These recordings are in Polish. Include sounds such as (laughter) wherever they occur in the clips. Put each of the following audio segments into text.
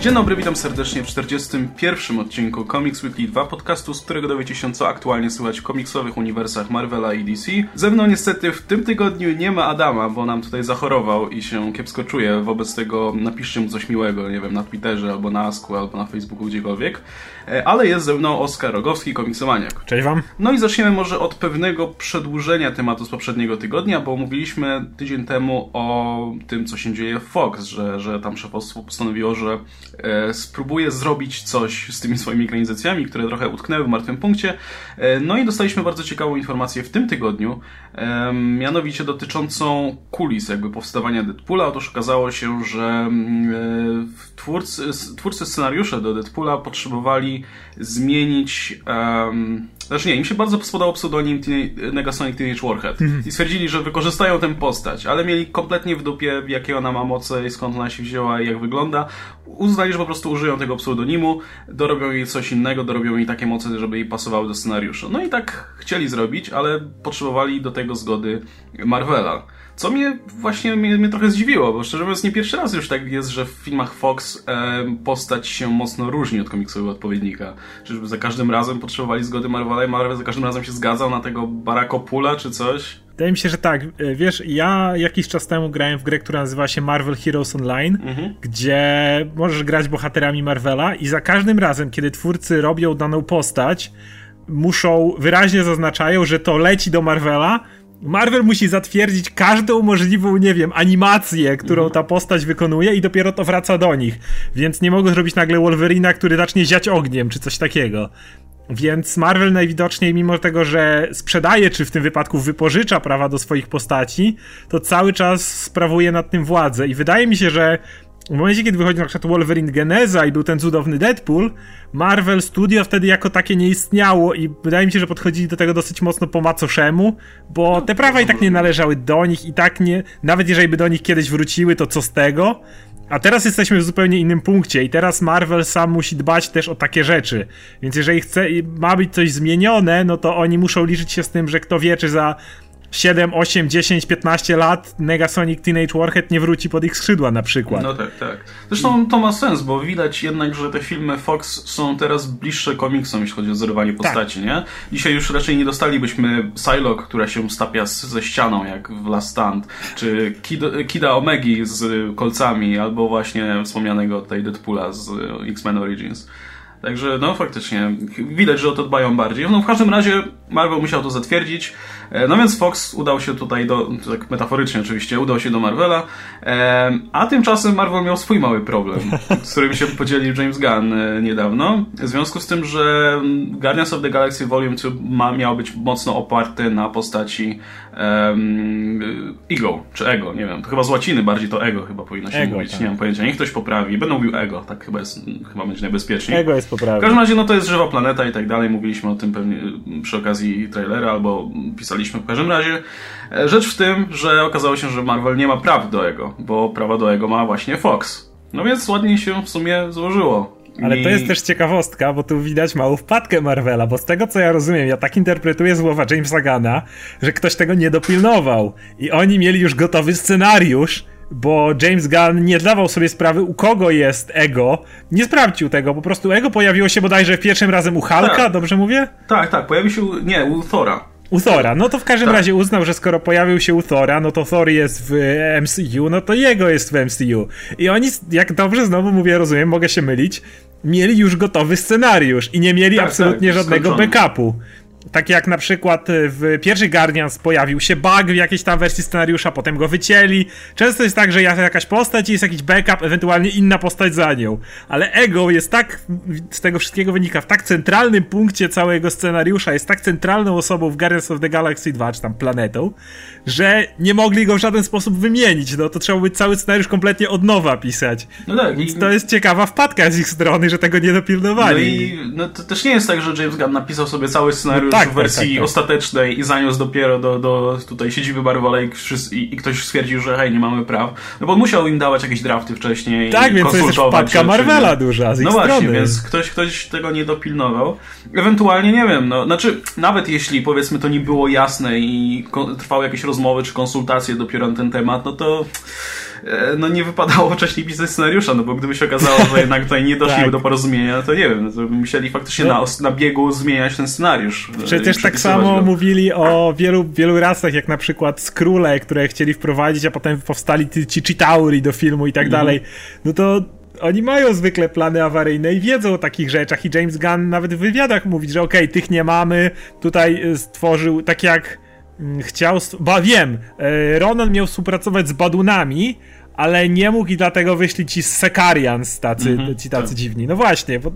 Dzień dobry, witam serdecznie w 41. odcinku Comics Weekly 2 podcastu, z którego dowiecie się co aktualnie słychać w komiksowych uniwersach Marvela i DC. Ze mną niestety w tym tygodniu nie ma Adama, bo nam tutaj zachorował i się kiepsko czuje. Wobec tego napiszcie mu coś miłego, nie wiem, na Twitterze, albo na Asku, albo na Facebooku, gdziekolwiek. E, ale jest ze mną Oskar Rogowski, komiksomaniak. Cześć wam. No i zaczniemy może od pewnego przedłużenia tematu z poprzedniego tygodnia, bo mówiliśmy tydzień temu o tym, co się dzieje w Fox, że, że tam szefostwo postanowiło, że spróbuje zrobić coś z tymi swoimi ekranizacjami, które trochę utknęły w martwym punkcie. E, no i dostaliśmy bardzo ciekawą informację w tym tygodniu, e, mianowicie dotyczącą kulis jakby powstawania Deadpoola. Otóż okazało się, że mm, e, twórcy, twórcy scenariusze do Deadpoola potrzebowali zmienić um, znaczy nie, im się bardzo spodobał pseudonim Negasonic Teenage Warhead i stwierdzili, że wykorzystają tę postać, ale mieli kompletnie w dupie, jakie ona ma moce i skąd ona się wzięła i jak wygląda. Uznali, że po prostu użyją tego pseudonimu, dorobią jej coś innego, dorobią jej takie moce, żeby jej pasowały do scenariusza. No i tak chcieli zrobić, ale potrzebowali do tego zgody Marvela. Co mnie właśnie mnie, mnie, trochę zdziwiło, bo szczerze mówiąc nie pierwszy raz już tak jest, że w filmach Fox e, postać się mocno różni od komiksowego odpowiednika. Czyżby za każdym razem potrzebowali zgody Marvela i Marvel za każdym razem się zgadzał na tego Barakopula czy coś? Wydaje mi się, że tak. E, wiesz, ja jakiś czas temu grałem w grę, która nazywa się Marvel Heroes Online, mhm. gdzie możesz grać bohaterami Marvela i za każdym razem, kiedy twórcy robią daną postać, muszą, wyraźnie zaznaczają, że to leci do Marvela, Marvel musi zatwierdzić każdą możliwą, nie wiem, animację, którą ta postać wykonuje i dopiero to wraca do nich. Więc nie mogą zrobić nagle Wolverina, który zacznie ziać ogniem, czy coś takiego. Więc Marvel najwidoczniej, mimo tego, że sprzedaje, czy w tym wypadku wypożycza prawa do swoich postaci, to cały czas sprawuje nad tym władzę. I wydaje mi się, że w momencie, kiedy wychodzi na przykład Wolverine Geneza i był ten cudowny Deadpool, Marvel Studio wtedy jako takie nie istniało i wydaje mi się, że podchodzili do tego dosyć mocno po macoszemu, bo te prawa i tak nie należały do nich i tak nie, nawet jeżeli by do nich kiedyś wróciły, to co z tego? A teraz jesteśmy w zupełnie innym punkcie i teraz Marvel sam musi dbać też o takie rzeczy. Więc jeżeli chce, ma być coś zmienione, no to oni muszą liczyć się z tym, że kto wie, czy za 7, 8, 10, 15 lat Negasonic Teenage Warhead nie wróci pod ich skrzydła na przykład. No tak, tak. Zresztą to ma sens, bo widać jednak, że te filmy Fox są teraz bliższe komiksom, jeśli chodzi o zerwanie tak. postaci, tak. nie? Dzisiaj już raczej nie dostalibyśmy Psylocke, która się stapia ze ścianą, jak w Last Stand, czy Kid, Kida Omegi z kolcami, albo właśnie wspomnianego tutaj Deadpoola z X-Men Origins. Także no faktycznie widać, że o to dbają bardziej. No w każdym razie Marvel musiał to zatwierdzić. E, no więc Fox udał się tutaj do, tak metaforycznie oczywiście, udał się do Marvela, e, a tymczasem Marvel miał swój mały problem, z którym się podzielił James Gunn e, niedawno. W związku z tym, że Guardians of the Galaxy Volume 2 ma, miał być mocno oparty na postaci um, Ego, czy Ego, nie wiem, to chyba z łaciny bardziej to Ego chyba powinno się ego, mówić, tak. nie mam pojęcia, niech ktoś poprawi, będę mówił Ego, tak chyba jest, chyba będzie najbezpieczniej. Ego jest poprawne. W każdym razie, no to jest żywa planeta i tak dalej, mówiliśmy o tym pewnie przy okazji trailera, albo pisaliśmy w każdym razie. E, rzecz w tym, że okazało się, że Marvel nie ma praw do Ego, bo prawa do Ego ma właśnie Fox. No więc ładnie się w sumie złożyło. Ale to jest też ciekawostka, bo tu widać małą wpadkę Marvela, bo z tego co ja rozumiem, ja tak interpretuję słowa Jamesa Gana, że ktoś tego nie dopilnował. I oni mieli już gotowy scenariusz, bo James Gunn nie zdawał sobie sprawy, u kogo jest Ego. Nie sprawdził tego, po prostu Ego pojawiło się bodajże pierwszym razem u Hulka, tak. dobrze mówię? Tak, tak, pojawił się, nie, u Thora. U Thora, no to w każdym tak. razie uznał, że skoro pojawił się u Thora, no to Thor jest w MCU, no to jego jest w MCU. I oni, jak dobrze znowu mówię, rozumiem, mogę się mylić, mieli już gotowy scenariusz i nie mieli tak, absolutnie tak, żadnego backupu. Tak jak na przykład y, w pierwszych Guardians pojawił się bug w jakiejś tam wersji scenariusza, potem go wycięli. Często jest tak, że jest jakaś postać i jest jakiś backup, ewentualnie inna postać za nią. Ale Ego jest tak, z tego wszystkiego wynika, w tak centralnym punkcie całego scenariusza, jest tak centralną osobą w Guardians of the Galaxy 2, czy tam planetą, że nie mogli go w żaden sposób wymienić. No to trzeba być cały scenariusz kompletnie od nowa pisać. No tak. Więc i... to jest ciekawa wpadka z ich strony, że tego nie dopilnowali. No i no, to też nie jest tak, że James Gunn napisał sobie cały scenariusz tak, w wersji tak, tak, tak. ostatecznej i zaniósł dopiero do, do tutaj siedziby Marvela i, i, i, ktoś stwierdził, że hej, nie mamy praw. No bo on musiał im dawać jakieś drafty wcześniej Tak, więc to jest wpadka Marvela duża z No właśnie, strony. więc ktoś, ktoś tego nie dopilnował. Ewentualnie, nie wiem, no, znaczy nawet jeśli powiedzmy to nie było jasne i trwały jakieś rozmowy czy konsultacje dopiero na ten temat, no to no nie wypadało wcześniej pisać scenariusza, no bo gdyby się okazało, że jednak tutaj nie doszli tak. do porozumienia, to nie wiem, no to musieli faktycznie no. na, na biegu zmieniać ten scenariusz. E, Przecież tak samo go. mówili o wielu, wielu rasach, jak na przykład Skróle, które chcieli wprowadzić, a potem powstali ci Chitauri do filmu i tak mm. dalej. No to oni mają zwykle plany awaryjne i wiedzą o takich rzeczach i James Gunn nawet w wywiadach mówi, że okej, okay, tych nie mamy, tutaj e, stworzył, tak jak chciał. Ba wiem, e, Ronan miał współpracować z Badunami, ale nie mógł i dlatego wyszli ci z Sekarians tacy, mm -hmm, ci tacy tak. dziwni. No właśnie, bo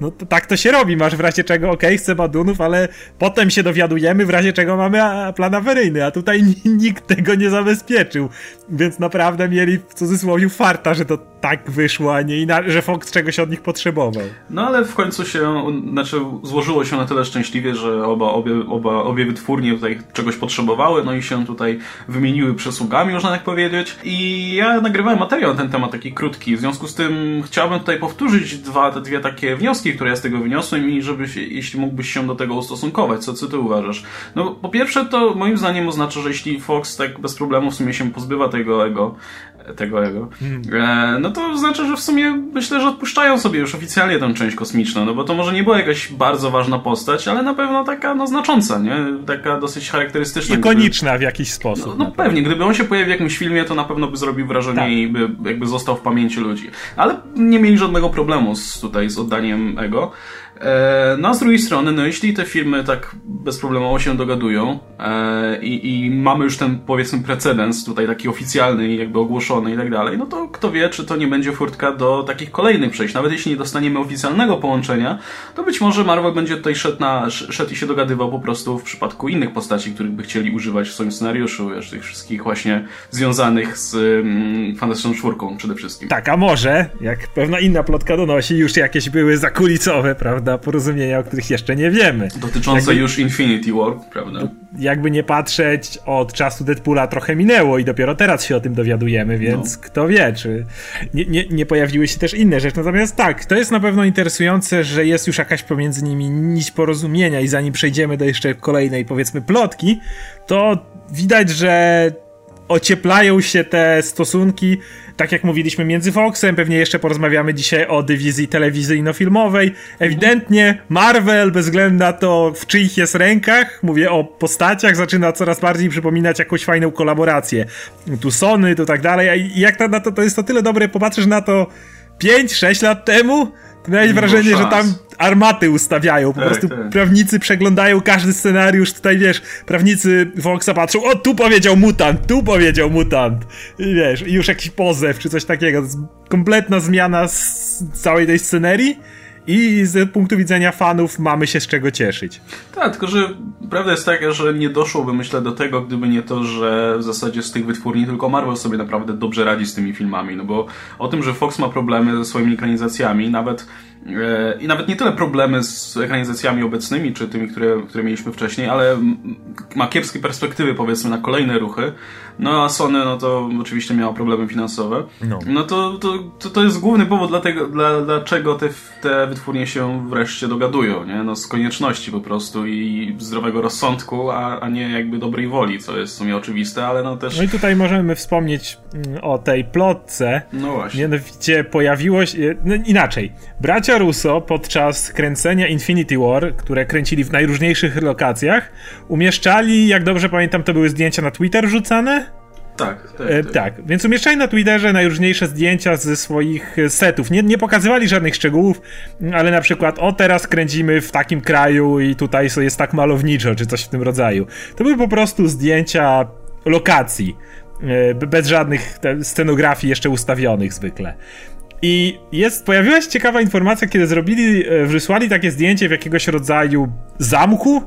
no to, tak to się robi. Masz w razie czego, okej, okay, chcę Badunów, ale potem się dowiadujemy, w razie czego mamy plan awaryjny, a tutaj (laughs) nikt tego nie zabezpieczył. Więc naprawdę mieli w cudzysłowie farta, że to tak wyszło, a nie inaczej, że Fox czegoś od nich potrzebował. No ale w końcu się, znaczy złożyło się na tyle szczęśliwie, że oba, obie, oba, obie wytwórnie tutaj czegoś potrzebowały, no i się tutaj wymieniły przysługami, można tak powiedzieć. I ja nagrywałem materiał na ten temat, taki krótki, w związku z tym chciałbym tutaj powtórzyć dwa, te dwie takie wnioski, które ja z tego wyniosłem i żeby, jeśli mógłbyś się do tego ustosunkować, co, co ty uważasz? No po pierwsze to moim zdaniem oznacza, że jeśli Fox tak bez problemu w sumie się pozbywa tego ego, tego jego, e, no to znaczy, że w sumie myślę, że odpuszczają sobie już oficjalnie tę część kosmiczną, no bo to może nie była jakaś bardzo ważna postać, ale na pewno taka no znacząca, nie? Taka dosyć charakterystyczna. Ikoniczna gdyby... w jakiś sposób. No, no pewnie, gdyby on się pojawił w jakimś filmie, to na pewno by zrobił wrażenie tak. i by jakby został w pamięci ludzi. Ale nie mieli żadnego problemu z, tutaj z oddaniem ego. E, no z drugiej strony, no jeśli te firmy tak bezproblemowo się dogadują e, i, i, mamy już ten powiedzmy precedens tutaj taki oficjalny jakby ogłoszony i tak dalej, no to kto wie, czy to nie będzie furtka do takich kolejnych przejść. Nawet jeśli nie dostaniemy oficjalnego połączenia, to być może Marvel będzie tutaj szedł, na, szedł i się dogadywał po prostu w przypadku innych postaci, których by chcieli używać w swoim scenariuszu, wiesz, tych wszystkich właśnie związanych z mm, Fantastyczną Czwórką przede wszystkim. Tak, a może, jak pewna inna plotka donosi, już jakieś były zakulicowe, prawda? Prawda, porozumienia, o których jeszcze nie wiemy. Dotyczące jakby, już Infinity War, prawda? Jakby nie patrzeć, od czasu Deadpoola trochę minęło i dopiero teraz się o tym dowiadujemy, więc no. kto wie, czy nie, nie, nie pojawiły się też inne rzeczy. Natomiast tak, to jest na pewno interesujące, że jest już jakaś pomiędzy nimi nić porozumienia i zanim przejdziemy do jeszcze kolejnej, powiedzmy, plotki, to widać, że ocieplają się te stosunki tak jak mówiliśmy między Foxem, pewnie jeszcze porozmawiamy dzisiaj o dywizji telewizyjno-filmowej. Ewidentnie Marvel, bez względu na to, w czyich jest rękach, mówię o postaciach, zaczyna coraz bardziej przypominać jakąś fajną kolaborację. Tu Sony, to tak dalej. I jak na to, to jest to tyle dobre, popatrzysz na to 5-6 lat temu, miałeś wrażenie, że tam armaty ustawiają. Po tak, prostu tak. prawnicy przeglądają każdy scenariusz. Tutaj wiesz, prawnicy Voxa patrzą, o tu powiedział mutant, tu powiedział mutant. I wiesz, i już jakiś pozew czy coś takiego. Kompletna zmiana z całej tej scenerii. I z punktu widzenia fanów mamy się z czego cieszyć. Tak, tylko że prawda jest taka, że nie doszłoby myślę do tego, gdyby nie to, że w zasadzie z tych wytwórni tylko Marvel sobie naprawdę dobrze radzi z tymi filmami. No bo o tym, że Fox ma problemy ze swoimi ekranizacjami, nawet E, I nawet nie tyle problemy z ekranizacjami obecnymi, czy tymi, które, które mieliśmy wcześniej, ale ma kiepskie perspektywy, powiedzmy, na kolejne ruchy. No a Sony, no to oczywiście miało problemy finansowe. No, no to, to, to, to jest główny powód, dlatego, dla, dlaczego te, te wytwórnie się wreszcie dogadują, nie? No z konieczności po prostu i zdrowego rozsądku, a, a nie jakby dobrej woli, co jest w sumie oczywiste, ale no też... No i tutaj możemy wspomnieć mm, o tej plotce. No właśnie. Mianowicie pojawiło się... No, inaczej. Bracia Russo podczas kręcenia Infinity War, które kręcili w najróżniejszych lokacjach, umieszczali, jak dobrze pamiętam, to były zdjęcia na Twitter rzucane? Tak, tak, e, tak. tak, więc umieszczali na Twitterze najróżniejsze zdjęcia ze swoich setów. Nie, nie pokazywali żadnych szczegółów, ale na przykład o teraz kręcimy w takim kraju i tutaj jest tak malowniczo, czy coś w tym rodzaju. To były po prostu zdjęcia lokacji, e, bez żadnych scenografii jeszcze ustawionych zwykle. I jest, pojawiła się ciekawa informacja, kiedy zrobili, e, wysłali takie zdjęcie w jakiegoś rodzaju zamku.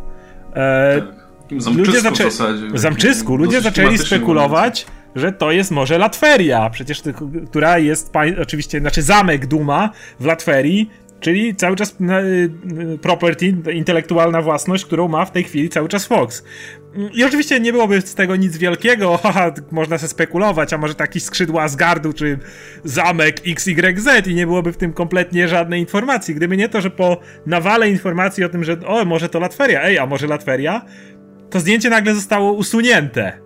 E, tak, zamczysku ludzie zaczę... w zasadzie. Zamczysku. Ludzie zaczęli spekulować, że to jest może Latveria, przecież która jest, oczywiście, znaczy zamek Duma w Latverii czyli cały czas property, intelektualna własność, którą ma w tej chwili cały czas Fox. I oczywiście nie byłoby z tego nic wielkiego, (laughs) haha, można się spekulować, a może taki skrzydła Asgardu, czy zamek XYZ i nie byłoby w tym kompletnie żadnej informacji. Gdyby nie to, że po nawale informacji o tym, że o, może to Latveria, ej, a może Latveria, to zdjęcie nagle zostało usunięte.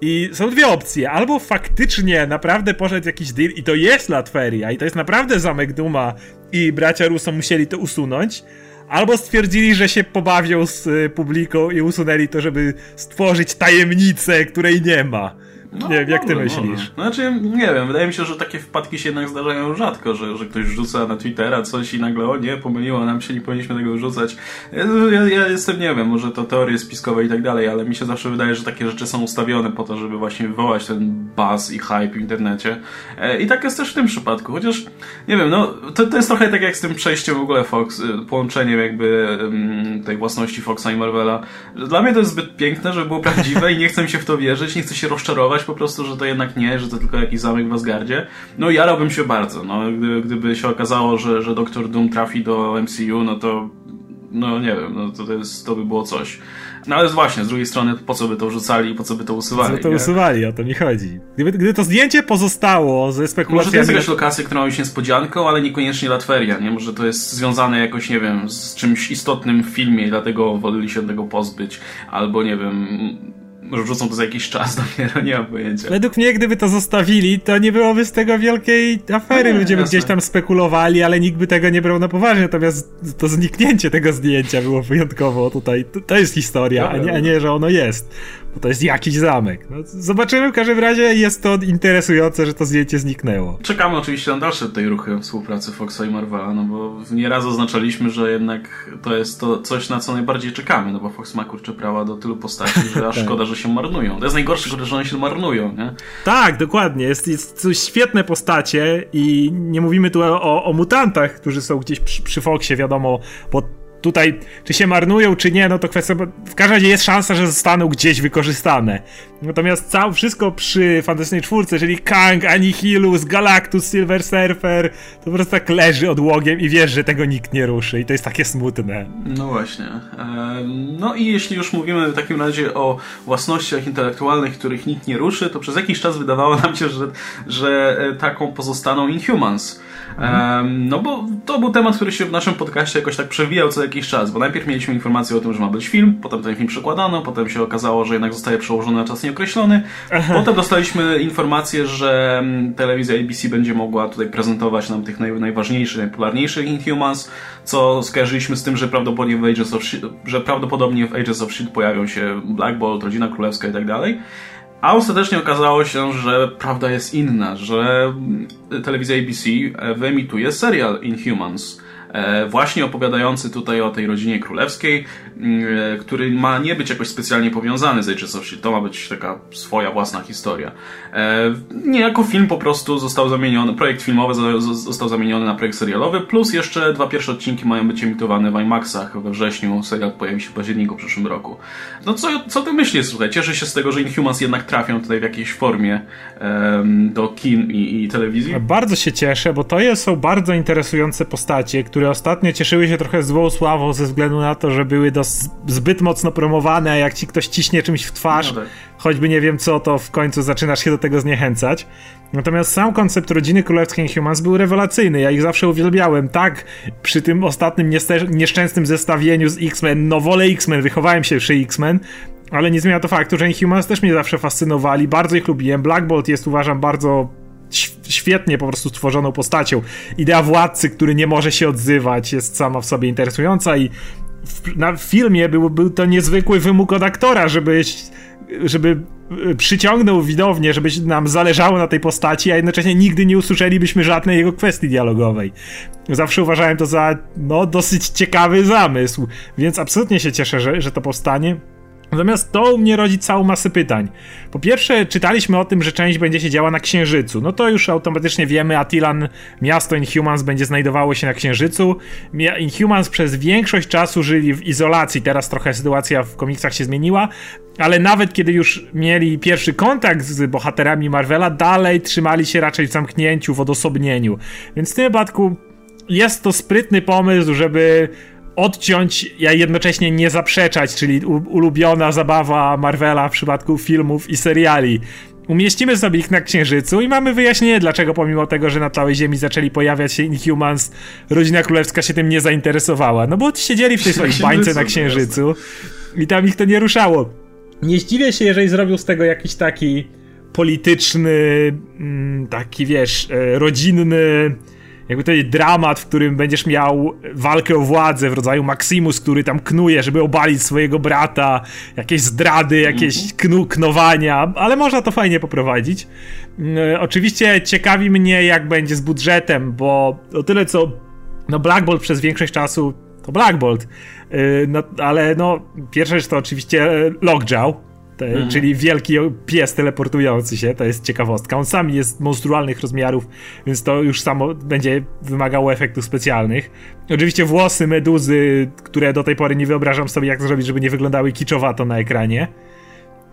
I są dwie opcje. Albo faktycznie naprawdę poszedł jakiś deal i to jest Latveria i to jest naprawdę zamek Duma i bracia Russo musieli to usunąć, albo stwierdzili, że się pobawią z y, publiką i usunęli to, żeby stworzyć tajemnicę, której nie ma. No, nie wiem, jak ty myślisz? Może. Znaczy, nie wiem, wydaje mi się, że takie wpadki się jednak zdarzają rzadko, że, że ktoś rzuca na Twittera coś i nagle, o nie, pomyliło nam się, nie powinniśmy tego rzucać. Ja, ja, jestem, nie wiem, może to teorie spiskowe i tak dalej, ale mi się zawsze wydaje, że takie rzeczy są ustawione po to, żeby właśnie wywołać ten buzz i hype w internecie. E, I tak jest też w tym przypadku, chociaż, nie wiem, no, to, to jest trochę tak jak z tym przejściem w ogóle Fox, y, połączeniem jakby tej własności Foxa i Marvela. Dla mnie to jest zbyt piękne, żeby było prawdziwe i nie chcę mi się w to wierzyć, nie chcę się rozczarować, po prostu, że to jednak nie, że to tylko jakiś zamek w Asgardzie. No jarałbym się bardzo, no, gdyby, gdyby się okazało, że, że Doktor Doom trafi do MCU, no to no nie wiem, no to, to, jest, to by było coś. No ale właśnie, z drugiej strony, po co by to wrzucali i po co by to usuwali? Po to nie? usuwali, o to mi chodzi. Gdyby, gdyby to zdjęcie pozostało ze spekulacjami... Może to jest jakaś lokacja, która ma być niespodzianką, ale niekoniecznie Latveria, nie? Może to jest związane jakoś, nie wiem, z czymś istotnym w filmie i dlatego woleli się tego pozbyć. Albo, nie wiem, może wrzucą to za jakiś czas dopiero, nie mam pojęcia. Według mnie, gdyby to zostawili, to nie byłoby z tego wielkiej afery. No Ludzie by gdzieś tam spekulowali, ale nikt by tego nie brał na poważnie. Natomiast to zniknięcie tego zdjęcia było wyjątkowo tutaj. To, to jest historia, a nie, a nie, że ono jest bo to jest jakiś zamek. No, zobaczymy, w każdym razie jest to interesujące, że to zdjęcie zniknęło. Czekamy oczywiście na dalsze tej ruchy współpracy Foxa i Marvela, no bo nieraz oznaczaliśmy, że jednak to jest to coś, na co najbardziej czekamy, no bo Fox ma kurczę prawa do tylu postaci, że (laughs) aż tak. szkoda, że się marnują. To jest najgorsze, że one się marnują, nie? Tak, dokładnie. Jest, jest świetne postacie i nie mówimy tu o, o mutantach, którzy są gdzieś przy, przy Foxie, wiadomo, bo tutaj, czy się marnują, czy nie, no to kwestia, w każdym razie jest szansa, że zostaną gdzieś wykorzystane. Natomiast całe wszystko przy Fantastycznej Czwórce, czyli Kang, Annihilus, Galactus, Silver Surfer, to po prostu tak leży odłogiem i wiesz, że tego nikt nie ruszy i to jest takie smutne. No właśnie. No i jeśli już mówimy w takim razie o własnościach intelektualnych, których nikt nie ruszy, to przez jakiś czas wydawało nam się, że, że e, taką pozostaną Inhumans. No bo to był temat, który się w naszym podcaście jakoś tak przewijał co jakiś czas, bo najpierw mieliśmy informację o tym, że ma być film, potem ten film przekładano, potem się okazało, że jednak zostaje przełożony na czas nieokreślony. Aha. Potem dostaliśmy informację, że telewizja ABC będzie mogła tutaj prezentować nam tych naj, najważniejszych, najpopularniejszych Inhumans, co skojarzyliśmy z tym, że prawdopodobnie w Ages of Shield, że prawdopodobnie w Ages of Shield pojawią się Black Bolt, Rodzina Królewska i tak dalej. A ostatecznie okazało się, że prawda jest inna, że telewizja ABC wyemituje serial Inhumans. E, właśnie opowiadający tutaj o tej rodzinie królewskiej, mm, e, który ma nie być jakoś specjalnie powiązany z Ages of S.H.I.E.L.D. To ma być taka swoja własna historia. E, niejako film po prostu został zamieniony, projekt filmowy został zamieniony na projekt serialowy, plus jeszcze dwa pierwsze odcinki mają być emitowane w IMAXach we wrześniu, serial pojawi się w październiku w przyszłym roku. No co, co ty myślisz, słuchaj? Cieszę się z tego, że Inhumans jednak trafią tutaj w jakiejś formie do kin i, i telewizji? Bardzo się cieszę, bo to są bardzo interesujące postacie, które które ostatnio cieszyły się trochę złą sławą ze względu na to, że były dos- zbyt mocno promowane, a jak ci ktoś ciśnie czymś w twarz, no tak. choćby nie wiem co, to w końcu zaczynasz się do tego zniechęcać. Natomiast sam koncept rodziny królewskiej Humans był rewelacyjny. Ja ich zawsze uwielbiałem. Tak, przy tym ostatnim nieszczęsnym zestawieniu z X-Men, no wolę X-Men, wychowałem się przy X-Men, ale nie zmienia to faktu, że Inhumans też mnie zawsze fascynowali, bardzo ich lubiłem. Black Bolt jest uważam bardzo świetnie po prostu stworzoną postacią. Idea władcy, który nie może się odzywać, jest sama w sobie interesująca i w, na filmie był, był to niezwykły wymóg od aktora, żeby, żeby e, przyciągnął widownię, żeby nam zależało na tej postaci, a jednocześnie nigdy nie usłyszelibyśmy żadnej jego kwestii dialogowej. Zawsze uważałem to za no, dosyć ciekawy zamysł, więc absolutnie się cieszę, że, że to powstanie. Natomiast to u mnie rodzi całą masę pytań. Po pierwsze, czytaliśmy o tym, że część będzie się działa na Księżycu. No to już automatycznie wiemy, Atilan, miasto Inhumans będzie znajdowało się na Księżycu. Inhumans przez większość czasu żyli w izolacji, teraz trochę sytuacja w komiksach się zmieniła, ale nawet kiedy już mieli pierwszy kontakt z bohaterami Marvela, dalej trzymali się raczej w zamknięciu, w odosobnieniu. Więc w tym wypadku jest to sprytny pomysł, żeby odciąć, a jednocześnie nie zaprzeczać, czyli ulubiona zabawa Marvela w przypadku filmów i seriali. Umieścimy sobie ich na Księżycu i mamy wyjaśnienie, dlaczego pomimo tego, że na całej Ziemi zaczęli pojawiać się Inhumans, rodzina królewska się tym nie zainteresowała. No bo siedzieli w tej swojej bańce na Księżycu i tam ich to nie ruszało. Nie zdziwię się, jeżeli zrobił z tego jakiś taki polityczny, mm, taki wiesz, e, rodzinny jakby to jest dramat, w którym będziesz miał walkę o władzę w rodzaju Maximus, który tam knuje, żeby obalić swojego brata, jakieś zdrady, jakieś mhm. knu, knowania, ale można to fajnie poprowadzić. Mm, oczywiście ciekawi mnie, jak będzie z budżetem, bo o tyle co no Black Bolt przez większość czasu to Black Bolt, y, no, ale no pierwsza rzecz to oczywiście Lockjaw, te, mhm. czyli wielki pies teleportujący się, to jest ciekawostka. On sam jest monstrualnych rozmiarów, więc to już samo będzie wymagało efektów specjalnych. Oczywiście włosy meduzy, które do tej pory nie wyobrażam sobie jak zrobić, żeby nie wyglądały kiczowato na ekranie.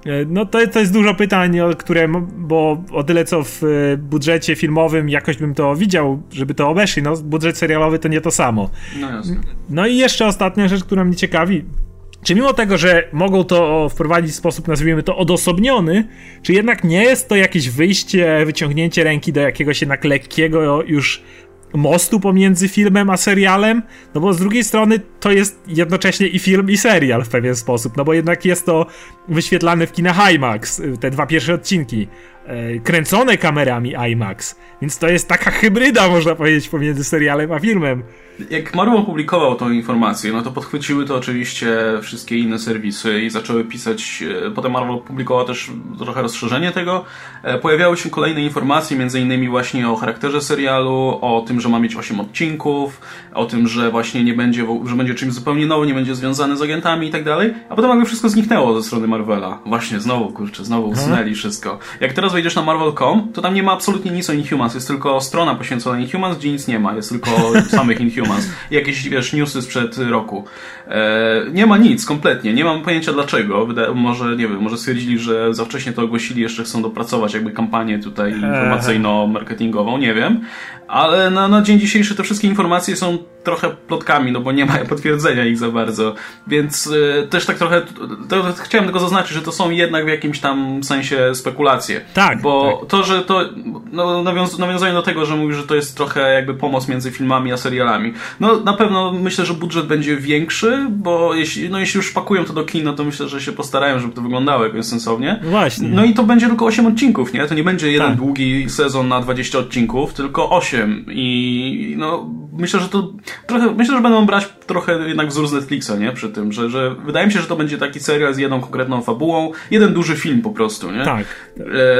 E, no to, to jest dużo pytań, które, bo o tyle co w e, budżecie filmowym jakoś bym to widział, żeby to obeszli, no budżet serialowy to nie to samo. No jasne. No i jeszcze ostatnia rzecz, która mnie ciekawi, czy mimo tego, że mogą to wprowadzić w sposób, nazwijmy to, odosobniony, czy jednak nie jest to jakieś wyjście, wyciągnięcie ręki do jakiegoś jednak lekkiego już mostu pomiędzy filmem a serialem? No bo z drugiej strony to jest jednocześnie i film, i serial w pewien sposób, no bo jednak jest to wyświetlane w kinach IMAX, te dwa pierwsze odcinki, e, kręcone kamerami IMAX, więc to jest taka hybryda, można powiedzieć, pomiędzy serialem a filmem jak Marvel opublikował tą informację, no to podchwyciły to oczywiście wszystkie inne serwisy i zaczęły pisać. E, potem Marvel opublikował też trochę rozszerzenie tego. E, pojawiały się kolejne informacje, między innymi właśnie o charakterze serialu, o tym, że ma mieć 8 odcinków, o tym, że właśnie nie będzie, że będzie czymś zupełnie nowym, nie będzie związany z agentami i tak dalej. A potem jakby wszystko zniknęło ze strony Marvela. Właśnie, znowu, kurczę, znowu mhm. usunęli wszystko. Jak teraz wejdziesz na Marvel.com, to tam nie ma absolutnie nic o Inhumans. Jest tylko strona poświęcona Inhumans, gdzie nic nie ma. Jest tylko (laughs) samych Inhumans. Jakieś, wiesz, newsy sprzed roku. E, nie ma nic, kompletnie. Nie mam pojęcia dlaczego. Może, nie wiem, może stwierdzili, że za wcześnie to ogłosili, jeszcze chcą dopracować jakby kampanię tutaj informacyjno-marketingową, nie wiem. Ale na, na dzień dzisiejszy te wszystkie informacje są trochę plotkami, no bo nie ma (laughs) potwierdzenia ich za bardzo. Więc y, też tak trochę. To, to, chciałem tylko zaznaczyć, że to są jednak w jakimś tam sensie spekulacje. Tak. Bo tak. to, że to. No, nawiąz, nawiązanie do tego, że mówisz, że to jest trochę jakby pomoc między filmami a serialami. No na pewno myślę, że budżet będzie większy, bo jeśli, no, jeśli już pakują to do kin, no to myślę, że się postarają, żeby to wyglądało jakoś sensownie. Właśnie. No i to będzie tylko 8 odcinków, nie? To nie będzie jeden tak. długi sezon na 20 odcinków, tylko 8. I no myślę, że to trochę, myślę, że będą brać trochę jednak wzór z Netflixa, nie? Przy tym, że, że wydaje mi się, że to będzie taki serial z jedną konkretną fabułą, jeden duży film po prostu, nie? Tak.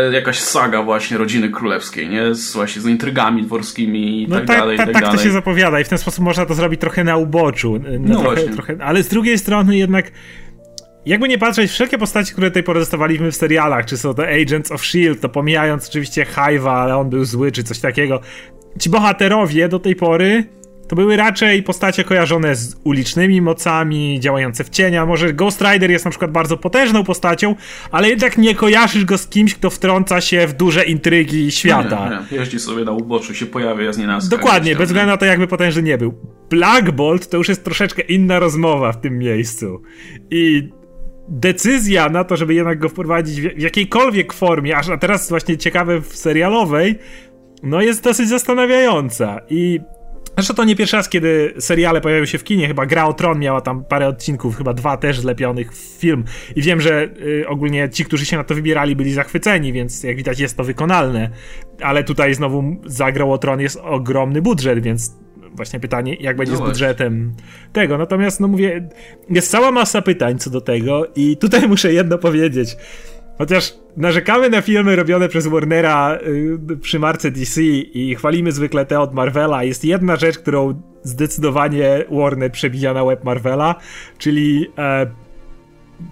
E, jakaś saga właśnie rodziny królewskiej, nie? Z, właśnie z intrygami dworskimi i no tak, tak dalej, i tak, tak tak to się zapowiada i w ten sposób można to zrobić trochę na uboczu. No, no trochę, trochę, ale z drugiej strony jednak jakby nie patrzeć, wszelkie postacie, które tutaj porozstawaliśmy w serialach, czy są to Agents of S.H.I.E.L.D., to pomijając oczywiście Hive'a, ale on był zły, czy coś takiego, ci bohaterowie do tej pory to były raczej postacie kojarzone z ulicznymi mocami, działające w cienia. Może Ghost Rider jest na przykład bardzo potężną postacią, ale jednak nie kojarzysz go z kimś, kto wtrąca się w duże intrygi świata. Nie, nie. Jeździ sobie na uboczu, się pojawia z nienacka. Dokładnie, bez względu na to, jakby potężny nie był. Black Bolt to już jest troszeczkę inna rozmowa w tym miejscu. I decyzja na to, żeby jednak go wprowadzić w jakiejkolwiek formie, aż a teraz właśnie ciekawe w serialowej, no jest dosyć zastanawiająca. I Zresztą to nie pierwszy raz, kiedy seriale pojawiły się w kinie, chyba Gra o Tron miała tam parę odcinków, chyba dwa też zlepionych w film i wiem, że y, ogólnie ci, którzy się na to wybierali byli zachwyceni, więc jak widać jest to wykonalne, ale tutaj znowu za Grą o Tron jest ogromny budżet, więc właśnie pytanie, jak będzie no z budżetem tego. Natomiast, no mówię, jest cała masa pytań co do tego i tutaj (laughs) muszę jedno powiedzieć. Chociaż narzekamy na filmy robione przez Warnera y, przy marce DC i chwalimy zwykle te od Marvela, jest jedna rzecz, którą zdecydowanie Warner przebija na web Marvela, czyli e,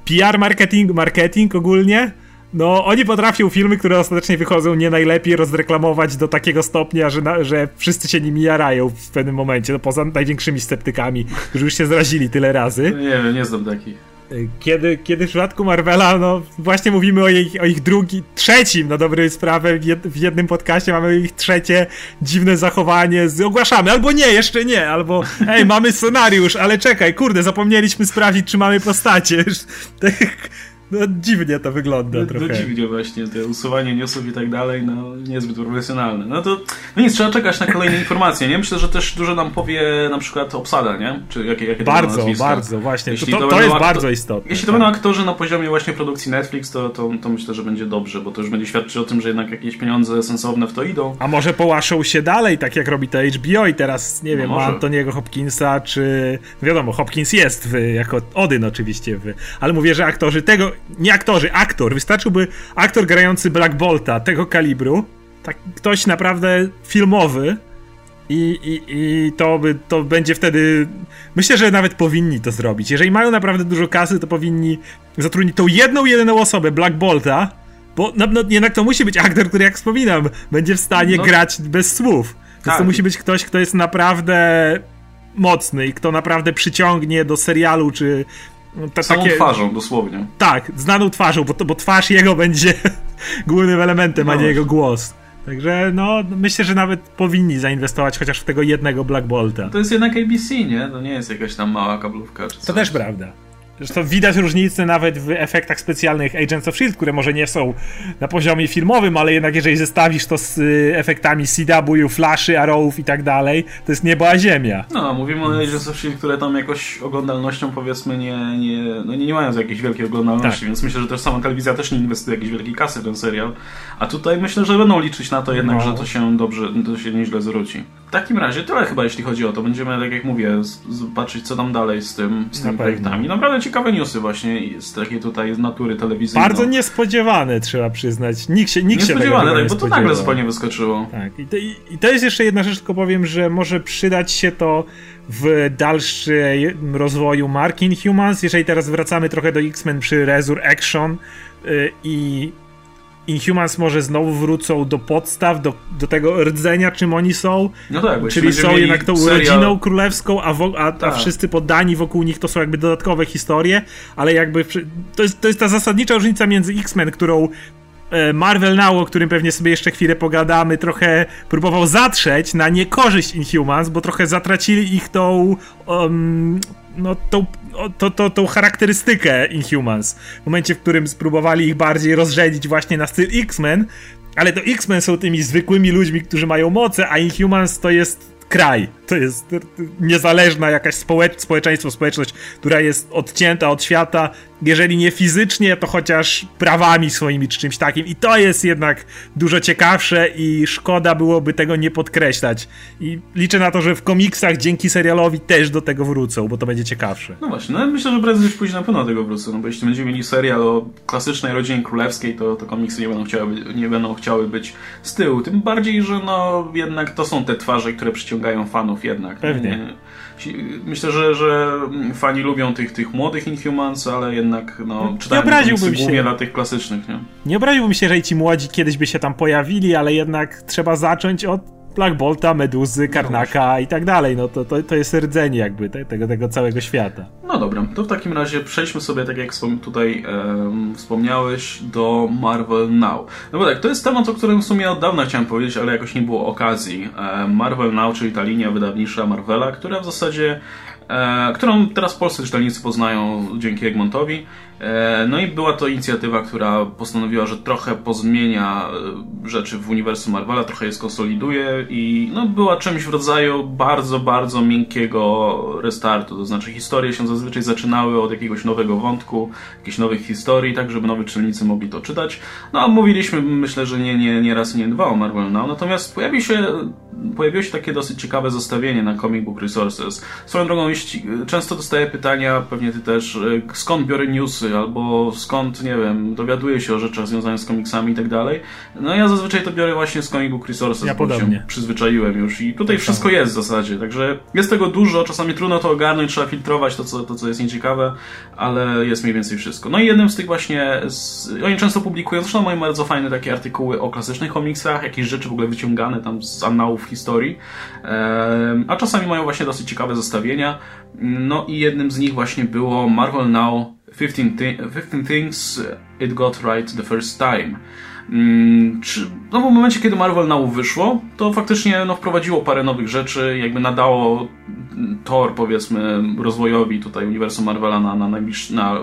PR marketing, marketing ogólnie. No, oni potrafią filmy, które ostatecznie wychodzą nie najlepiej rozreklamować do takiego stopnia, że, na, że wszyscy się nimi jarają w pewnym momencie, no poza największymi sceptykami, którzy już się zrazili tyle razy. Nie nie znam takich. Kiedy, kiedy w przypadku Marvela, no właśnie mówimy o ich, o ich drugi, trzecim, na dobrą sprawę, w jednym podcaście mamy ich trzecie dziwne zachowanie, z, ogłaszamy, albo nie, jeszcze nie, albo ej, mamy scenariusz, ale czekaj, kurde, zapomnieliśmy sprawdzić, czy mamy postacie. (laughs) no dziwnie to wygląda no, trochę. No dziwnie właśnie, te usuwanie newsów i tak dalej, no niezbyt profesjonalne. No to, no nic, trzeba czekać na kolejne informacje, nie? Myślę, że też dużo nam powie na przykład obsada, nie? Czy jakie, jakie Bardzo, bardzo, właśnie. Jeśli to, to, to jest bardzo istotne. Jeśli to tak. będą aktorzy na poziomie właśnie produkcji Netflix, to, to, to myślę, że będzie dobrze, bo to już będzie świadczyć o tym, że jednak jakieś pieniądze sensowne w to idą. A może połaszą się dalej, tak jak robi to HBO i teraz, nie wiem, no ma Antoniego Hopkinsa, czy... Wiadomo, Hopkins jest w, jako Odyn oczywiście, w, ale mówię, że aktorzy tego, nie aktorzy, aktor. Wystarczyłby aktor grający Black Bolta tego kalibru, tak ktoś naprawdę filmowy i, i, i to, by, to będzie wtedy. Myślę, że nawet powinni to zrobić. Jeżeli mają naprawdę dużo kasy, to powinni zatrudnić tą jedną, jedyną osobę, Black Bolta, bo no, no, jednak to musi być aktor, który, jak wspominam, będzie w stanie no. grać bez słów. Więc tak. to musi być ktoś, kto jest naprawdę mocny i kto naprawdę przyciągnie do serialu czy te, Samą takie, twarzą, dosłownie. Tak, znaną twarzą, bo, bo twarz jego będzie (laughs) głównym elementem, no a nie jego głos. Także no, myślę, że nawet powinni zainwestować chociaż w tego jednego Black Bolta. To jest jednak ABC, nie? To nie jest jakaś tam mała kablówka. To też prawda. Zresztą widać różnice nawet w efektach specjalnych Agents of S.H.I.E.L.D., które może nie są na poziomie filmowym, ale jednak jeżeli zestawisz to z y, efektami CW, Flashy, Arrowów i tak dalej, to jest niebo a ziemia. No, mówimy o Agents of S.H.I.E.L.D., które tam jakoś oglądalnością powiedzmy nie, nie, no nie, nie mają jakiejś wielkiej oglądalności, tak. więc myślę, że też sama telewizja też nie inwestuje jakiejś wielkiej kasy w ten serial. A tutaj myślę, że będą liczyć na to jednak, no. że to się dobrze, to się nieźle zwróci. W takim razie tyle chyba, jeśli chodzi o to. Będziemy, tak jak mówię, zobaczyć, co tam dalej z tym, z tymi projektami. Naprawdę ciekawe newsy właśnie z takiej tutaj natury telewizyjnej. Bardzo niespodziewane, trzeba przyznać. Nikt się, nikt niespodziewane, się tak, bo to nagle zupełnie wyskoczyło. Tak, i to, i to jest jeszcze jedna rzecz, tylko powiem, że może przydać się to w dalszym rozwoju mark Inhumans. Jeżeli teraz wracamy trochę do X-Men przy Resurrection yy, i Inhumans może znowu wrócą do podstaw, do, do tego rdzenia, czym oni są. No tak, Czyli są jednak tą serial... rodziną królewską, a, wo, a, tak. a, wszyscy poddani wokół nich to są jakby dodatkowe historie, ale jakby to jest, to jest ta zasadnicza różnica między X-Men, którą e, Marvel Now, o którym pewnie sobie jeszcze chwilę pogadamy, trochę próbował zatrzeć na niekorzyść Inhumans, bo trochę zatracili ich tą um, no, tą, to, to, tą charakterystykę Inhumans. W momencie, w którym spróbowali ich bardziej rozrzedzić właśnie na styl X-Men, ale to X-Men są tymi zwykłymi ludźmi, którzy mają moce, a Inhumans to jest kraj. To jest niezależna jakaś społecz społeczeństwo, społeczność, która jest odcięta od świata, jeżeli nie fizycznie, to chociaż prawami swoimi czy czymś takim. I to jest jednak dużo ciekawsze i szkoda byłoby tego nie podkreślać. I liczę na to, że w komiksach dzięki serialowi też do tego wrócą, bo to będzie ciekawsze. No właśnie, no myślę, że prędzej czy później na pewno do tego wrócą, no bo jeśli będziemy mieli serial o klasycznej rodzinie królewskiej, to, to komiksy nie będą, chciały, nie będą chciały być z tyłu. Tym bardziej, że no jednak to są te twarze, które przyciągają fanów jednak. Pewnie. Nie, Myślę, że, że fani lubią tych, tych młodych Inhumans, ale jednak no, nie obraziłbym się. głównie dla tych klasycznych. Nie? nie obraziłbym się, że ci młodzi kiedyś by się tam pojawili, ale jednak trzeba zacząć od Black Bolta, Meduzy, Karnaka no i tak dalej. No to, to, to jest rdzenie jakby te, tego, tego całego świata. No dobra, to w takim razie przejdźmy sobie, tak jak tutaj um, wspomniałeś, do Marvel Now. No bo tak, to jest temat, o którym w sumie od dawna chciałem powiedzieć, ale jakoś nie było okazji. Marvel Now, czyli ta linia wydawnicza Marvela, która w zasadzie E, którą teraz polscy czytelnicy poznają dzięki Egmontowi. E, no i była to inicjatywa, która postanowiła, że trochę pozmienia e, rzeczy w uniwersum Marvela, trochę je skonsoliduje i no, była czymś w rodzaju bardzo, bardzo miękkiego restartu. To znaczy historie się zazwyczaj zaczynały od jakiegoś nowego wątku, jakichś nowych historii, tak żeby nowi czytelnicy mogli to czytać. No a mówiliśmy, myślę, że nie, nie, nie raz nie dwa o Marvel Now, natomiast pojawi się, pojawiło się takie dosyć ciekawe zestawienie na Comic Book Resources. Swoją drogą często dostaję pytania, pewnie ty też, e, skąd biorę newsy, albo skąd, nie wiem, dowiaduję się o rzeczach związanych z komiksami i tak dalej. No ja zazwyczaj to biorę właśnie z Comic Book Resources, ja bo się przyzwyczaiłem już i tutaj tak wszystko jest w zasadzie, także jest tego dużo, czasami trudno to ogarnąć, trzeba filtrować to, co, to, co jest nieciekawe, ale jest mniej więcej wszystko. No i jednym z tych właśnie, z, oni często publikują, zresztą mają bardzo fajne takie artykuły o klasycznych komiksach, jakieś rzeczy w ogóle wyciągane tam z annałów historii, a czasami mają właśnie dosyć ciekawe zestawienia. No i jednym z nich właśnie było Marvel Now 15, 15 Things uh, It Got Right the First Time. Mm, czy, no w momencie, kiedy Marvel Now wyszło, to faktycznie no, wprowadziło parę nowych rzeczy, jakby nadało tor, powiedzmy, rozwojowi tutaj uniwersum Marvela na, na, na,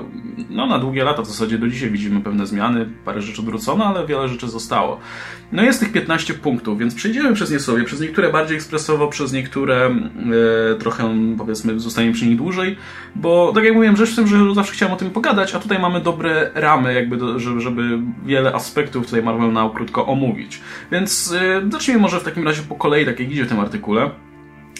no, na długie lata. W zasadzie do dzisiaj widzimy pewne zmiany, parę rzeczy odwrócono, ale wiele rzeczy zostało. No jest tych 15 punktów, więc przejdziemy przez nie sobie, przez niektóre bardziej ekspresowo, przez niektóre e, trochę, powiedzmy, zostaniemy przy nich dłużej, bo tak jak mówiłem, rzecz w tym, że zawsze chciałem o tym pogadać, a tutaj mamy dobre ramy, jakby, do, żeby, żeby wiele aspektów tutaj Marvel Now krótko omówić. Więc e, zacznijmy może w takim razie po kolei, tak jak idzie w tym artykule.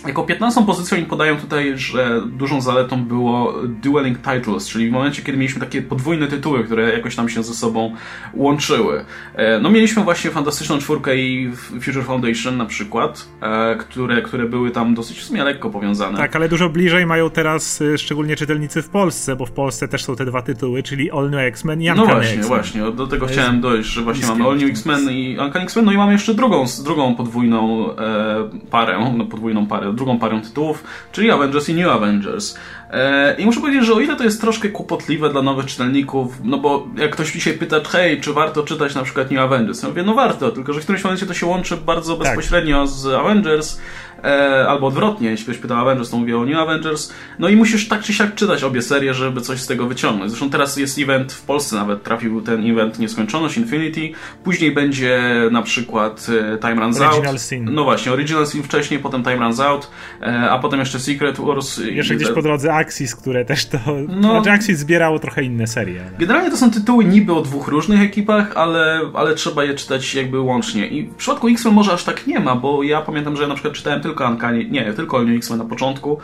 Jako 15 pozycję oni podają tutaj, że dużą zaletą było dueling titles, czyli w momencie, kiedy mieliśmy takie podwójne tytuły, które jakoś tam się ze sobą łączyły. E, no mieliśmy właśnie Fantastyczną Czwórkę i Future Foundation na przykład, e, które, które były tam dosyć w sumie lekko powiązane. Tak, ale dużo bliżej mają teraz y, szczególnie czytelnicy w Polsce, bo w Polsce też są te dwa tytuły, czyli All New X-Men i Uncanny No właśnie, właśnie, do tego chciałem dojść, że właśnie mamy All New X-Men i Uncanny X-Men, no i mamy jeszcze drugą, drugą podwójną e, parę, no podwójną parę drugą parę tytułów, czyli Avengers i New Avengers. E, I muszę powiedzieć, że o ile to jest troszkę kłopotliwe dla nowych czytelników, no bo jak ktoś dzisiaj pyta, hej, czy warto czytać na przykład New Avengers? Ja mówię, no warto, tylko że w którymś momencie to się łączy bardzo tak. bezpośrednio z Avengers, e, albo odwrotnie, jeśli ktoś pyta o Avengers, to mówię o New Avengers. No i musisz tak czy siak czytać obie serie, żeby coś z tego wyciągnąć. Zresztą teraz jest event w Polsce, nawet trafił ten event Nieskończoność, Infinity. Później będzie na przykład e, Time Runs Original Out. Sin. No właśnie, Original Sin wcześniej, potem Time Runs Out, e, a potem jeszcze Secret Wars. Jeszcze gdzieś po drodze Axis, które też to... No, znaczy Axis zbierało trochę inne serie. Ale... Generalnie to są tytuły niby o dwóch różnych ekipach, ale, ale trzeba je czytać jakby łącznie. I w przypadku X-Men może aż tak nie ma, bo ja pamiętam, że ja na przykład czytałem tylko Uncanny, nie, tylko New X-Men na początku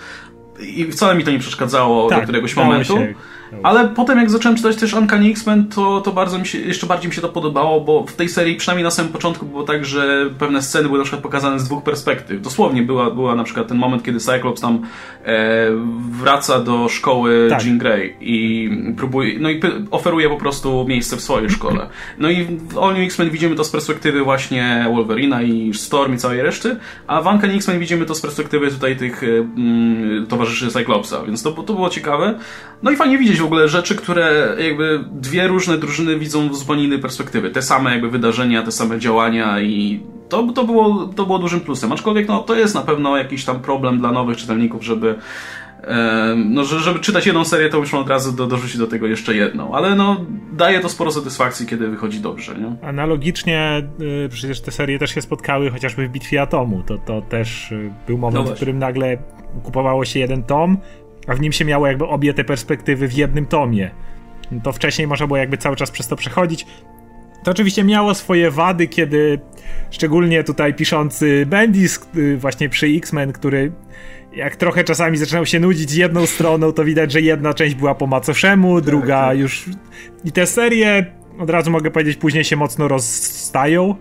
i wcale mi to nie przeszkadzało tak, do któregoś momentu. Się. Ale potem jak zacząłem czytać też Uncanny X-Men, to, to bardzo mi się, jeszcze bardziej mi się to podobało, bo w tej serii przynajmniej na samym początku było tak, że pewne sceny były na przykład pokazane z dwóch perspektyw. Dosłownie była, była na przykład ten moment, kiedy Cyclops tam e, wraca do szkoły tak. Jean Grey i próbuje, no i oferuje po prostu miejsce w swojej szkole. No i w All New X-Men widzimy to z perspektywy właśnie Wolverina i Storm i całej reszty, a w Uncanny X-Men widzimy to z perspektywy tutaj tych mm, towarzyszy Cyclopsa, więc to, to było ciekawe. No i fajnie widzieć w ogóle rzeczy, które jakby dwie różne drużyny widzą z zupełnie innej perspektywy. Te same jakby wydarzenia, te same działania i to, to, było, to było dużym plusem. Aczkolwiek no, to jest na pewno jakiś tam problem dla nowych czytelników, żeby no, żeby czytać jedną serię, to muszą od razu do, dorzucić do tego jeszcze jedną. Ale no, daje to sporo satysfakcji, kiedy wychodzi dobrze. Nie? Analogicznie y, przecież te serie też się spotkały chociażby w Bitwie Atomu. To, to też y, był moment, no w którym nagle kupowało się jeden tom, a w nim się miało jakby obie te perspektywy w jednym tomie. To wcześniej można było jakby cały czas przez to przechodzić. To oczywiście miało swoje wady, kiedy szczególnie tutaj piszący Bendis, y, właśnie przy X-Men, który jak trochę czasami zaczynał się nudzić z jedną stroną, to widać, że jedna część była po macoszemu, druga tak, tak. już... I te serie, od razu mogę powiedzieć, później się mocno rozstają.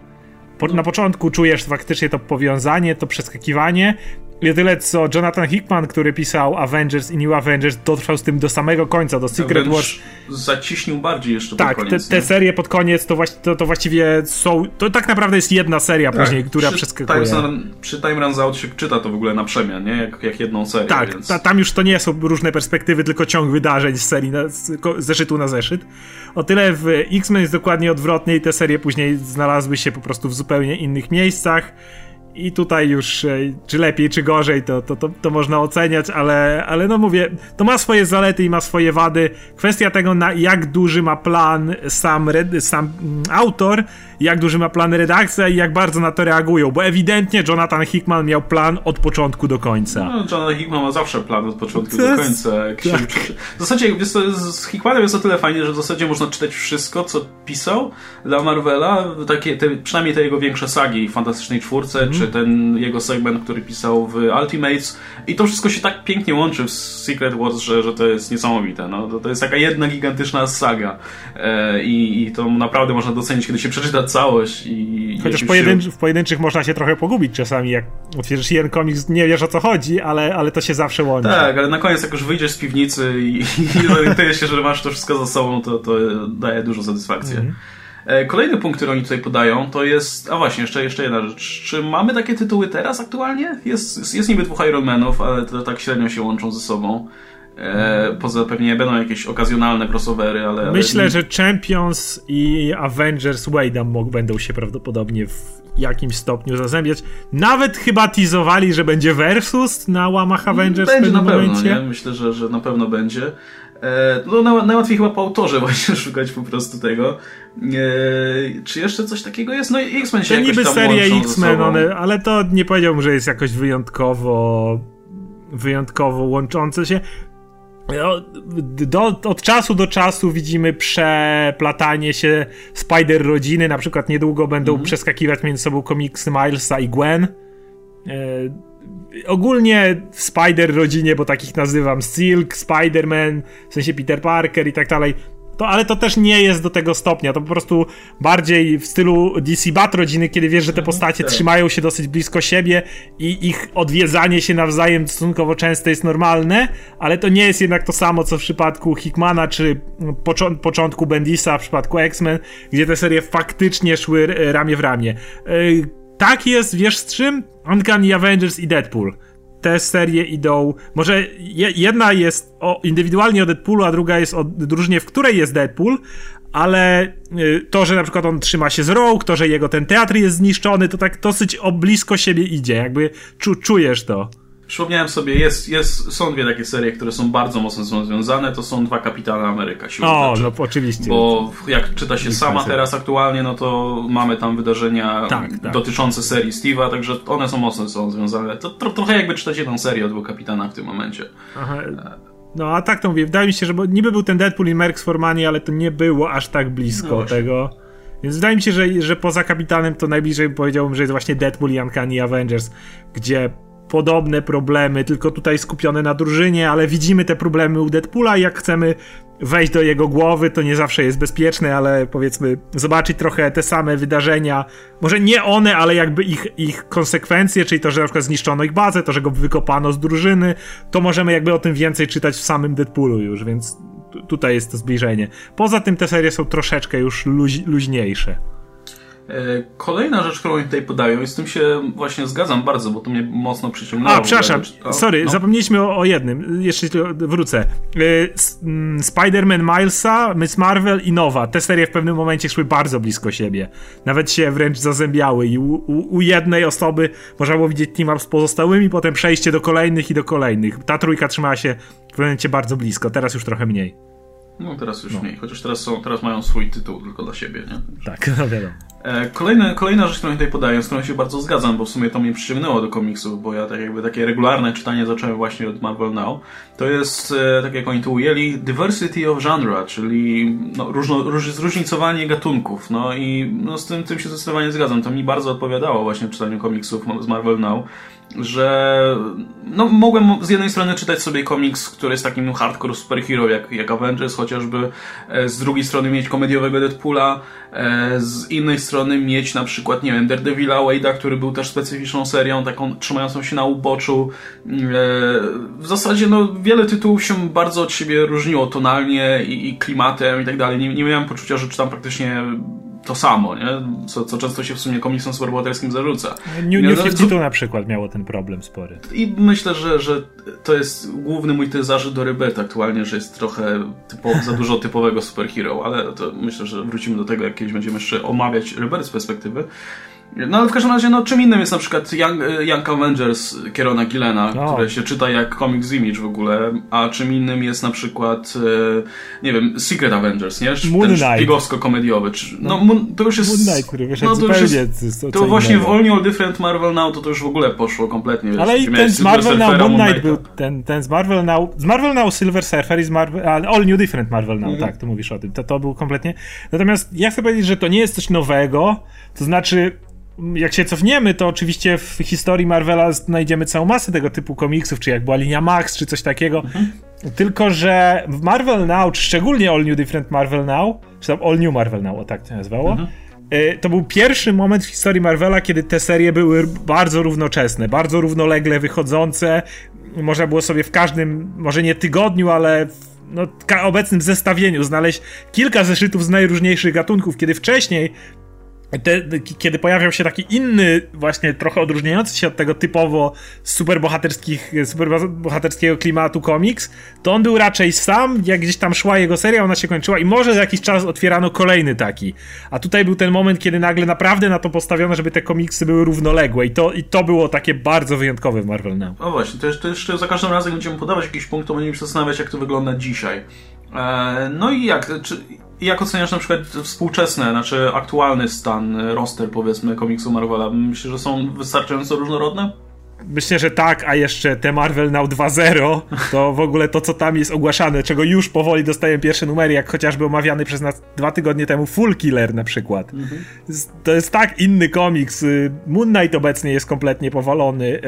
Po, na początku czujesz faktycznie to powiązanie, to przeskakiwanie, i tyle, co Jonathan Hickman, który pisał Avengers i New Avengers, dotrwał z tym do samego końca, do Secret Wars. Zaciśnił bardziej jeszcze tak, pod koniec. Tak, te, te serie pod koniec to, to, to, właściwie są. To tak naprawdę jest jedna seria tak, później, która przy przeskakuje. Time, przy Time Runs Out się czyta to w ogóle na przemian, nie? Jak, jak jedną serię. Tak, więc... ta, tam już to nie są różne perspektywy, tylko ciąg wydarzeń z serii, na, z zeszytu na zeszyt. O tyle w X-Men jest dokładnie odwrotnie i te serie później znalazły się po prostu w zupełnie innych miejscach i tutaj już, e, czy lepiej, czy gorzej, to, to, to, to, można oceniać, ale, ale no mówię, to ma swoje zalety i ma swoje wady. Kwestia tego, na jak duży ma plan sam, sam mm, autor, jak duży ma plan redakcja i jak bardzo na to reagują, bo ewidentnie Jonathan Hickman miał plan od początku do końca. No, Jonathan Hickman ma zawsze plan od początku do końca. Tak. W zasadzie jest to, z Hickmanem jest o tyle fajnie, że w zasadzie można czytać wszystko, co pisał dla Marvela, takie, te, przynajmniej te jego większe sagi, Fantastycznej Czwórce, mm. czy ten jego segment, który pisał w Ultimates i to wszystko się tak pięknie łączy w Secret Wars, że, że to jest niesamowite. No, to, to jest taka jedna gigantyczna saga e, i, i to naprawdę można docenić, kiedy się przeczyta całość. I, Chociaż pojedynczy, w pojedynczych można się trochę pogubić czasami, jak otworzysz jeden komiks, nie wiesz o co chodzi, ale, ale to się zawsze łączy. Tak, ale na koniec jak już wyjdziesz z piwnicy i, i (laughs) zorientujesz się, że masz to wszystko za sobą, to, to daje dużo satysfakcji. Mhm. E, kolejny punkt, który oni tutaj podają, to jest. A właśnie, jeszcze, jeszcze jedna rzecz. Czy mamy takie tytuły teraz aktualnie? Jest, jest niby dwóch Ironmanów, ale to tak średnio się łączą ze sobą. E, poza pewnie będą jakieś okazjonalne crossovery, ale... Myślę, ale... że Champions i Avengers Wade'em będą się prawdopodobnie w jakimś stopniu zazębiać. Nawet chyba teasowali, że będzie Versus na łamach Avengers będzie w pewnym na pewno, momencie. Nie? Myślę, że, że na pewno będzie. E, no najłatwiej chyba po autorze (laughs) właśnie szukać po prostu tego. E, czy jeszcze coś takiego jest? No X-Men się to jakoś niby tam seria X-Men, one, ale to nie powiedziałbym, że jest jakoś wyjątkowo wyjątkowo łączące się. No, do, od czasu do czasu widzimy przeplatanie się Spider rodziny. Na przykład niedługo będą -hmm. przeskakiwać między sobą komiksy Milesa i Gwen. E, ogólnie w Spider rodzinie, bo takich nazywam Silk, Spider-Man, w sensie Peter Parker i tak dalej to, ale to też nie jest do tego stopnia. To po prostu bardziej w stylu DC Bat rodziny, kiedy wiesz, że te postacie tak. trzymają się dosyć blisko siebie i ich odwiedzanie się nawzajem stosunkowo często jest normalne, ale to nie jest jednak to samo, co w przypadku Hickmana czy pocz początku Bendisa w przypadku X-Men, gdzie te serie faktycznie szły ramię w ramię. Tak jest, wiesz z czym? Uncanny Avengers i Deadpool te serie idą. Może jedna jest o, indywidualnie o Deadpoolu, a druga jest o drużynie, w której jest Deadpool, ale y, to, że na przykład on trzyma się z Rogue, to, że jego ten teatr jest zniszczony, to tak dosyć o blisko siebie idzie. Jakby czu, czujesz to. Przypomniałem sobie, jest, jest, są dwie takie serie, które są bardzo mocno związane, to są dwa Kapitana Ameryka. O, no oczywiście. Bo jak czyta się sama teraz aktualnie, no to mamy tam wydarzenia tak, tak. dotyczące serii Steve'a, także one są mocno są związane. To tro, trochę jakby czytać jedną serię o dwóch kapitanach w tym momencie. Aha. No a tak to mówię, wydaje mi się, że bo niby był ten Deadpool i Mercs Formani, ale to nie było aż tak blisko no tego. Więc wydaje mi się, że, że poza kapitanem to najbliżej powiedziałbym, że jest właśnie Deadpool i Uncanny Avengers, gdzie podobne problemy, tylko tutaj skupione na drużynie, ale widzimy te problemy u Deadpoola i jak chcemy wejść do jego głowy, to nie zawsze jest bezpieczne, ale powiedzmy zobaczyć trochę te same wydarzenia, może nie one, ale jakby ich, ich konsekwencje, czyli to, że na przykład zniszczono ich bazę, to, że go wykopano z drużyny, to możemy jakby o tym więcej czytać w samym Deadpoolu już, więc tutaj jest to zbliżenie. Poza tym te serie są troszeczkę już luź, luźniejsze. E, kolejna rzecz, którą tutaj podają, i z tym się właśnie zgadzam bardzo, bo to mnie mocno przyciągnęło. A, przepraszam, sorry, no. zapomnieliśmy o, o, jednym, jeszcze wrócę. E, mm, Spider-Man Milesa, Miss Marvel i Nowa. Te serie w pewnym momencie szły bardzo blisko siebie. Nawet się wręcz zazębiały i u, u, u jednej osoby można było widzieć team up z pozostałymi, potem przejście do kolejnych i do kolejnych. Ta trójka trzymała się w pewnym momencie bardzo blisko, teraz już trochę mniej. No teraz już no. mniej, chociaż teraz, są, teraz mają swój tytuł tylko dla siebie, nie? Tak, (laughs) no wiadomo. E, kolejne, kolejna rzecz, którą tutaj podaję, z którą się bardzo zgadzam, bo w sumie to mnie przyciągnęło do komiksów, bo ja tak jakby takie regularne czytanie zacząłem właśnie od Marvel Now, to jest, e, tak jak oni to ujęli, diversity of genre, czyli no, różno, róż, zróżnicowanie gatunków. No i no, z tym, tym się zdecydowanie zgadzam. To mi bardzo odpowiadało właśnie w czytaniu komiksów z Marvel Now że no, mogłem z jednej strony czytać sobie komiks, który jest takim hardcore superhero jak, jak Avengers chociażby, e, z drugiej strony mieć komediowego Deadpoola, e, z innej strony mieć na przykład, nie wiem, Daredevila Wade'a, który był też specyficzną serią, taką trzymającą się na uboczu. E, w zasadzie no, wiele tytułów się bardzo od siebie różniło tonalnie i, i klimatem i tak dalej. Nie, nie miałem poczucia, że czytam praktycznie to samo, nie? Co, co często się w sumie komiksom superbohaterskim zarzuca. New, New 52 na przykład miało ten problem spory. I myślę, że, że to jest główny mój też zarzut do Rebirth aktualnie, że jest trochę typo, za dużo typowego superhero, ale to myślę, że wrócimy do tego, jak kiedyś będziemy jeszcze omawiać Rebirth z perspektywy. No ale w każdym razie, no czym innym jest na przykład Young, Young Avengers Kierona Gillena, no. które się czyta jak comics image w ogóle, a czym innym jest na przykład, e, nie wiem, Secret Avengers, nie? Moon Ten szpiegowsko-komediowy. No, no to już jest... Moon Knight, który wyszedł no, to już jest, to, to właśnie w All New All Different Marvel Now to to już w ogóle poszło kompletnie. Wiesz, ale i ten z Marvel Now Moon Knight był, ten, ten z Marvel Now, z Marvel Now Silver Surfer i z Marvel, All New Different Marvel Now, mm. tak, tu mówisz o tym, to, to był kompletnie... Natomiast ja chcę powiedzieć, że to nie jest coś nowego, to znaczy jak się cofniemy, to oczywiście w historii Marvela znajdziemy całą masę tego typu komiksów, czy jak była linia Max, czy coś takiego. Mhm. Tylko, że w Marvel Now, czy szczególnie All New Different Marvel Now, czy tam All New Marvel Now, o tak się nazywało, mhm. Y, to był pierwszy moment w historii Marvela, kiedy te serie były bardzo równoczesne, bardzo równolegle wychodzące. Można było sobie w każdym, może nie tygodniu, ale w no, obecnym zestawieniu znaleźć kilka zeszytów z najróżniejszych gatunków, kiedy wcześniej te, kiedy pojawiał się taki inny, właśnie trochę odróżniający się od tego typowo superbohaterskich, superbohaterskiego klimatu komiks, to on był raczej sam, jak gdzieś tam szła jego seria, ona się kończyła i może za jakiś czas otwierano kolejny taki. A tutaj był ten moment, kiedy nagle naprawdę na to postawiono, żeby te komiksy były równoległe i to, i to było takie bardzo wyjątkowe w Marvel Now. No właśnie, to jeszcze, jeszcze za każdym razem, będziemy podawać jakiś punkt, to będziemy się zastanawiać, jak to wygląda dzisiaj. Eee, no i jak? Czy, jak oceniasz na przykład współczesny, znaczy aktualny stan, roster powiedzmy komiksu Marvela? Myślę, że są wystarczająco różnorodne? Myślę, że tak, a jeszcze te Marvel Now 2.0, to w ogóle to, co tam jest ogłaszane, czego już powoli dostaję pierwsze numery, jak chociażby omawiany przez nas dwa tygodnie temu Full Killer na przykład. Mhm. To jest tak inny komiks. Moon Knight obecnie jest kompletnie powalony.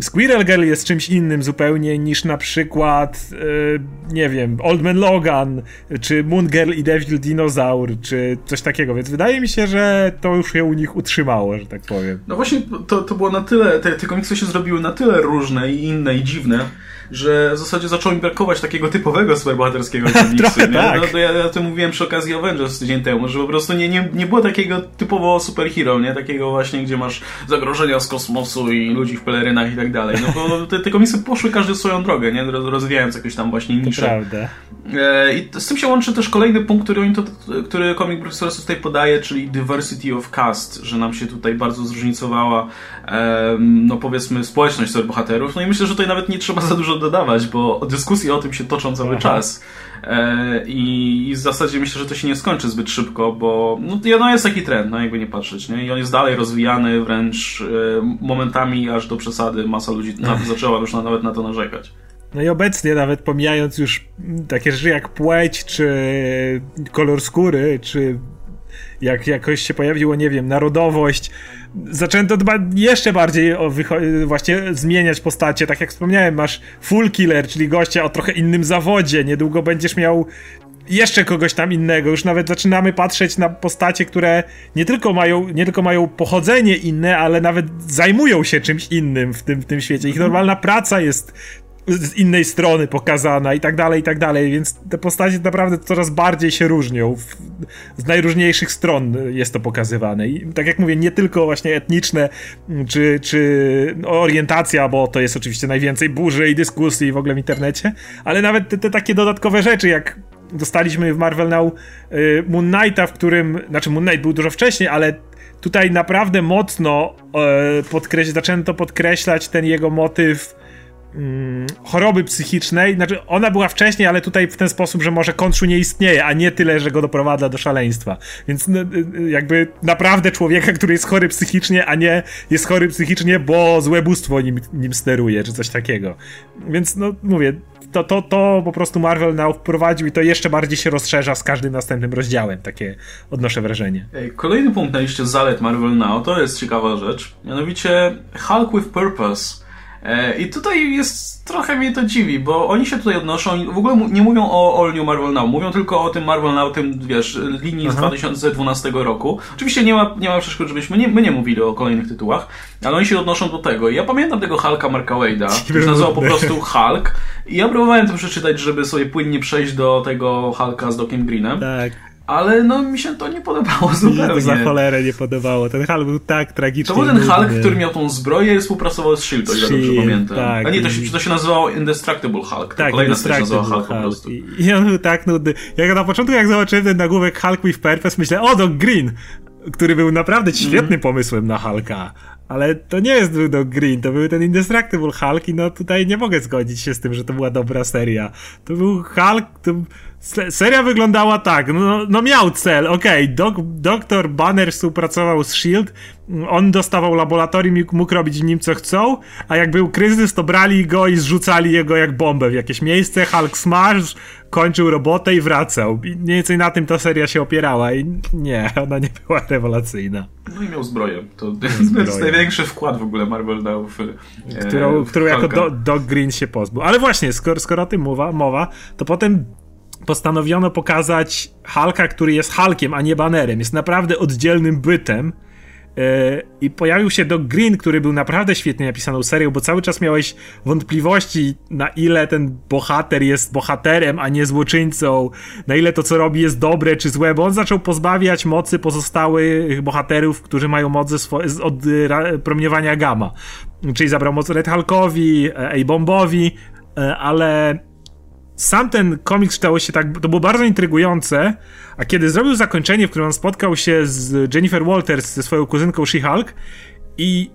Squirrel Girl jest czymś innym zupełnie niż na przykład, e, nie wiem, Old Man Logan, czy Moon Girl i Devil Dinosaur, czy coś takiego, więc wydaje mi się, że to już się u nich utrzymało, że tak powiem. No właśnie, to, to było na tyle, te, te komiksy się zrobiły na tyle różne i inne i dziwne, że w zasadzie zaczęło mi brakować takiego typowego superbohaterskiego komiksu. (laughs) Tak. No, to ja, ja o tym mówiłem przy okazji Avengers tydzień temu, że po prostu nie, nie, nie było takiego typowo superhero, nie? Takiego właśnie, gdzie masz zagrożenia z kosmosu i ludzi w pelerynach i tak dalej. No bo te, te komiksy poszły każdy swoją drogę, nie? Rozwijając jakieś tam właśnie nisze. prawda. E, I z tym się łączy też kolejny punkt, który, oni to, który Comic Professor tutaj podaje, czyli diversity of cast, że nam się tutaj bardzo zróżnicowała no powiedzmy społeczność superbohaterów. No i myślę, że tutaj nawet nie trzeba za dużo dodawać, bo dyskusje o tym się toczą cały Aha. czas. E, I, I, w zasadzie myślę, że to się nie skończy zbyt szybko, bo no, no jest taki trend, no jakby nie patrzeć, nie? I on jest dalej rozwijany, wręcz e, momentami aż do przesady masa ludzi na, zaczęła już na, nawet na to narzekać. No i obecnie nawet pomijając już takie rzeczy jak płeć, czy kolor skóry, czy jak jakoś się pojawiło, nie wiem, narodowość, zaczęto dba jeszcze bardziej o właśnie zmieniać postacie. Tak jak wspomniałem, masz full killer, czyli gościa o trochę innym zawodzie. Niedługo będziesz miał jeszcze kogoś tam innego. Już nawet zaczynamy patrzeć na postacie, które nie tylko mają, nie tylko mają pochodzenie inne, ale nawet zajmują się czymś innym w tym, w tym świecie. Ich mhm. normalna praca jest z innej strony pokazana i tak dalej, i tak dalej, więc te postacie naprawdę coraz bardziej się różnią. Z najróżniejszych stron jest to pokazywane. I tak jak mówię, nie tylko właśnie etniczne, czy, czy orientacja, bo to jest oczywiście najwięcej burzy i dyskusji w ogóle w internecie, ale nawet te, te takie dodatkowe rzeczy, jak dostaliśmy w Marvel Now y, Moon Knighta, w którym, znaczy Moon Knight był dużo wcześniej, ale tutaj naprawdę mocno e, podkreś- zaczęto podkreślać ten jego motyw Mm, choroby psychicznej, znaczy ona była wcześniej, ale tutaj w ten sposób, że może Konszu nie istnieje, a nie tyle, że go doprowadza do szaleństwa. Więc jakby naprawdę człowieka, który jest chory psychicznie, a nie jest chory psychicznie, bo złe bóstwo nim, nim steruje, czy coś takiego. Więc no mówię, to, to, to po prostu Marvel Now wprowadził i to jeszcze bardziej się rozszerza z każdym następnym rozdziałem. Takie odnoszę wrażenie. Kolejny punkt na liście zalet Marvel Now to jest ciekawa rzecz. Mianowicie Hulk with Purpose I tutaj jest trochę mnie to dziwi, bo oni się tutaj odnoszą, w ogóle nie mówią o All New Marvel Now, mówią tylko o tym Marvel Now, tym wiesz, linii Aha. z 2012 roku. Oczywiście nie ma, nie ma przeszkód, żebyśmy nie, my nie mówili o kolejnych tytułach, ale oni się odnoszą do tego. I ja pamiętam tego Hulka Marka Wade'a, (laughs) który nazywał po prostu Hulk i ja próbowałem to przeczytać, żeby sobie płynnie przejść do tego Hulka z Dockiem Greenem. Tak ale no mi się to nie podobało zupełnie. Mi to za cholerę nie podobało. Ten Hulk był tak tragiczny. To był ten Hulk, który miał tą zbroję i współpracował z S.H.I.E.L.D., o ile dobrze pamiętam. Tak. A nie, to się, to się nazywało Indestructible Hulk. Tak, kolejna Indestructible Hulk, Hulk po prostu. I, I on był tak nudny. Jak na początku, jak zobaczyłem ten nagłówek Hulk with Purpose, myślę, o, Doc Green! który był naprawdę świetnym mm. pomysłem na Hulka. Ale to nie jest Doc Green, to był ten Indestructible Hulk i no tutaj nie mogę zgodzić się z tym, że to była dobra seria. To był Hulk, to Seria wyglądała tak, no, no miał cel, okej, okay, dok doktor Banner współpracował z S.H.I.E.L.D., on dostawał laboratorium i mógł robić w nim co chcą, a jak był kryzys, to brali go i zrzucali jego jak bombę w jakieś miejsce, Hulk smash, kończył robotę i wracał. I mniej więcej na tym ta seria się opierała i nie, ona nie była rewelacyjna. No i miał zbroję. To, (laughs) to jest największy wkład w ogóle Marvel dał w, e, którą, w którą jako do, Doc Green się pozbył. Ale właśnie, skoro, skoro o tym mowa, mowa, to potem postanowiono pokazać Hulka, który jest Hulkiem, a nie banerem. Jest naprawdę oddzielnym bytem. i pojawił się Doc Green, który był naprawdę świetnie napisaną serią, bo cały czas miałeś wątpliwości, na ile ten bohater jest bohaterem, a nie złoczyńcą, na ile to, co robi, jest dobre czy złe, bo on zaczął pozbawiać mocy pozostałych bohaterów, którzy mają moc od promieniowania gamma. Czyli zabrał moc Red Hulkowi, e, A-Bombowi, e, ale sam ten komiks czytało się tak, to było bardzo intrygujące, a kiedy zrobił zakończenie, w którym on spotkał się z Jennifer Walters, ze swoją kuzynką She-Hulk i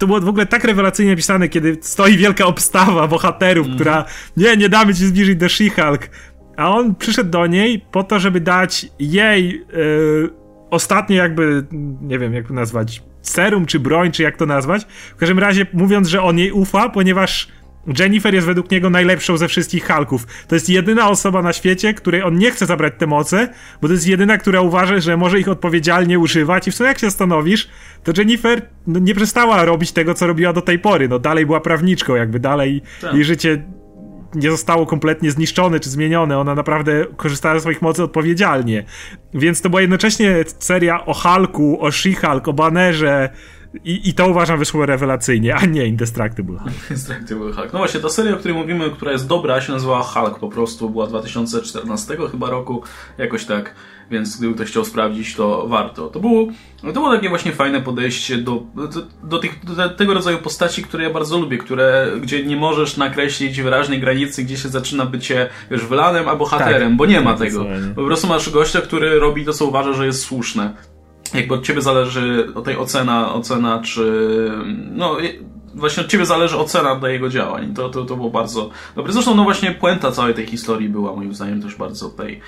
to było w ogóle tak rewelacyjnie napisane, kiedy stoi wielka obstawa bohaterów, mm. która nie, nie damy ci zbliżyć do She-Hulk, a on przyszedł do niej po to, żeby dać jej yy, ostatnie jakby, nie wiem jak to nazwać, serum czy broń, czy jak to nazwać. W każdym razie mówiąc, że on jej ufa, ponieważ Jennifer jest według niego najlepszą ze wszystkich Hulków. To jest jedyna osoba na świecie, której on nie chce zabrać te moce, bo to jest jedyna, która uważa, że może ich odpowiedzialnie używać i w sumie jak się stanowisz, to Jennifer no, nie przestała robić tego, co robiła do tej pory. No dalej była prawniczką, jakby dalej tak. jej życie nie zostało kompletnie zniszczone czy zmienione. Ona naprawdę korzystała ze swoich mocy odpowiedzialnie. Więc to była jednocześnie seria o Hulku, o She-Hulk, o Bannerze, i, I to uważam wyszło rewelacyjnie, a nie Indestructible Hulk. Indestructible Hulk. No właśnie, ta seria, o której mówimy, która jest dobra, się nazywała Hulk po prostu. Była 2014 chyba roku, jakoś tak. Więc gdyby ktoś chciał sprawdzić, to warto. To było, to było takie właśnie fajne podejście do, do, do, tych, do tego rodzaju postaci, które ja bardzo lubię, które, gdzie nie możesz nakreślić wyraźnej granicy, gdzie się zaczyna bycie, wiesz, wylanem albo bohaterem, tak, bo nie ma tego. Po prostu masz gościa, który robi to, co uważa, że jest słuszne jakby od ciebie zależy o tej ocena, ocena czy no właśnie od ciebie zależy ocena dla jego działań. To, to, to było bardzo dobre. Zresztą no właśnie puenta całej tej historii była moim zdaniem też bardzo tutaj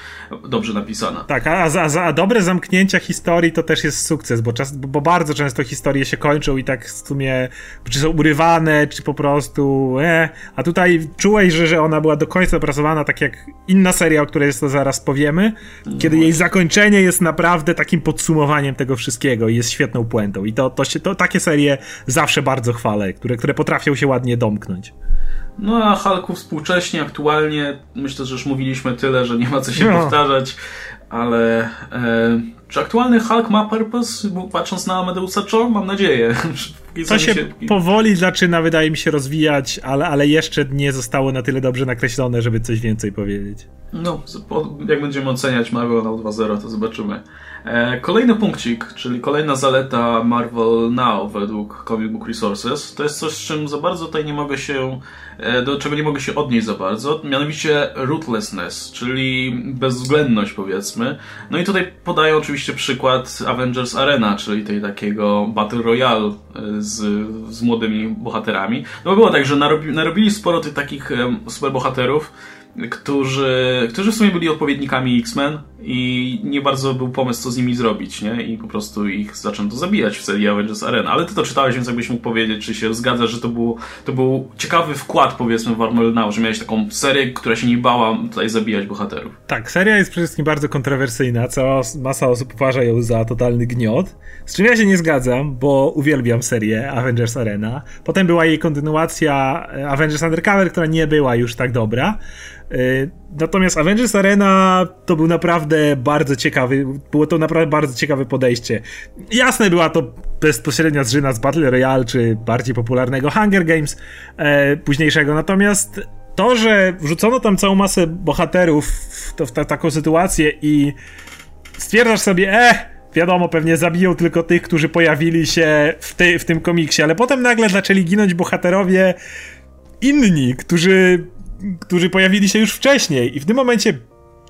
dobrze napisana. Tak, a, dobre zamknięcia historii to też jest sukces, bo, czas, bo bardzo często historie się kończą i tak w sumie czy są urywane, czy po prostu e, a tutaj czułeś, że, że ona była do końca opracowana tak jak inna seria, o której to zaraz powiemy, no kiedy jej zakończenie jest naprawdę takim podsumowaniem tego wszystkiego i jest świetną puentą i to, to, się, to takie serie zawsze bardzo chwalę które, które potrafią się ładnie domknąć. No a Hulku współcześnie, aktualnie, myślę, że już mówiliśmy tyle, że nie ma co się no. powtarzać, ale e, czy aktualny Hulk ma purpose, patrząc na Amadeusa Cho? Mam nadzieję. (laughs) To się, się powoli zaczyna, wydaje mi się, rozwijać, ale, ale jeszcze nie zostało na tyle dobrze nakreślone, żeby coś więcej powiedzieć. No, jak będziemy oceniać Marvel na 2.0, to zobaczymy. E, kolejny punkcik, czyli kolejna zaleta Marvel Now według Comic Book Resources, to jest coś, z czym za bardzo tutaj nie mogę się, e, do czego nie mogę się odnieść za bardzo, mianowicie ruthlessness, czyli bezwzględność powiedzmy. No i tutaj podaję oczywiście przykład Avengers Arena, czyli tej takiego Battle Royale e, z, z młodymi bohaterami. No bo było tak, że narobi, narobili sporo tych takich superbohaterów, którzy, którzy w sumie byli odpowiednikami X-Men i nie bardzo był pomysł, co z nimi zrobić, nie? I po prostu ich zaczęto zabijać w serii Avengers Arena. Ale ty to czytałeś, więc jakbyś mógł powiedzieć, czy się zgadza, że to był, to był ciekawy wkład, powiedzmy, w Marvel Now, że miałeś taką serię, która się nie bała tutaj zabijać bohaterów. Tak, seria jest przede wszystkim bardzo kontrowersyjna, cała masa osób uważa ją za totalny gniot, z czym ja się nie zgadzam, bo uwielbiam serię Avengers Arena. Potem była jej kontynuacja e, Avengers Undercover, która nie była już tak dobra, natomiast Avengers Arena to był naprawdę bardzo ciekawy, było to naprawdę bardzo ciekawe podejście. Jasne była to bezpośrednia zżyna z Battle Royale, czy bardziej popularnego Hunger Games e, późniejszego, natomiast to, że wrzucono tam całą masę bohaterów w, to, w ta, taką sytuację i stwierdzasz sobie, eh, wiadomo, pewnie zabiją tylko tych, którzy pojawili się w, ty, w tym komiksie, ale potem nagle zaczęli ginąć bohaterowie inni, którzy którzy pojawili się już wcześniej i w tym momencie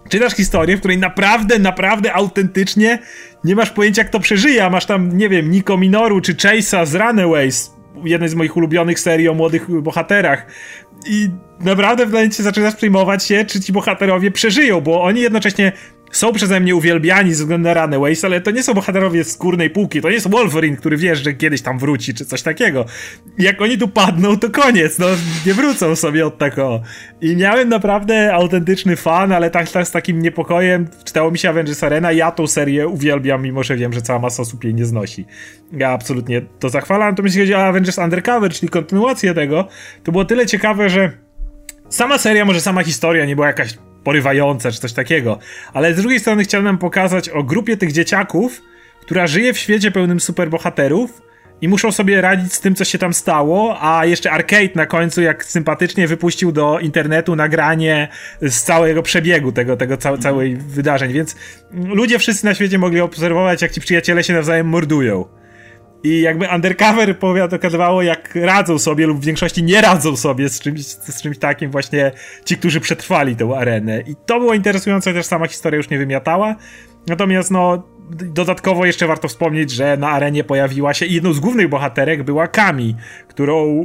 czytasz historię, w której naprawdę, naprawdę autentycznie nie masz pojęcia, jak to przeżyje, a masz tam, nie wiem, Nico Minoru czy Chase'a z Runaways, jednej z moich ulubionych serii o młodych bohaterach. I naprawdę w momencie zaczynasz przejmować się, czy ci bohaterowie przeżyją, bo oni jednocześnie są przeze mnie uwielbiani ze względu na Runaways, ale to nie są bohaterowie z skórnej półki, to nie jest Wolverine, który wiesz, że kiedyś tam wróci, czy coś takiego. Jak oni tu padną, to koniec, no nie wrócą sobie od tego. I miałem naprawdę autentyczny fan, ale tak, tak z takim niepokojem czytało mi się Avengers Arena, ja tą serię uwielbiam, mimo że wiem, że cała masa osób jej nie znosi. Ja absolutnie to zachwalam, natomiast jeśli chodzi o Avengers Undercover, czyli kontynuację tego, to było tyle ciekawe, że sama seria, może sama historia nie była jakaś porywająca czy coś takiego. Ale z drugiej strony chciałem nam pokazać o grupie tych dzieciaków, która żyje w świecie pełnym superbohaterów i muszą sobie radzić z tym, co się tam stało, a jeszcze Arcade na końcu, jak sympatycznie wypuścił do internetu nagranie z całego przebiegu tego, tego całe, całej wydarzeń, więc ludzie wszyscy na świecie mogli obserwować, jak ci przyjaciele się nawzajem mordują. I jakby Undercover pokazywało, jak radzą sobie lub w większości nie radzą sobie z czymś, z czymś takim właśnie ci, którzy przetrwali tę arenę. I to było interesujące, też sama historia już nie wymiatała. Natomiast no, dodatkowo jeszcze warto wspomnieć, że na arenie pojawiła się i jedną z głównych bohaterek była Kami, którą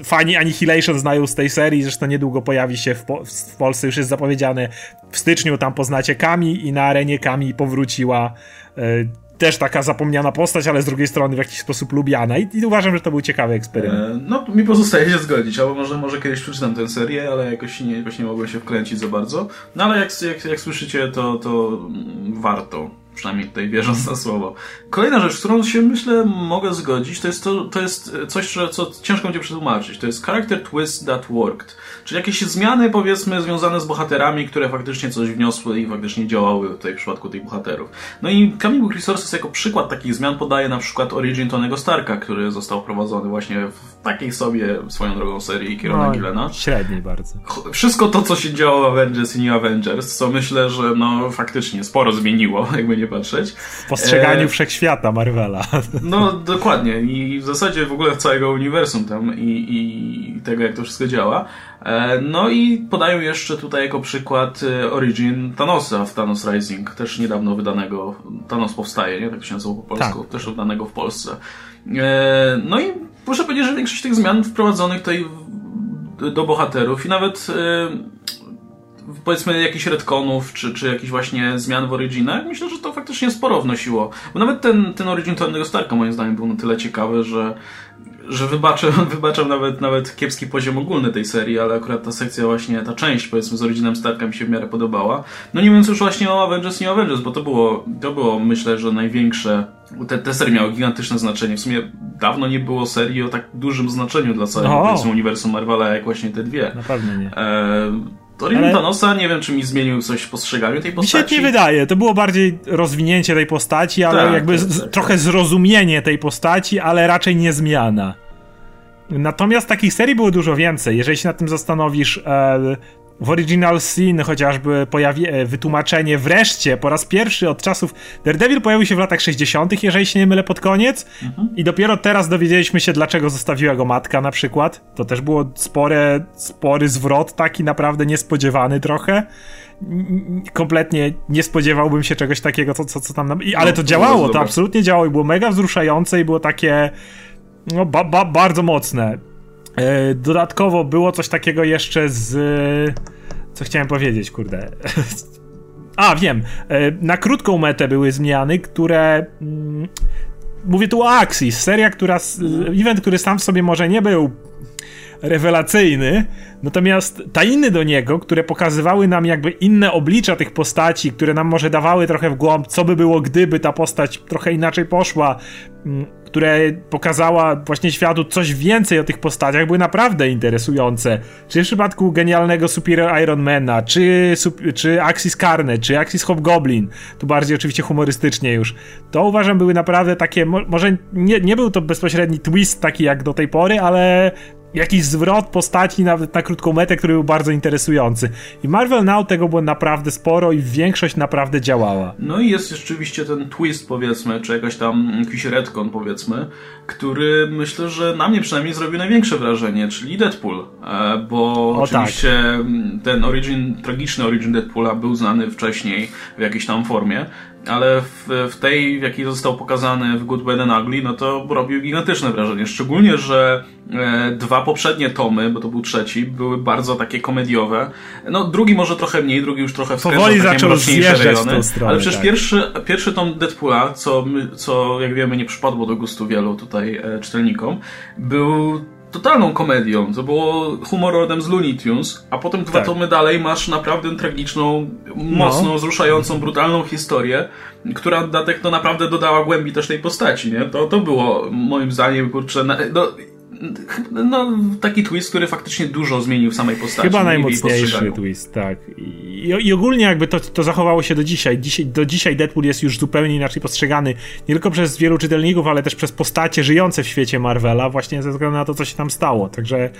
y, fani Annihilation znają z tej serii, zresztą niedługo pojawi się w, po w, Polsce, już jest zapowiedziane w styczniu, tam poznacie Kami i na arenie Kami powróciła y, też taka zapomniana postać, ale z drugiej strony w jakiś sposób lubiana i, i uważam, że to był ciekawy eksperyment. E, no, mi pozostaje się zgodzić, albo może, może kiedyś przeczytam tę serię, ale jakoś nie, jakoś nie mogłem się wkręcić za bardzo. No ale jak, jak, jak słyszycie, to, to warto przynajmniej tutaj wierząc na słowo. Kolejna rzecz, z którą się myślę mogę zgodzić, to jest, to, to jest coś, co ciężko będzie przetłumaczyć. To jest character twist that worked. Czyli jakieś zmiany, powiedzmy, związane z bohaterami, które faktycznie coś wniosły i faktycznie działały tutaj w przypadku tych bohaterów. No i Book Resources jako przykład takich zmian podaje na przykład Origin Tonego Starka, który został wprowadzony właśnie w takiej sobie swoją drogą serii Kirona no, Gillena. Średniej bardzo. Wszystko to, co się działo w Avengers i New Avengers, co myślę, że no faktycznie sporo zmieniło, (laughs) jakby nie patrzeć. W postrzeganiu e... wszechświata Marvela. No dokładnie i w zasadzie w ogóle całego uniwersum tam i, i tego, jak to wszystko działa. E, no i podają jeszcze tutaj jako przykład e, Origin Thanosa w Thanos Rising, też niedawno wydanego. Thanos powstaje, nie? Tak się nazywa po polsku, tak. też wydanego w Polsce. E, no i muszę powiedzieć, że większość tych zmian wprowadzonych tutaj do bohaterów i nawet powiedzmy jakichś retconów, czy, czy jakichś właśnie zmian w Originach, myślę, że to faktycznie sporo wnosiło. Bo nawet ten, ten Origin Tonego Starka moim zdaniem był na tyle ciekawy, że że wybaczam, (laughs) wybaczam nawet, nawet kiepski poziom ogólny tej serii, ale akurat ta sekcja właśnie, ta część powiedzmy z Originem Starka mi się w miarę podobała. No nie mówiąc już właśnie o Avengers, nie Avengers, bo to było, to było myślę, że największe, te, te serie miały gigantyczne znaczenie. W sumie dawno nie było serii o tak dużym znaczeniu dla całego no. uniwersum Marvela, jak właśnie te dwie. Na pewno nie. E Torin ale... Thanosa, nie wiem, czy mi zmienił coś w postrzeganiu tej postaci. Mi się nie wydaje. To było bardziej rozwinięcie tej postaci, ale tak, jakby tak, tak, trochę tak. zrozumienie tej postaci, ale raczej nie zmiana. Natomiast takich serii było dużo więcej. Jeżeli się nad tym zastanowisz, e, w Original Sin chociażby pojawi, e, wytłumaczenie wreszcie po raz pierwszy od czasów Daredevil pojawił się w latach 60., jeżeli się nie mylę pod koniec mhm. i dopiero teraz dowiedzieliśmy się dlaczego zostawiła go matka na przykład. To też było spore, spory zwrot taki naprawdę niespodziewany trochę. Kompletnie nie spodziewałbym się czegoś takiego, co, co, co tam... Ale to no, działało, to absolutnie działało i było mega wzruszające i było takie no, ba, ba, bardzo mocne. E, dodatkowo było coś takiego jeszcze z. Co chciałem powiedzieć, kurde. (laughs) A, wiem. E, na krótką metę były zmiany, które. Mm, mówię tu o Axis, seria, która. Event, który sam w sobie może nie był rewelacyjny, natomiast tajny do niego, które pokazywały nam jakby inne oblicza tych postaci, które nam może dawały trochę w głąb, co by było, gdyby ta postać trochę inaczej poszła, mm, które pokazała właśnie światu coś więcej o tych postaciach, były naprawdę interesujące. Czy w przypadku genialnego Superior Ironmana, czy, czy Axis Carne, czy Axis Hobgoblin, tu bardziej oczywiście humorystycznie już, to uważam były naprawdę takie, może nie, nie był to bezpośredni twist taki jak do tej pory, ale jakiś zwrot postaci nawet na krótką metę, który był bardzo interesujący. I Marvel Now tego było naprawdę sporo i większość naprawdę działała. No i jest rzeczywiście ten twist powiedzmy, czy jakaś tam jakiś retcon powiedzmy, który myślę, że na mnie przynajmniej zrobił największe wrażenie, czyli Deadpool. E, bo o, oczywiście tak. ten origin, tragiczny origin Deadpoola był znany wcześniej w jakiejś tam formie, ale w, w, tej, w jakiej został pokazany w Good, Bad and Ugly, no to robił gigantyczne wrażenie. Szczególnie, że e, dwa poprzednie tomy, bo to był trzeci, były bardzo takie komediowe. No drugi może trochę mniej, drugi już trochę wkręcał takie zaczął rejony. Stronę, ale przecież tak. pierwszy, pierwszy tom Deadpoola, co, co jak wiemy nie przypadło do gustu wielu tutaj e, czytelnikom, był totalną komedią. To było humor rodem z Looney Tunes, a potem dwa tak. tomy dalej masz naprawdę tragiczną, mocno no. wzruszającą, brutalną historię, która tak to naprawdę dodała głębi też tej postaci, nie? To, to było moim zdaniem, kurczę, no, no, taki twist, który faktycznie dużo zmienił w samej postaci. Chyba najmocniejszy twist, tak. I I, I, ogólnie jakby to, to zachowało się do dzisiaj. dzisiaj. Do dzisiaj Deadpool jest już zupełnie inaczej postrzegany, nie tylko przez wielu czytelników, ale też przez postacie żyjące w świecie Marvela, właśnie ze względu na to, co się tam stało. Także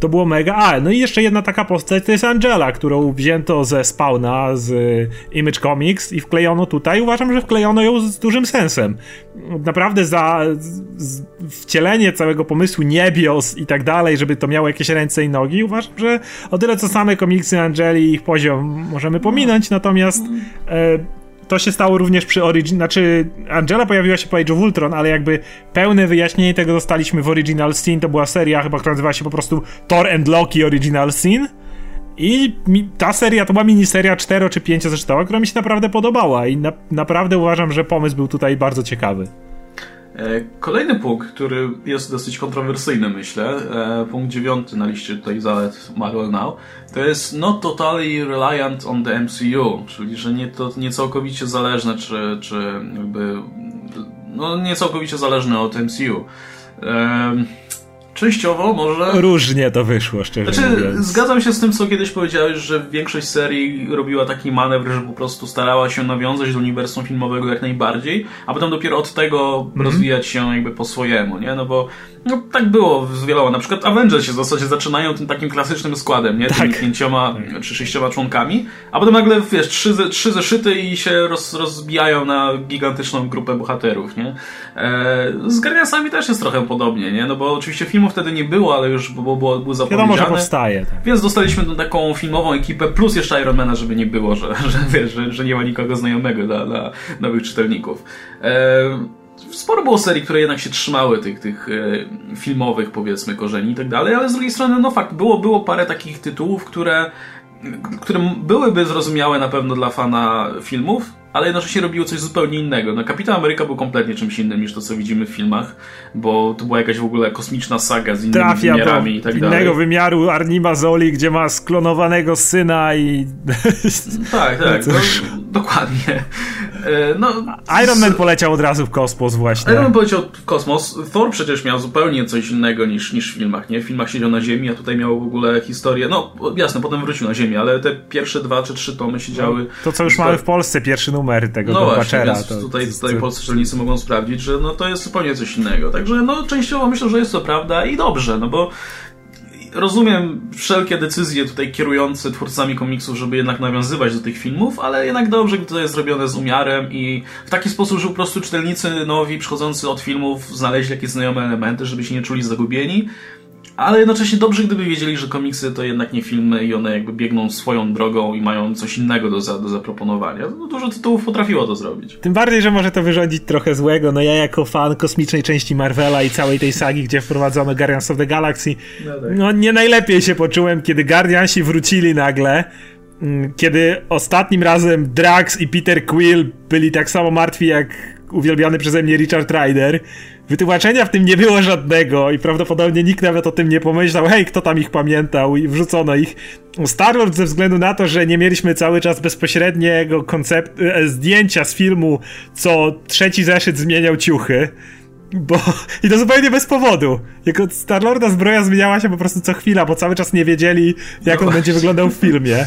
to było mega. A, no i jeszcze jedna taka postać to jest Angela, którą wzięto ze Spawna, z Image Comics i wklejono tutaj. Uważam, że wklejono ją z dużym sensem. Naprawdę za wcielenie całego pomysłu niebios i tak dalej, żeby to miało jakieś ręce i nogi, uważam, że o tyle co same komiksy Angeli i ich poziom możemy pominąć, natomiast e, to się stało również przy Origin, znaczy Angela pojawiła się po Age of Ultron, ale jakby pełne wyjaśnienie tego dostaliśmy w Original Sin, to była seria chyba, która nazywała się po prostu Thor and Loki Original Sin i ta seria to była miniseria 4 czy 5 zresztą, która mi się naprawdę podobała i na, naprawdę uważam, że pomysł był tutaj bardzo ciekawy. E, kolejny punkt, który jest dosyć kontrowersyjny, myślę, e, punkt dziewiąty na liście tutaj zalet Marvel Now, to jest not totally reliant on the MCU, czyli że nie, to nie całkowicie zależne, czy, czy jakby, no nie całkowicie zależne od MCU. Częściowo może. Różnie to wyszło, szczerze znaczy, mówiąc. Zgadzam się z tym, co kiedyś powiedziałeś, że większość serii robiła taki manewr, że po prostu starała się nawiązać do uniwersum filmowego jak najbardziej, a potem dopiero od tego mm -hmm. rozwijać się jakby po swojemu, nie? No bo no, tak było z wieloma. Na przykład Avengers się w zasadzie zaczynają tym takim klasycznym składem, nie? Tymi tak. pięcioma czy sześcioma członkami, a potem nagle, wiesz, trzy, trzy zeszyty i się roz, rozbijają na gigantyczną grupę bohaterów, nie? E, z Guardiansami też jest trochę podobnie, nie? No bo oczywiście filmów wtedy nie było, ale już było, było, było zapowiedziane. Wiadomo, że powstaje. Tak. Więc dostaliśmy tą taką filmową ekipę, plus jeszcze Ironmana, żeby nie było, że, (laughs) że wiesz, że, że nie ma nikogo znajomego dla, dla nowych czytelników. E, sporo było serii, które jednak się trzymały tych, tych e, filmowych, powiedzmy, korzeni i tak dalej, ale z drugiej strony, no fakt, było, było parę takich tytułów, które, które byłyby zrozumiałe na pewno dla fana filmów, ale jednocześnie robiło coś zupełnie innego. No, Kapitan Ameryka był kompletnie czymś innym niż to, co widzimy w filmach, bo to była jakaś w ogóle kosmiczna saga z innymi Trafia wymiarami i tak innego dalej. innego wymiaru Arnima Zoli, gdzie ma sklonowanego syna i... Tak, tak, no, dokładnie. E, no, Iron Man poleciał od razu w kosmos właśnie. Iron Man poleciał w kosmos. Thor przecież miał zupełnie coś innego niż, niż w filmach, nie? W filmach siedział na Ziemi, a tutaj miał w ogóle historię, no jasne, potem wrócił na Ziemię, ale te pierwsze dwa czy trzy tomy siedziały... No, to co już mamy w Polsce, pierwszy numer tego no właśnie, więc to, tutaj, tutaj polscy czytelnicy mogą sprawdzić, że no to jest zupełnie coś innego. Także no częściowo myślę, że jest to prawda i dobrze, no bo rozumiem wszelkie decyzje tutaj kierujące twórcami komiksów, żeby jednak nawiązywać do tych filmów, ale jednak dobrze, gdy to jest zrobione z umiarem i w taki sposób, że po prostu czytelnicy nowi przychodzący od filmów znaleźli jakieś znajome elementy, żeby się nie czuli zagubieni ale jednocześnie dobrze, gdyby wiedzieli, że komiksy to jednak nie filmy i one jakby biegną swoją drogą i mają coś innego do, za, do zaproponowania. No, dużo tytułów potrafiło to zrobić. Tym bardziej, że może to wyrządzić trochę złego. No ja jako fan kosmicznej części Marvela i całej tej sagi, gdzie wprowadzono Guardians of the Galaxy, no, tak. no nie najlepiej się poczułem, kiedy Guardiansi wrócili nagle mm, kiedy ostatnim razem Drax i Peter Quill byli tak samo martwi jak uwielbiany przeze mnie Richard Rider Wytłumaczenia w tym nie było żadnego i prawdopodobnie nikt nawet o tym nie pomyślał, hej, kto tam ich pamiętał i wrzucono ich. Star-Lord ze względu na to, że nie mieliśmy cały czas bezpośredniego koncept, e, zdjęcia z filmu, co trzeci zeszyt zmieniał ciuchy, bo... I to zupełnie bez powodu. Jako Star-Lorda zbroja zmieniała się po prostu co chwila, bo cały czas nie wiedzieli, jak no on będzie wyglądał w filmie.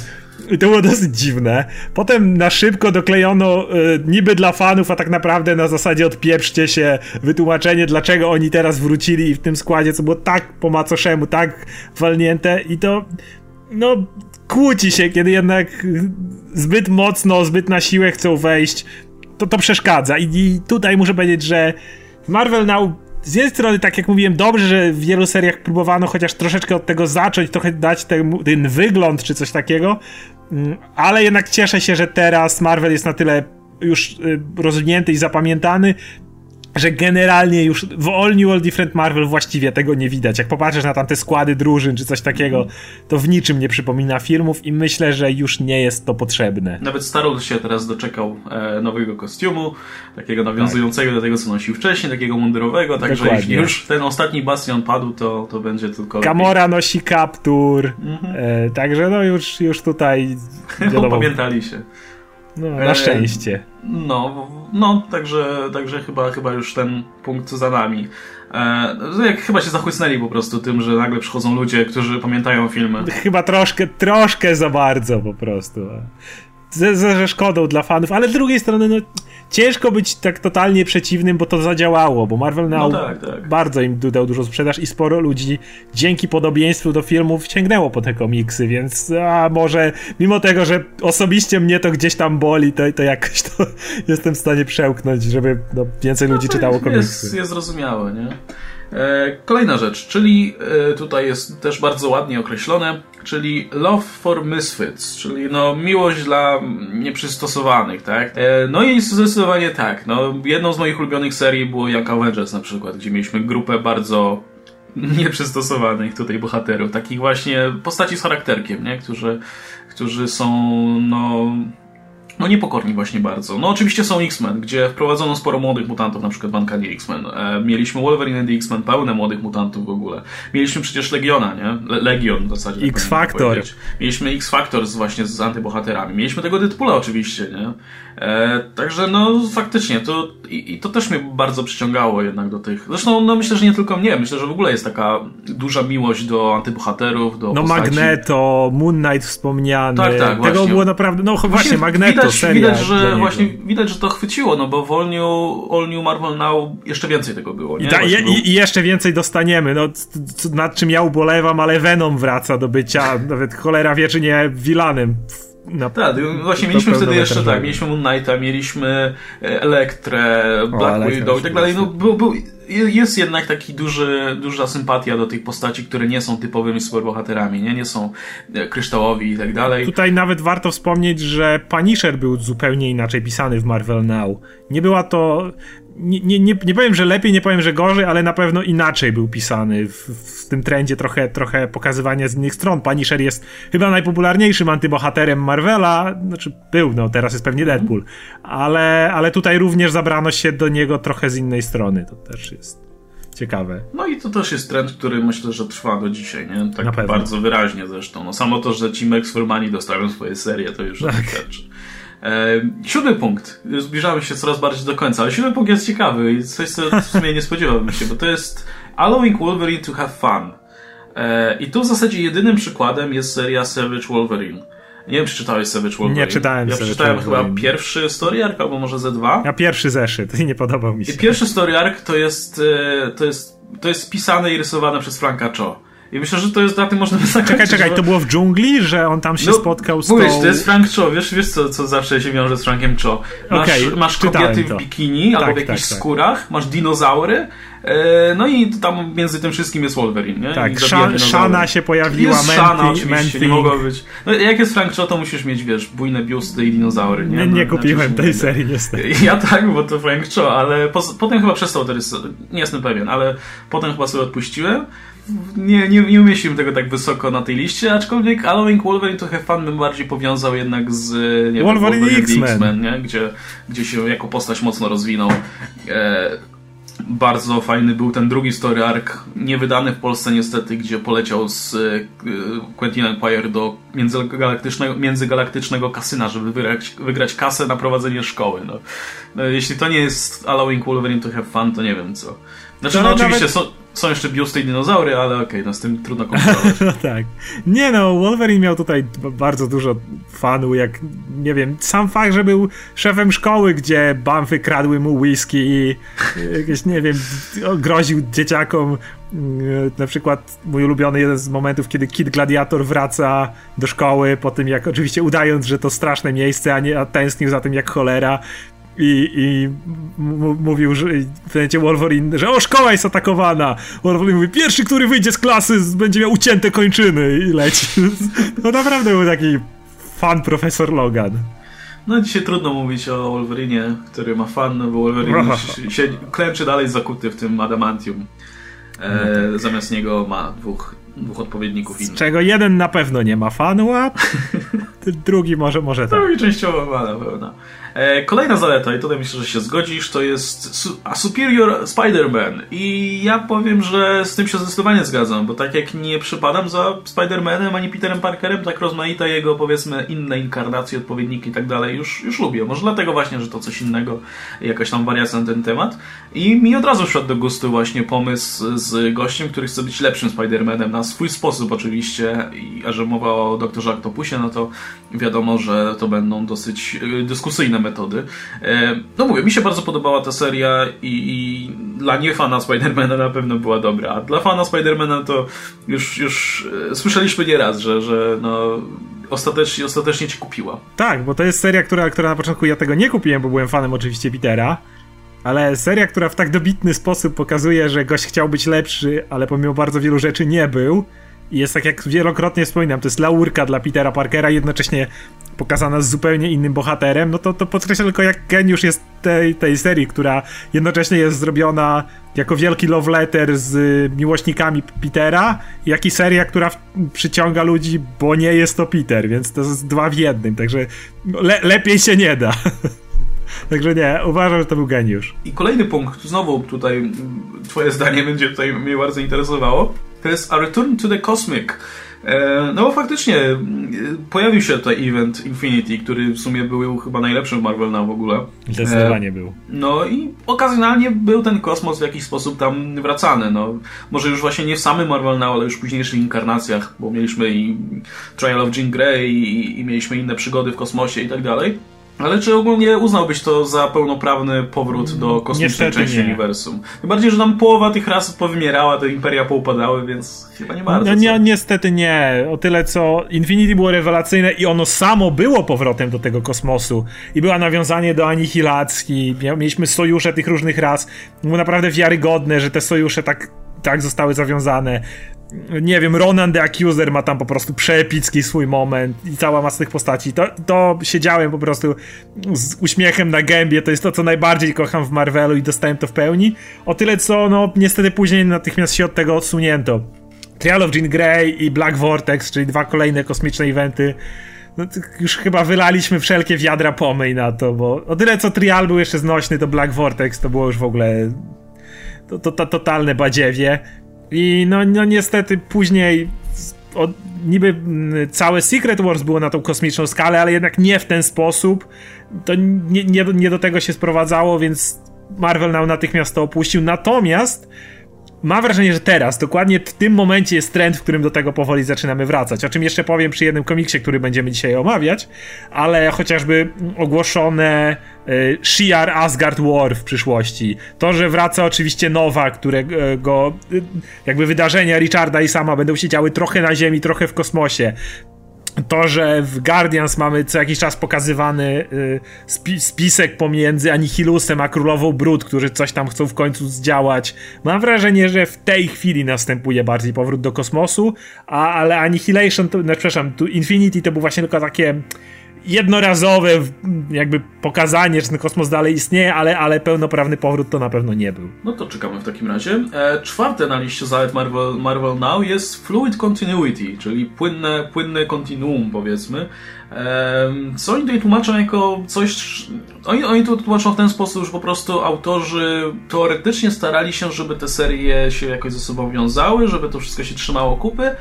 I to było dosyć dziwne. Potem na szybko doklejono y, niby dla fanów, a tak naprawdę na zasadzie odpieprzcie się wytłumaczenie, dlaczego oni teraz wrócili w tym składzie, co było tak po macoszemu, tak walnięte i to no kłóci się, kiedy jednak zbyt mocno, zbyt na siłę chcą wejść, to to przeszkadza. I, i tutaj muszę powiedzieć, że Marvel Now z jednej strony, tak jak mówiłem, dobrze, że w wielu seriach próbowano chociaż troszeczkę od tego zacząć, trochę dać ten, ten wygląd czy coś takiego, ale jednak cieszę się, że teraz Marvel jest na tyle już y, rozwinięty i zapamiętany, że generalnie już w All New All Different Marvel właściwie tego nie widać. Jak popatrzysz na tamte składy drużyn czy coś takiego, to w niczym nie przypomina filmów i myślę, że już nie jest to potrzebne. Nawet Starol się teraz doczekał e, nowego kostiumu, takiego nawiązującego tak. do tego, co nosił wcześniej, takiego mundurowego, także jeśli już ten ostatni bastion padł, to, to będzie tylko Gamora lepiej. nosi kaptur, mhm. e, także no już, już tutaj... (laughs) Wiadomo, pamiętali się. No, na e, szczęście. No, no także, także chyba, chyba już ten punkt za nami. E, no, jak chyba się zachłysnęli po prostu tym, że nagle przychodzą ludzie, którzy pamiętają filmy. Chyba troszkę, troszkę za bardzo po prostu. Ze, ze szkodą dla fanów, ale z drugiej strony, no ciężko być tak totalnie przeciwnym, bo to zadziałało, bo Marvel Now no tak, tak. bardzo im dodał dużo sprzedaż i sporo ludzi dzięki podobieństwu do filmów sięgnęło po te komiksy, więc a może mimo tego, że osobiście mnie to gdzieś tam boli, to, to jakoś to (laughs) jestem w stanie przełknąć, żeby no, więcej ludzi no, czytało komiksy. Jest, jest zrozumiałe, nie? E, kolejna rzecz, czyli e, tutaj jest też bardzo ładnie określone, czyli love for misfits, czyli no miłość dla nieprzystosowanych, tak? E, no i zdecydowanie tak, no jedną z moich ulubionych serii było Young Avengers na przykład, gdzie mieliśmy grupę bardzo nieprzystosowanych tutaj bohaterów, takich właśnie postaci z charakterkiem, nie? Którzy, którzy są no no niepokorni właśnie bardzo. No oczywiście są X-Men, gdzie wprowadzono sporo młodych mutantów, na przykład Uncanny X-Men. E, mieliśmy Wolverine and X-Men, pełne młodych mutantów w ogóle. Mieliśmy przecież Legiona, nie? Legion w zasadzie. Tak X-Factor. mieliśmy X-Factor właśnie z antybohaterami. Mieliśmy tego Deadpoola oczywiście, nie? E, także no faktycznie to i, i, to też mnie bardzo przyciągało jednak do tych. Zresztą no myślę, że nie tylko mnie, myślę, że w ogóle jest taka duża miłość do antybohaterów, do No postaci. Magneto, Moon Knight wspomniany. Tak, tak, Tego właśnie. było naprawdę, no właśnie, Magneto, widać, seria widać, że właśnie widać, że to chwyciło, no bo w All New, All New Marvel Now jeszcze więcej tego było, nie? I, da, i, I, jeszcze więcej dostaniemy, no nad czym ja ubolewam, ale Venom wraca do bycia (laughs) nawet cholera wie, czy nie vilanem tak, właśnie mieliśmy wtedy jeszcze tak, mieliśmy Moon Knighta, mieliśmy e, Elektrę, Black Widow i tak dalej. No, był, był, jest jednak taki duży, duża sympatia do tych postaci, które nie są typowymi superbohaterami, nie, nie są e, kryształowi i tak dalej. Tutaj nawet warto wspomnieć, że Punisher był zupełnie inaczej pisany w Marvel Now. Nie była to nie, nie, nie, nie powiem, że lepiej, nie powiem, że gorzej, ale na pewno inaczej był pisany w, w, tym trendzie trochę, trochę pokazywania z innych stron. Punisher jest chyba najpopularniejszym antybohaterem Marvela, znaczy był, no teraz jest pewnie Deadpool, ale, ale tutaj również zabrano się do niego trochę z innej strony, to też jest ciekawe. No i to też jest trend, który myślę, że trwa do dzisiaj, nie? Tak bardzo wyraźnie zresztą. No samo to, że ci Max Formani dostają swoje serie, to już tak. wystarczy. E, siódmy punkt. Zbliżamy się coraz bardziej do końca, ale siódmy punkt jest ciekawy i coś, co w sumie nie spodziewałbym się, bo to jest Allowing Wolverine to have fun. E, I tu w zasadzie jedynym przykładem jest seria Savage Wolverine. Nie wiem, czy czytałeś Savage Wolverine. Nie czytałem Ja przeczytałem chyba pierwszy story arc, albo może ze dwa. Ja pierwszy zeszyt i nie podobał mi się. I pierwszy story arc to jest, e, to jest, to jest pisane i rysowane przez Franka Cho. I myślę, że to jest na tym można by zakończyć. Czekaj, czekaj, to było w dżungli, że on tam się no, spotkał z mówisz, tą... to jest Frank Cho, wiesz, wiesz co, co zawsze się wiąże z Frankiem Cho. Masz, okay, masz kobiety w bikini tak, albo w jakichś tak, tak. skórach, masz dinozaury, e, no i tam między tym wszystkim jest Wolverine, nie? Tak, Shana się pojawiła, jest Manti, Shana oczywiście, nie mogło być. No jak jest Frank Cho, to musisz mieć, wiesz, bujne biusty i dinozaury, nie? Nie, nie no, kupiłem tej serii niestety. (laughs) Ja tak, bo to Frank Cho, ale po, potem chyba przestał teraz, nie jestem pewien, ale potem chyba sobie odpuściłem nie, nie, nie umieściłem tego tak wysoko na tej liście, aczkolwiek Halloween Wolverine trochę fan bym bardziej powiązał jednak z nie Wolverine, wiem, Wolverine X-Men, nie? Gdzie, gdzie się jako postać mocno rozwinął. E, bardzo fajny był ten drugi story arc, niewydany w Polsce niestety, gdzie poleciał z e, Quentin Empire do międzygalaktycznego, międzygalaktycznego kasyna, żeby wygrać, wygrać kasę na prowadzenie szkoły. No. no jeśli to nie jest Halloween Wolverine to have fun, to nie wiem co. Znaczy, no, oczywiście nawet... są są jeszcze biusty i dinozaury, ale okej, okay, no z tym trudno konkurować. (laughs) no tak. Nie no, Wolverine miał tutaj bardzo dużo fanu, jak, nie wiem, sam fakt, że był szefem szkoły, gdzie bamfy kradły mu whisky i jakieś, nie wiem, groził dzieciakom. Mm, na przykład mój ulubiony jeden z momentów, kiedy Kid Gladiator wraca do szkoły, po tym jak oczywiście udając, że to straszne miejsce, a nie a tęsknił za tym jak cholera, i, i mówił, że w Wolverine, że o, szkoła jest atakowana. Wolverine mówi, pierwszy, który wyjdzie z klasy, będzie miał ucięte kończyny i leci. (laughs) No naprawdę był taki fan profesor Logan. No dzisiaj trudno mówić o Wolverinie, który ma fan, bo Wolverine się, klęczy dalej zakuty w tym adamantium. E, no. Zamiast niego ma dwóch, dwóch odpowiedników innych. Z czego jeden na pewno nie ma fanu, (laughs) a drugi może, może tak. Drugi częściowo ma na pewno. E, kolejna zaleta, i tutaj myślę, że się zgodzisz, to jest su a Superior Spider-Man. I ja powiem, że z tym się zdecydowanie zgadzam, bo tak jak nie przypadam za Spider-Manem ani Peterem Parkerem, tak rozmaite jego, powiedzmy, inne inkarnacje, odpowiedniki i tak dalej już, już lubię. Może dlatego właśnie, że to coś innego, jakaś tam wariacja na ten temat. I mi od razu wszedł do gustu właśnie pomysł z gościem, który chce być lepszym Spider-Manem na swój sposób oczywiście, a że mowa o doktorze Octopusie, no to wiadomo, że to będą dosyć y, dyskusyjne metody. E, no mówię, mi się bardzo podobała ta seria i, i dla niefana Spidermana na pewno była dobra, a dla fana Spidermana to już, już e, słyszeliśmy nieraz, że, że no ostatecznie, ostatecznie ci kupiła. Tak, bo to jest seria, która, która na początku ja tego nie kupiłem, bo byłem fanem oczywiście Petera, ale seria, która w tak dobitny sposób pokazuje, że gość chciał być lepszy, ale pomimo bardzo wielu rzeczy nie był. I jest tak jak wielokrotnie wspominam, to jest laurka dla Petera Parkera, jednocześnie pokazana z zupełnie innym bohaterem, no to, to podkreśla tylko jak geniusz jest tej, tej serii, która jednocześnie jest zrobiona jako wielki love letter z miłośnikami Petera, jak i seria, która przyciąga ludzi, bo nie jest to Peter, więc to jest dwa w jednym, także le lepiej się nie da. (laughs) Także nie, uważam, że to był geniusz. I kolejny punkt, znowu tutaj twoje zdanie będzie tutaj mnie bardzo interesowało, to jest A Return to the Cosmic. E, no bo faktycznie e, pojawił się tutaj event Infinity, który w sumie był chyba najlepszym Marvel na w ogóle. Zdecydowanie e, był. No i okazjonalnie był ten kosmos w jakiś sposób tam wracany. No, może już właśnie nie w samym Marvel Now, ale już w późniejszych inkarnacjach, bo mieliśmy i Trial of Jean Grey i, i mieliśmy inne przygody w kosmosie i tak dalej. Ale czy ogólnie uznałbyś to za pełnoprawny powrót do kosmicznej Niestety części nie. uniwersum? Tym bardziej, że nam połowa tych ras powymierała, te imperia poupadały, więc chyba nie bardzo. No, nie, niestety nie. O tyle co Infinity było rewelacyjne i ono samo było powrotem do tego kosmosu. I było nawiązanie do anihilacji. Mieliśmy sojusze tych różnych ras. Było naprawdę wiarygodne, że te sojusze tak tak zostały zawiązane nie wiem, Ronan the Accuser ma tam po prostu przeepicki swój moment i cała masa tych postaci. To, to siedziałem po prostu z uśmiechem na gębie, to jest to, co najbardziej kocham w Marvelu i dostałem to w pełni. O tyle, co no niestety później natychmiast się od tego odsunięto. Trial of Jean Grey i Black Vortex, czyli dwa kolejne kosmiczne eventy. No, już chyba wylaliśmy wszelkie wiadra pomyj na to, bo o tyle co Trial był jeszcze znośny, to Black Vortex to było już w ogóle to, to, to totalne badziewie. I no, no niestety później o, niby mm, całe Secret Wars było na tą kosmiczną skalę, ale jednak nie w ten sposób. To nie, nie, nie do tego się sprowadzało, więc Marvel nam natychmiast to opuścił. Natomiast mam wrażenie, że teraz, dokładnie w tym momencie jest trend, w którym do tego powoli zaczynamy wracać. O czym jeszcze powiem przy jednym komiksie, który będziemy dzisiaj omawiać, ale chociażby ogłoszone y, Shi'ar Asgard War w przyszłości. To, że wraca oczywiście Nowa, którego y, jakby wydarzenia Richarda i sama będą się działy trochę na Ziemi, trochę w kosmosie to, że w Guardians mamy co jakiś czas pokazywany y, spi spisek pomiędzy Anihilusem a Królową Brud, którzy coś tam chcą w końcu zdziałać. Mam wrażenie, że w tej chwili następuje bardziej powrót do kosmosu, a, ale Annihilation, to, no, przepraszam, tu Infinity to był właśnie tylko takie jednorazowe jakby pokazanie, że ten kosmos dalej istnieje, ale, ale pełnoprawny powrót to na pewno nie był. No to czekamy w takim razie. E, czwarte na liście zalet Marvel, Marvel Now jest Fluid Continuity, czyli płynne, płynne kontinuum powiedzmy. E, co oni tutaj tłumaczą jako coś... Oni, oni to tłumaczą w ten sposób, że po prostu autorzy teoretycznie starali się, żeby te serie się jakoś ze sobą wiązały, żeby to wszystko się trzymało kupy,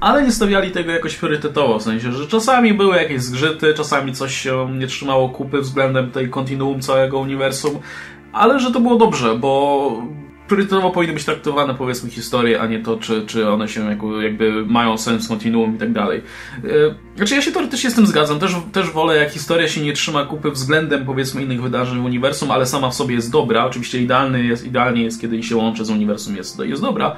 ale nie stawiali tego jakoś priorytetowo, w sensie, że czasami były jakieś zgrzyty, czasami coś się nie trzymało kupy względem tej kontinuum całego uniwersum, ale że to było dobrze, bo priorytetowo powinny być traktowane powiedzmy historie, a nie to, czy, czy one się jakby mają sens kontinuum i tak dalej. E, znaczy ja się teoretycznie z tym zgadzam, też, też wolę jak historia się nie trzyma kupy względem powiedzmy innych wydarzeń w uniwersum, ale sama w sobie jest dobra, oczywiście idealny jest, idealnie jest, kiedy się łączy z uniwersum, jest, jest dobra,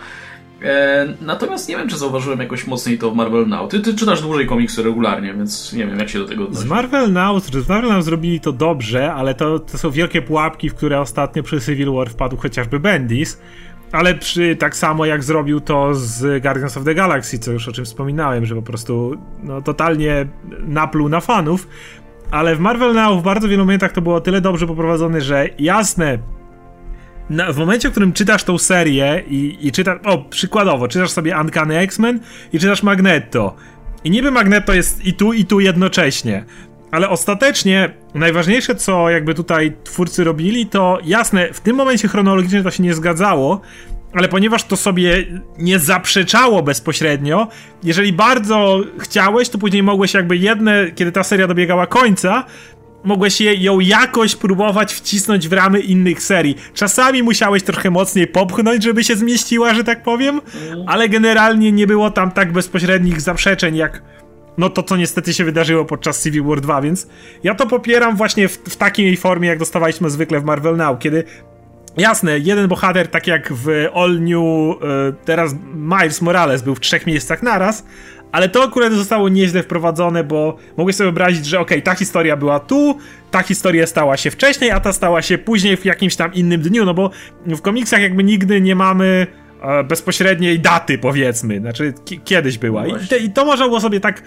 natomiast nie wiem, czy zauważyłem jakoś mocniej to w Marvel Now. Ty, ty czytasz dłużej komiksy regularnie, więc nie wiem, jak się do tego odnosisz. Z Marvel Now, z Marvel Now zrobili to dobrze, ale to, to są wielkie pułapki, w które ostatnio przy Civil War wpadł chociażby Bendis. Ale przy, tak samo jak zrobił to z Guardians of the Galaxy, co już o czym wspominałem, że po prostu no, totalnie napluł na fanów. Ale w Marvel Now w bardzo wielu momentach to było tyle dobrze poprowadzone, że jasne, na, w momencie, w którym czytasz tą serię i, i czytasz, o przykładowo, czytasz sobie Uncanny X-Men i czytasz Magneto. I niby Magneto jest i tu, i tu jednocześnie. ale ostatecznie najważniejsze, co jakby tutaj twórcy robili, to jasne, w tym momencie chronologicznie to się nie zgadzało, ale ponieważ to sobie nie zaprzeczało bezpośrednio, jeżeli bardzo chciałeś, to później mogłeś jakby jedne, kiedy ta seria dobiegała końca, mogłeś je, ją jakoś próbować wcisnąć w ramy innych serii. Czasami musiałeś trochę mocniej popchnąć, żeby się zmieściła, że tak powiem, ale generalnie nie było tam tak bezpośrednich zaprzeczeń, jak no to, co niestety się wydarzyło podczas Civil War 2, więc ja to popieram właśnie w, w takiej formie, jak dostawaliśmy zwykle w Marvel Now, kiedy Jasne, jeden bohater, tak jak w All New, e, teraz Miles Morales był w trzech miejscach naraz, ale to akurat zostało nieźle wprowadzone, bo mogę sobie wyobrazić, że okej, okay, ta historia była tu, ta historia stała się wcześniej, a ta stała się później w jakimś tam innym dniu, no bo w komiksach jakby nigdy nie mamy e, bezpośredniej daty, powiedzmy, znaczy kiedyś była. I, te, I to można było sobie tak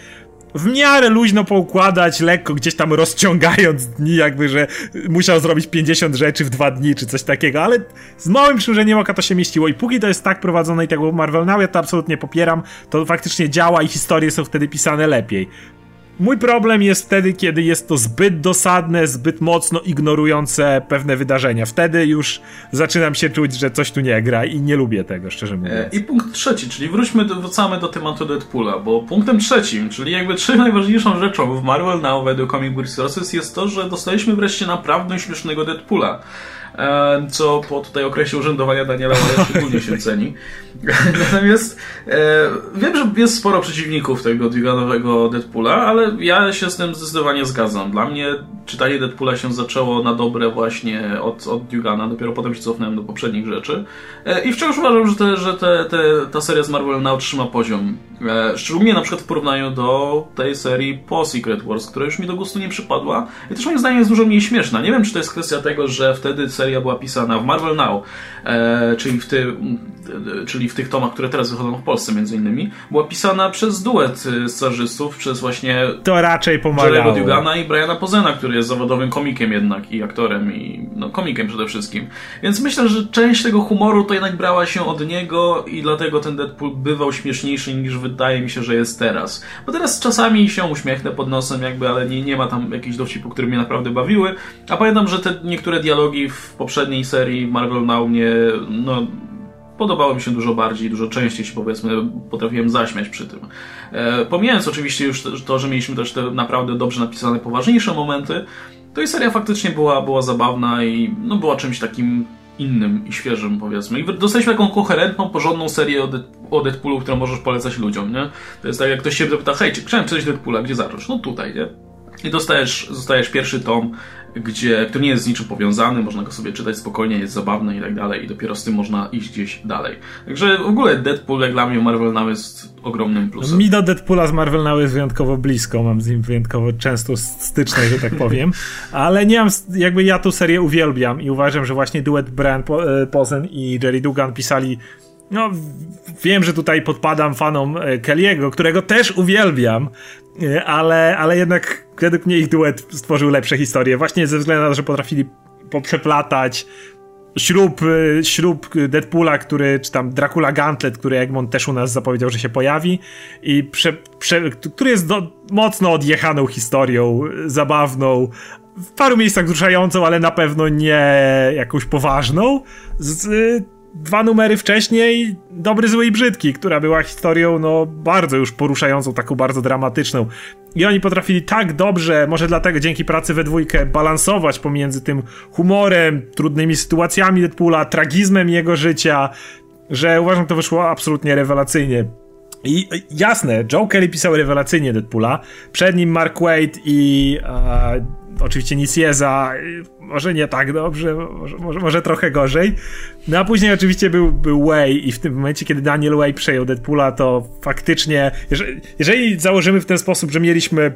w miarę luźno poukładać, lekko gdzieś tam rozciągając dni, jakby, że musiał zrobić 50 rzeczy w dwa dni, czy coś takiego, ale z małym przymrużeniem oka to się mieściło i póki to jest tak prowadzone i tego Marvel Now, ja to absolutnie popieram, to faktycznie działa i historie są wtedy pisane lepiej. Mój problem jest wtedy, kiedy jest to zbyt dosadne, zbyt mocno ignorujące pewne wydarzenia. Wtedy już zaczynam się czuć, że coś tu nie gra i nie lubię tego, szczerze mówiąc. E, I punkt trzeci, czyli wróćmy, do, wracamy do tematu Deadpoola, bo punktem trzecim, czyli jakby trzecią najważniejszą rzeczą w Marvel Now według Comic Book Resources jest to, że dostaliśmy wreszcie naprawdę śmiesznego Deadpoola. E, co po tutaj okresie urzędowania Daniela Maja szczególnie się ceni. (laughs) Natomiast e, wiem, że jest sporo przeciwników tego Duganowego Deadpoola, ale ja się z tym zdecydowanie zgadzam. Dla mnie czytanie Deadpoola się zaczęło na dobre właśnie od, od Dugana, dopiero potem się cofnąłem do poprzednich rzeczy. E, I wciąż uważam, że, te, że te, te, ta seria z Marvel Now trzyma poziom. Szczególnie na przykład w porównaniu do tej serii po Secret Wars, która już mi do gustu nie przypadła i też moim zdaniem jest dużo mniej śmieszna. Nie wiem, czy to jest kwestia tego, że wtedy seria była pisana w Marvel Now, e, czyli, w ty, czyli w tych tomach, które teraz wychodzą w Polsce między innymi, była pisana przez duet e, scenarzystów, przez właśnie to raczej pomagało. Dugana i Briana Pozena, który jest zawodowym komikiem jednak i aktorem i no, komikiem przede wszystkim. Więc myślę, że część tego humoru to jednak brała się od niego i dlatego ten Deadpool bywał śmieszniejszy niż wydaje mi się, że jest teraz. Bo teraz czasami się uśmiechnę pod nosem jakby, ale nie, nie ma tam jakichś dowcipów, które mnie naprawdę bawiły. A pamiętam, że te niektóre dialogi w poprzedniej serii Marvel Now mnie, no, podobały mi się dużo bardziej, dużo częściej się powiedzmy potrafiłem zaśmiać przy tym. E, pomijając oczywiście już to, że mieliśmy też te naprawdę dobrze napisane, poważniejsze momenty, to i seria faktycznie była, była zabawna i no, była czymś takim innym i świeżym, powiedzmy. I dostaliśmy taką koherentną, porządną serię o, o Deadpoolu, którą możesz polecać ludziom, nie? To jest tak, jak ktoś się zapyta, hej, czy chciałem czytać Deadpoola, gdzie zacząć? No tutaj, nie? I dostajesz, dostajesz pierwszy tom, gdzie, który nie jest z niczym powiązany, można go sobie czytać spokojnie, jest zabawny i tak dalej i dopiero z tym można iść gdzieś dalej. Także w ogóle Deadpool jak dla mnie Marvel Now jest ogromnym plusem. Mi do Deadpoola z Marvel Now jest wyjątkowo blisko, mam z nim wyjątkowo często styczność, że tak powiem, (laughs) ale nie mam, jakby ja tu serię uwielbiam i uważam, że właśnie duet Brian e, Pozen i Jerry Dugan pisali no, wiem, że tutaj podpadam fanom e, Kelly'ego, którego też uwielbiam, e, ale, ale jednak według mnie ich duet stworzył lepsze historie, właśnie ze względu na to, że potrafili poprzeplatać ślub, e, ślub Deadpoola, który, czy tam Dracula Gauntlet, który Egmont też u nas zapowiedział, że się pojawi i prze, prze, który jest do, mocno odjechaną historią, zabawną, w paru miejscach wzruszającą, ale na pewno nie jakąś poważną, z, dwa numery wcześniej Dobry, Zły i Brzydki, która była historią no bardzo już poruszającą, taką bardzo dramatyczną. I oni potrafili tak dobrze, może dlatego dzięki pracy we dwójkę, balansować pomiędzy tym humorem, trudnymi sytuacjami Deadpoola, tragizmem jego życia, że uważam, to wyszło absolutnie rewelacyjnie. I jasne, Joe Kelly pisał rewelacyjnie Deadpoola, przed nim Mark Waid i oczywiście Nicieza, może nie tak dobrze, może, może, może, trochę gorzej. No a później oczywiście był, był Way i w tym momencie, kiedy Daniel Way przejął Deadpoola, to faktycznie, jeżeli, jeżeli założymy w ten sposób, że mieliśmy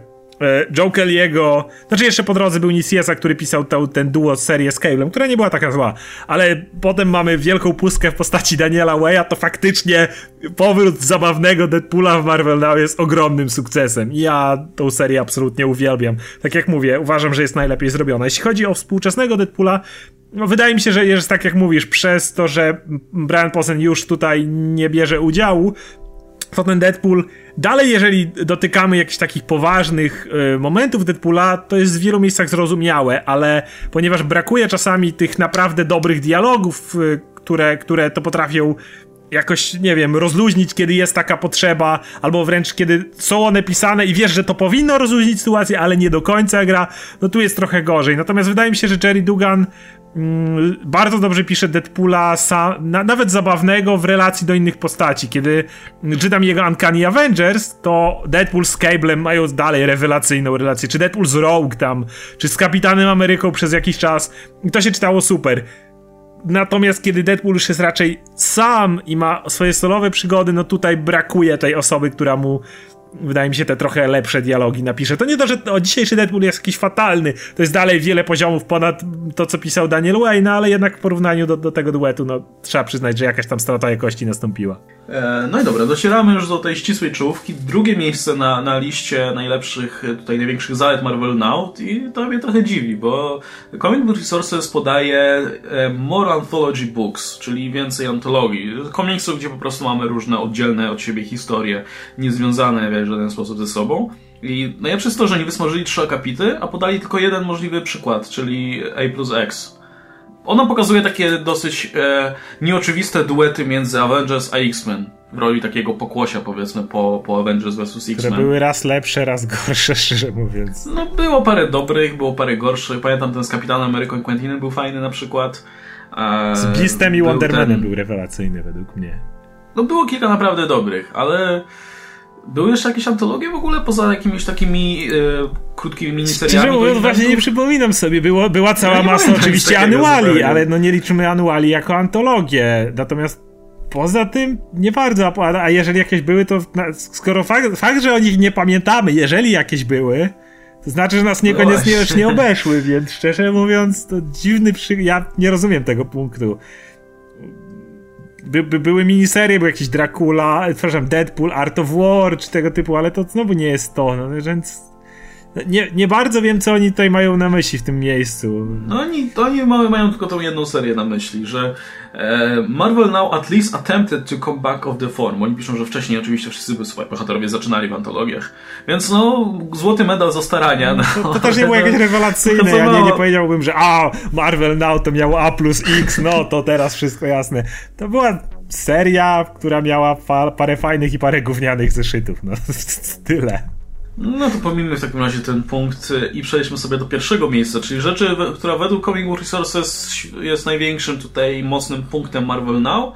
Joe Kelly'ego, znaczy jeszcze po drodze był Niciesa, który pisał tą, ten duo serię z Cablem, która nie była taka zła, ale potem mamy wielką pustkę w postaci Daniela Waya, to faktycznie powrót zabawnego Deadpoola w Marvel Now jest ogromnym sukcesem ja tą serię absolutnie uwielbiam. Tak jak mówię, uważam, że jest najlepiej zrobiona. Jeśli chodzi o współczesnego Deadpoola, no, wydaje mi się, że jest tak jak mówisz, przez to, że Brian Posen już tutaj nie bierze udziału, to ten Deadpool dalej, jeżeli dotykamy jakichś takich poważnych y, momentów Deadpoola, to jest w wielu miejscach zrozumiałe, ale ponieważ brakuje czasami tych naprawdę dobrych dialogów, y, które, które to potrafią jakoś, nie wiem, rozluźnić, kiedy jest taka potrzeba, albo wręcz kiedy są one pisane i wiesz, że to powinno rozluźnić sytuację, ale nie do końca gra, no tu jest trochę gorzej. Natomiast wydaje mi się, że Jerry Dugan bardzo dobrze pisze Deadpoola, sam, na, nawet zabawnego w relacji do innych postaci. Kiedy czytam jego Uncanny Avengers, to Deadpool z Cablem mają dalej rewelacyjną relację. Czy Deadpool z Rogue tam, czy z Kapitanem Ameryką przez jakiś czas. I to się czytało super. Natomiast kiedy Deadpool już jest raczej sam i ma swoje solowe przygody, no tutaj brakuje tej osoby, która mu wydaje mi się, te trochę lepsze dialogi napisze. To nie to, że o, dzisiejszy Deadpool jest jakiś fatalny. To jest dalej wiele poziomów ponad to, co pisał Daniel Wayne, ale jednak w porównaniu do, do tego duetu, no trzeba przyznać, że jakaś tam strata jakości nastąpiła. E, no i dobra, docieramy już do tej ścisłej czołówki. Drugie miejsce na, na liście najlepszych, tutaj największych zalet Marvel Now i to mnie trochę dziwi, bo Comic Book Resources podaje e, more anthology books, czyli więcej antologii. Komiksów, gdzie po prostu mamy różne oddzielne od siebie historie, niezwiązane w żaden sposób ze sobą. I najlepsze jest to, że nie wysmażyli trzy akapity, a podali tylko jeden możliwy przykład, czyli A plus X. Ona pokazuje takie dosyć e, nieoczywiste duety między Avengers a X-Men. W roli takiego pokłosia, powiedzmy, po, po Avengers vs. X-Men. Które były raz lepsze, raz gorsze, (laughs) szczerze mówiąc. No, było parę dobrych, było parę gorszych. Pamiętam ten z Kapitanem Ameryką i Quentinem był fajny na przykład. E, z Beastem i Wondermanem ten... był rewelacyjny według mnie. No, było kilka naprawdę dobrych, ale były jeszcze jakieś antologie w ogóle, poza jakimiś takimi e, krótkimi miniseriami? Szczerze mówiąc, właśnie nie przypominam sobie. Było, była cała ja masa oczywiście anuali, ale no nie liczymy anuali jako antologię. Natomiast poza tym nie bardzo. A jeżeli jakieś były, to skoro fakt, fakt, że o nich nie pamiętamy, jeżeli jakieś były, to znaczy, że nas niekoniecznie już nie obeszły, więc szczerze mówiąc, to dziwny przy... Ja nie rozumiem tego punktu by, by były miniserie, był jakiś Dracula, przepraszam, Deadpool, Art of War, czy tego typu, ale to znowu nie jest to, no, więc nie, nie bardzo wiem, co oni tutaj mają na myśli w tym miejscu. No oni, oni mają, tylko tą jedną serię na myśli, że e, Marvel now at least attempted to come back of the form. Oni piszą, że wcześniej oczywiście wszyscy by swoje bohaterowie zaczynali w antologiach. Więc no, złoty medal za starania. No, to, to też nie było jakieś rewelacyjne. (laughs) Ja nie, nie powiedziałbym, że a, Marvel now to miało A plus X, no to teraz wszystko jasne. To była seria, która miała parę fajnych i parę gównianych zeszytów. No, (laughs) tyle. No to pomijmy w takim razie ten punkt i przejdźmy sobie do pierwszego miejsca, czyli rzeczy, która według Comic Book Resources jest największym tutaj mocnym punktem Marvel Now.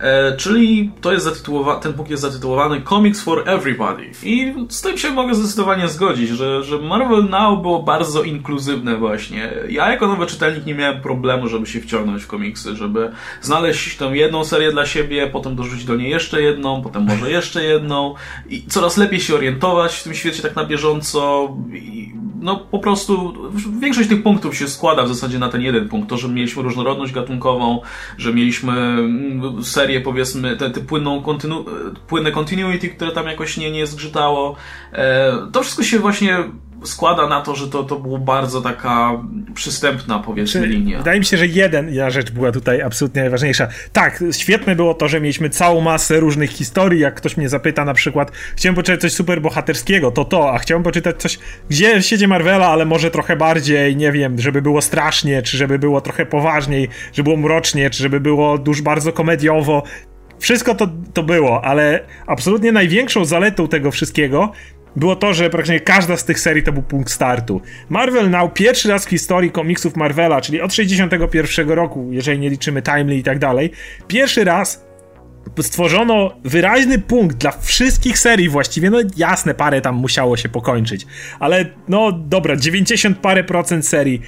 E, czyli to jest zatytułowa- ten punkt jest zatytułowany Comics for Everybody. I z tym się mogę zdecydowanie zgodzić, że, że Marvel Now było bardzo inkluzywne właśnie. Ja jako nowy czytelnik nie miałem problemu, żeby się wciągnąć w komiksy, żeby znaleźć tą jedną serię dla siebie, potem dorzucić do niej jeszcze jedną, potem może jeszcze jedną i coraz lepiej się orientować w tym świecie tak na bieżąco. I, no po prostu większość tych punktów się składa w zasadzie na ten jeden punkt. To, że mieliśmy różnorodność gatunkową, że mieliśmy mm, serię powiedzmy, te, te płynną kontynu, płynne continuity, które tam jakoś nie, nie zgrzytało. E, to wszystko się właśnie składa na to, że to, to była bardzo taka przystępna, powiedzmy, Czy, linia. Wydaje mi się, że jedna rzecz była tutaj absolutnie najważniejsza. Tak, świetne było to, że mieliśmy całą masę różnych historii. Jak ktoś mnie zapyta na przykład, chciałem poczytać coś super bohaterskiego, to to, a chciałem poczytać coś, gdzie siedzi Marvela, ale może trochę bardziej, nie wiem, żeby było strasznie, czy żeby było trochę poważniej, żeby było mrocznie, czy żeby było już bardzo komediowo. Wszystko to, to było, ale absolutnie największą zaletą tego wszystkiego było to, że praktycznie każda z tych serii to był punkt startu. Marvel Now pierwszy raz w historii komiksów Marvela, czyli od 61 roku, jeżeli nie liczymy Timely i tak dalej, pierwszy raz stworzono wyraźny punkt dla wszystkich serii właściwie, no jasne, parę tam musiało się pokończyć, ale no dobra, 90 parę procent serii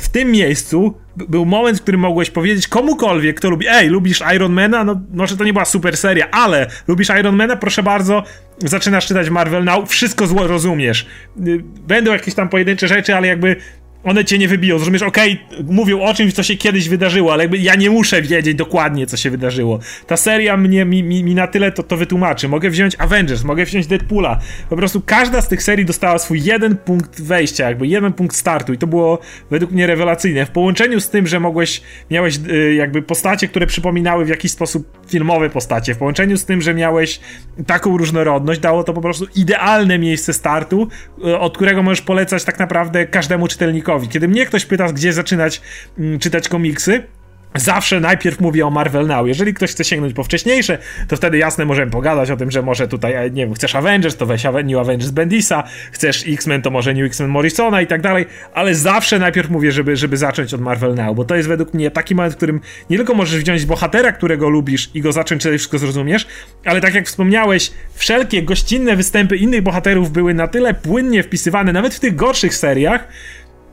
w tym miejscu był moment, w którym mogłeś powiedzieć komukolwiek, kto lubi, ej, lubisz Ironmana? No może to nie była super seria, ale lubisz Ironmana? Proszę bardzo, zaczynasz czytać Marvel Now, wszystko rozumiesz. Y, będą jakieś tam pojedyncze rzeczy, ale jakby one cię nie wybiją, zrozumiesz, okej, okay, mówią o czymś, co się kiedyś wydarzyło, ale jakby ja nie muszę wiedzieć dokładnie, co się wydarzyło. Ta seria mnie, mi, mi, mi na tyle to, to wytłumaczy. Mogę wziąć Avengers, mogę wziąć Deadpoola. Po prostu każda z tych serii dostała swój jeden punkt wejścia, jakby jeden punkt startu i to było według mnie rewelacyjne. W połączeniu z tym, że mogłeś, miałeś y, jakby postacie, które przypominały w jakiś sposób filmowe postacie, w połączeniu z tym, że miałeś taką różnorodność, dało to po prostu idealne miejsce startu, y, od którego możesz polecać tak naprawdę każdemu czytelnikowi kiedy mnie ktoś pyta, gdzie zaczynać mm, czytać komiksy, Zawsze najpierw mówię o Marvel Now. Jeżeli ktoś chce sięgnąć po wcześniejsze, to wtedy jasne możemy pogadać o tym, że może tutaj, e, nie wiem, chcesz Avengers, to weź New Avengers Bendisa, chcesz X-Men, to może New X-Men Morrisona i tak dalej, ale zawsze najpierw mówię, żeby, żeby zacząć od Marvel Now, bo to jest według mnie taki moment, w którym nie tylko możesz wziąć bohatera, którego lubisz i go zacząć czytać, wszystko zrozumiesz, ale tak jak wspomniałeś, wszelkie gościnne występy innych bohaterów były na tyle płynnie wpisywane, nawet w tych gorszych seriach,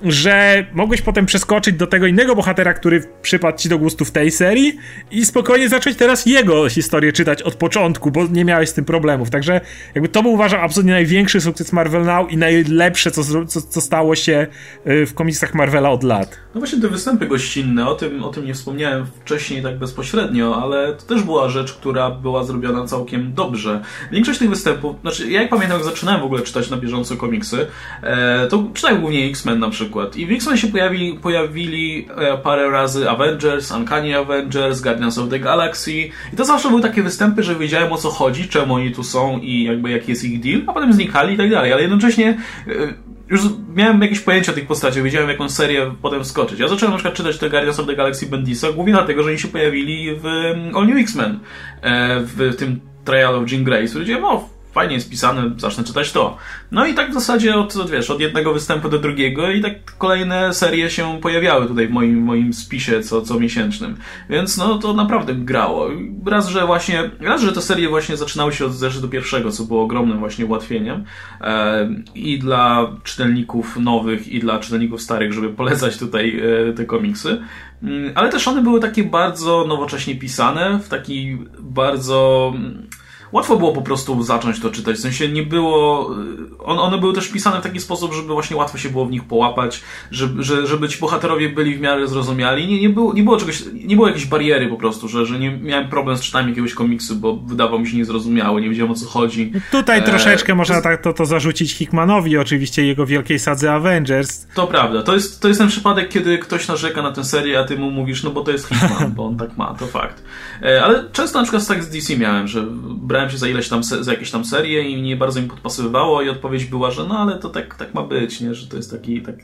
że mogłeś potem przeskoczyć do tego innego bohatera, który przypadł ci do gustu w tej serii i spokojnie zacząć teraz jego historię czytać od początku, bo nie miałeś z tym problemów. Także jakby to był uważam absolutnie największy sukces Marvel Now i najlepsze, co, co, co stało się y, w komiksach Marvela od lat. No właśnie te występy gościnne, o tym, o tym nie wspomniałem wcześniej tak bezpośrednio, ale to też była rzecz, która była zrobiona całkiem dobrze. Większość tych występów, znaczy ja jak pamiętam, jak zaczynałem w ogóle czytać na bieżąco komiksy, e, to czytałem głównie X-Men na przykład, przykład. I w X-Men się pojawili, pojawili e, parę razy Avengers, Uncanny Avengers, Guardians of the Galaxy. I to zawsze były takie występy, że wiedziałem o co chodzi, czemu oni tu są i jakby jaki jest ich deal, a potem znikali i tak dalej. Ale jednocześnie e, już miałem jakieś pojęcie o tych postaciach, wiedziałem jaką serię potem skoczyć. Ja zacząłem na przykład czytać te Guardians of the Galaxy Bendisa głównie dlatego, że oni się pojawili w mm, All New X-Men, e, w tym Trial of Jean Grey. Stwierdziłem, o fajnie jest pisane, zacznę czytać to. No i tak w zasadzie od, wiesz, od jednego występu do drugiego i tak kolejne serie się pojawiały tutaj w moim, moim spisie co, co miesięcznym. Więc no to naprawdę grało. Raz, że właśnie, raz, że te serie właśnie zaczynały się od zeszytu pierwszego, co było ogromnym właśnie ułatwieniem e, i dla czytelników nowych, i dla czytelników starych, żeby polecać tutaj e, te komiksy. Mm, ale też one były takie bardzo nowocześnie pisane, w taki bardzo łatwo było po prostu zacząć to czytać. W sensie nie było. Y, on, one były też pisane w taki sposób, żeby właśnie łatwo się było w nich połapać, żeby, żeby ci bohaterowie byli w miarę zrozumiali. Nie, nie, było, nie było czegoś, nie było jakiejś bariery po prostu, że, że nie miałem problem z czytaniem jakiegoś komiksu, bo wydawał mi się niezrozumiały, nie wiedziałem o co chodzi. Tutaj e... troszeczkę można tak to, to zarzucić Hickmanowi, oczywiście jego wielkiej sadze Avengers. To prawda. To jest, to jest ten przypadek, kiedy ktoś narzeka na tę serię, a ty mu mówisz, no bo to jest Hickman, bo on tak ma, to fakt. E, ale często na przykład tak z DC miałem, że brałem się za ileś tam, za jakieś tam serie i nie bardzo mi podpasowywało i odpowiedź była, że no ale to tak, tak ma być, nie? że to jest taki, tak,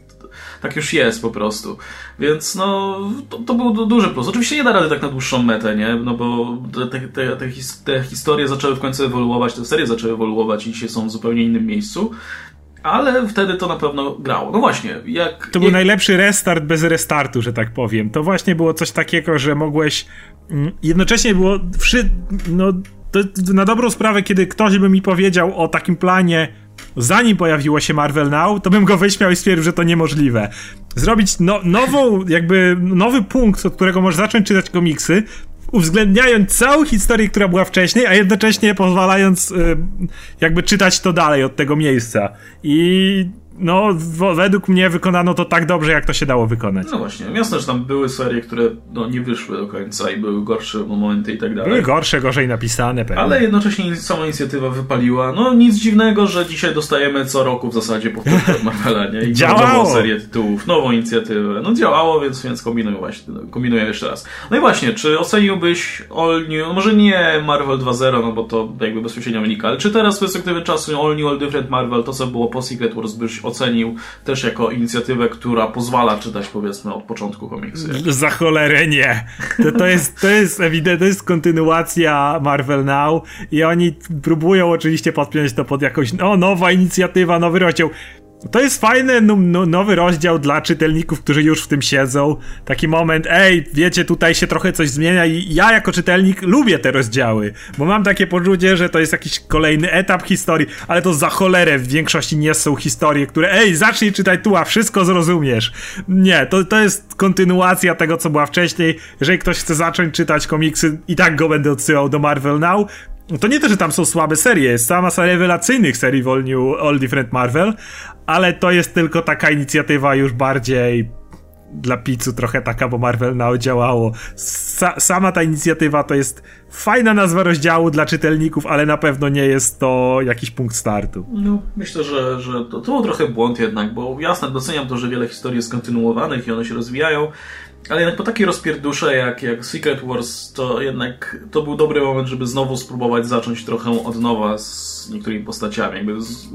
tak już jest po prostu. Więc no, to, to był duży plus. Oczywiście nie da rady tak na dłuższą metę, nie? No bo te, te, te, te historie zaczęły w końcu ewoluować, te serie zaczęły ewoluować i dzisiaj są w zupełnie innym miejscu ale wtedy to na pewno grało. No właśnie, jak... To był najlepszy restart bez restartu, że tak powiem. To właśnie było coś takiego, że mogłeś... Mm, jednocześnie było... Wszy... No, to na dobrą sprawę, kiedy ktoś by mi powiedział o takim planie, zanim pojawiło się Marvel Now, to bym go wyśmiał i stwierdził, że to niemożliwe. Zrobić no, nową, jakby nowy punkt, od którego możesz zacząć czytać komiksy, uwzględniając całą historię, która była wcześniej, a jednocześnie pozwalając y, jakby czytać to dalej od tego miejsca. I no, według mnie wykonano to tak dobrze, jak to się dało wykonać. No właśnie, jasne, że tam były serie, które no, nie wyszły do końca i były gorsze momenty i tak dalej. Były gorsze, gorzej napisane pewnie. Ale jednocześnie sama inicjatywa wypaliła. No nic dziwnego, że dzisiaj dostajemy co roku w zasadzie powtórkę od (laughs) Marvela, nie? I działało! Nową serię tytułów, nową inicjatywę. No działało, więc, więc kombinuję właśnie, kombinuję jeszcze raz. No i właśnie, czy oceniłbyś All New, no może nie Marvel 2.0, no bo to jakby bezpośrednio wynika, ale czy teraz z perspektywy czasu All New, All Different Marvel, to co było po Secret Wars, byś ocenił też jako inicjatywę, która pozwala czytać powiedzmy od początku komiksy. Za cholerę nie. To, to jest, to jest ewidentnie, to jest kontynuacja Marvel Now i oni próbują oczywiście podpiąć to pod jakąś, no nowa inicjatywa, nowy rozdział. To jest fajny no, no, nowy rozdział dla czytelników, którzy już w tym siedzą. Taki moment, ej, wiecie, tutaj się trochę coś zmienia i ja jako czytelnik lubię te rozdziały, bo mam takie poczucie, że to jest jakiś kolejny etap historii, ale to za cholerę w większości nie są historie, które ej, zacznij czytać tu, a wszystko zrozumiesz. Nie, to, to jest kontynuacja tego, co była wcześniej. Jeżeli ktoś chce zacząć czytać komiksy, i tak go będę odsyłał do Marvel Now, to nie to, że tam są słabe serie, jest cała masa rewelacyjnych serii w All, New, All Different Marvel, ale to jest tylko taka inicjatywa już bardziej dla pizzu trochę taka, bo Marvel Now działało. Sa sama ta inicjatywa to jest fajna nazwa rozdziału dla czytelników, ale na pewno nie jest to jakiś punkt startu. No, myślę, że, że to, to był trochę błąd jednak, bo jasne, doceniam to, że wiele historii jest kontynuowanych i one się rozwijają, ale jednak po takiej rozpierdusze jak, jak Secret Wars, to jednak to był dobry moment, żeby znowu spróbować zacząć trochę od nowa z niektórymi postaciami, jakby z,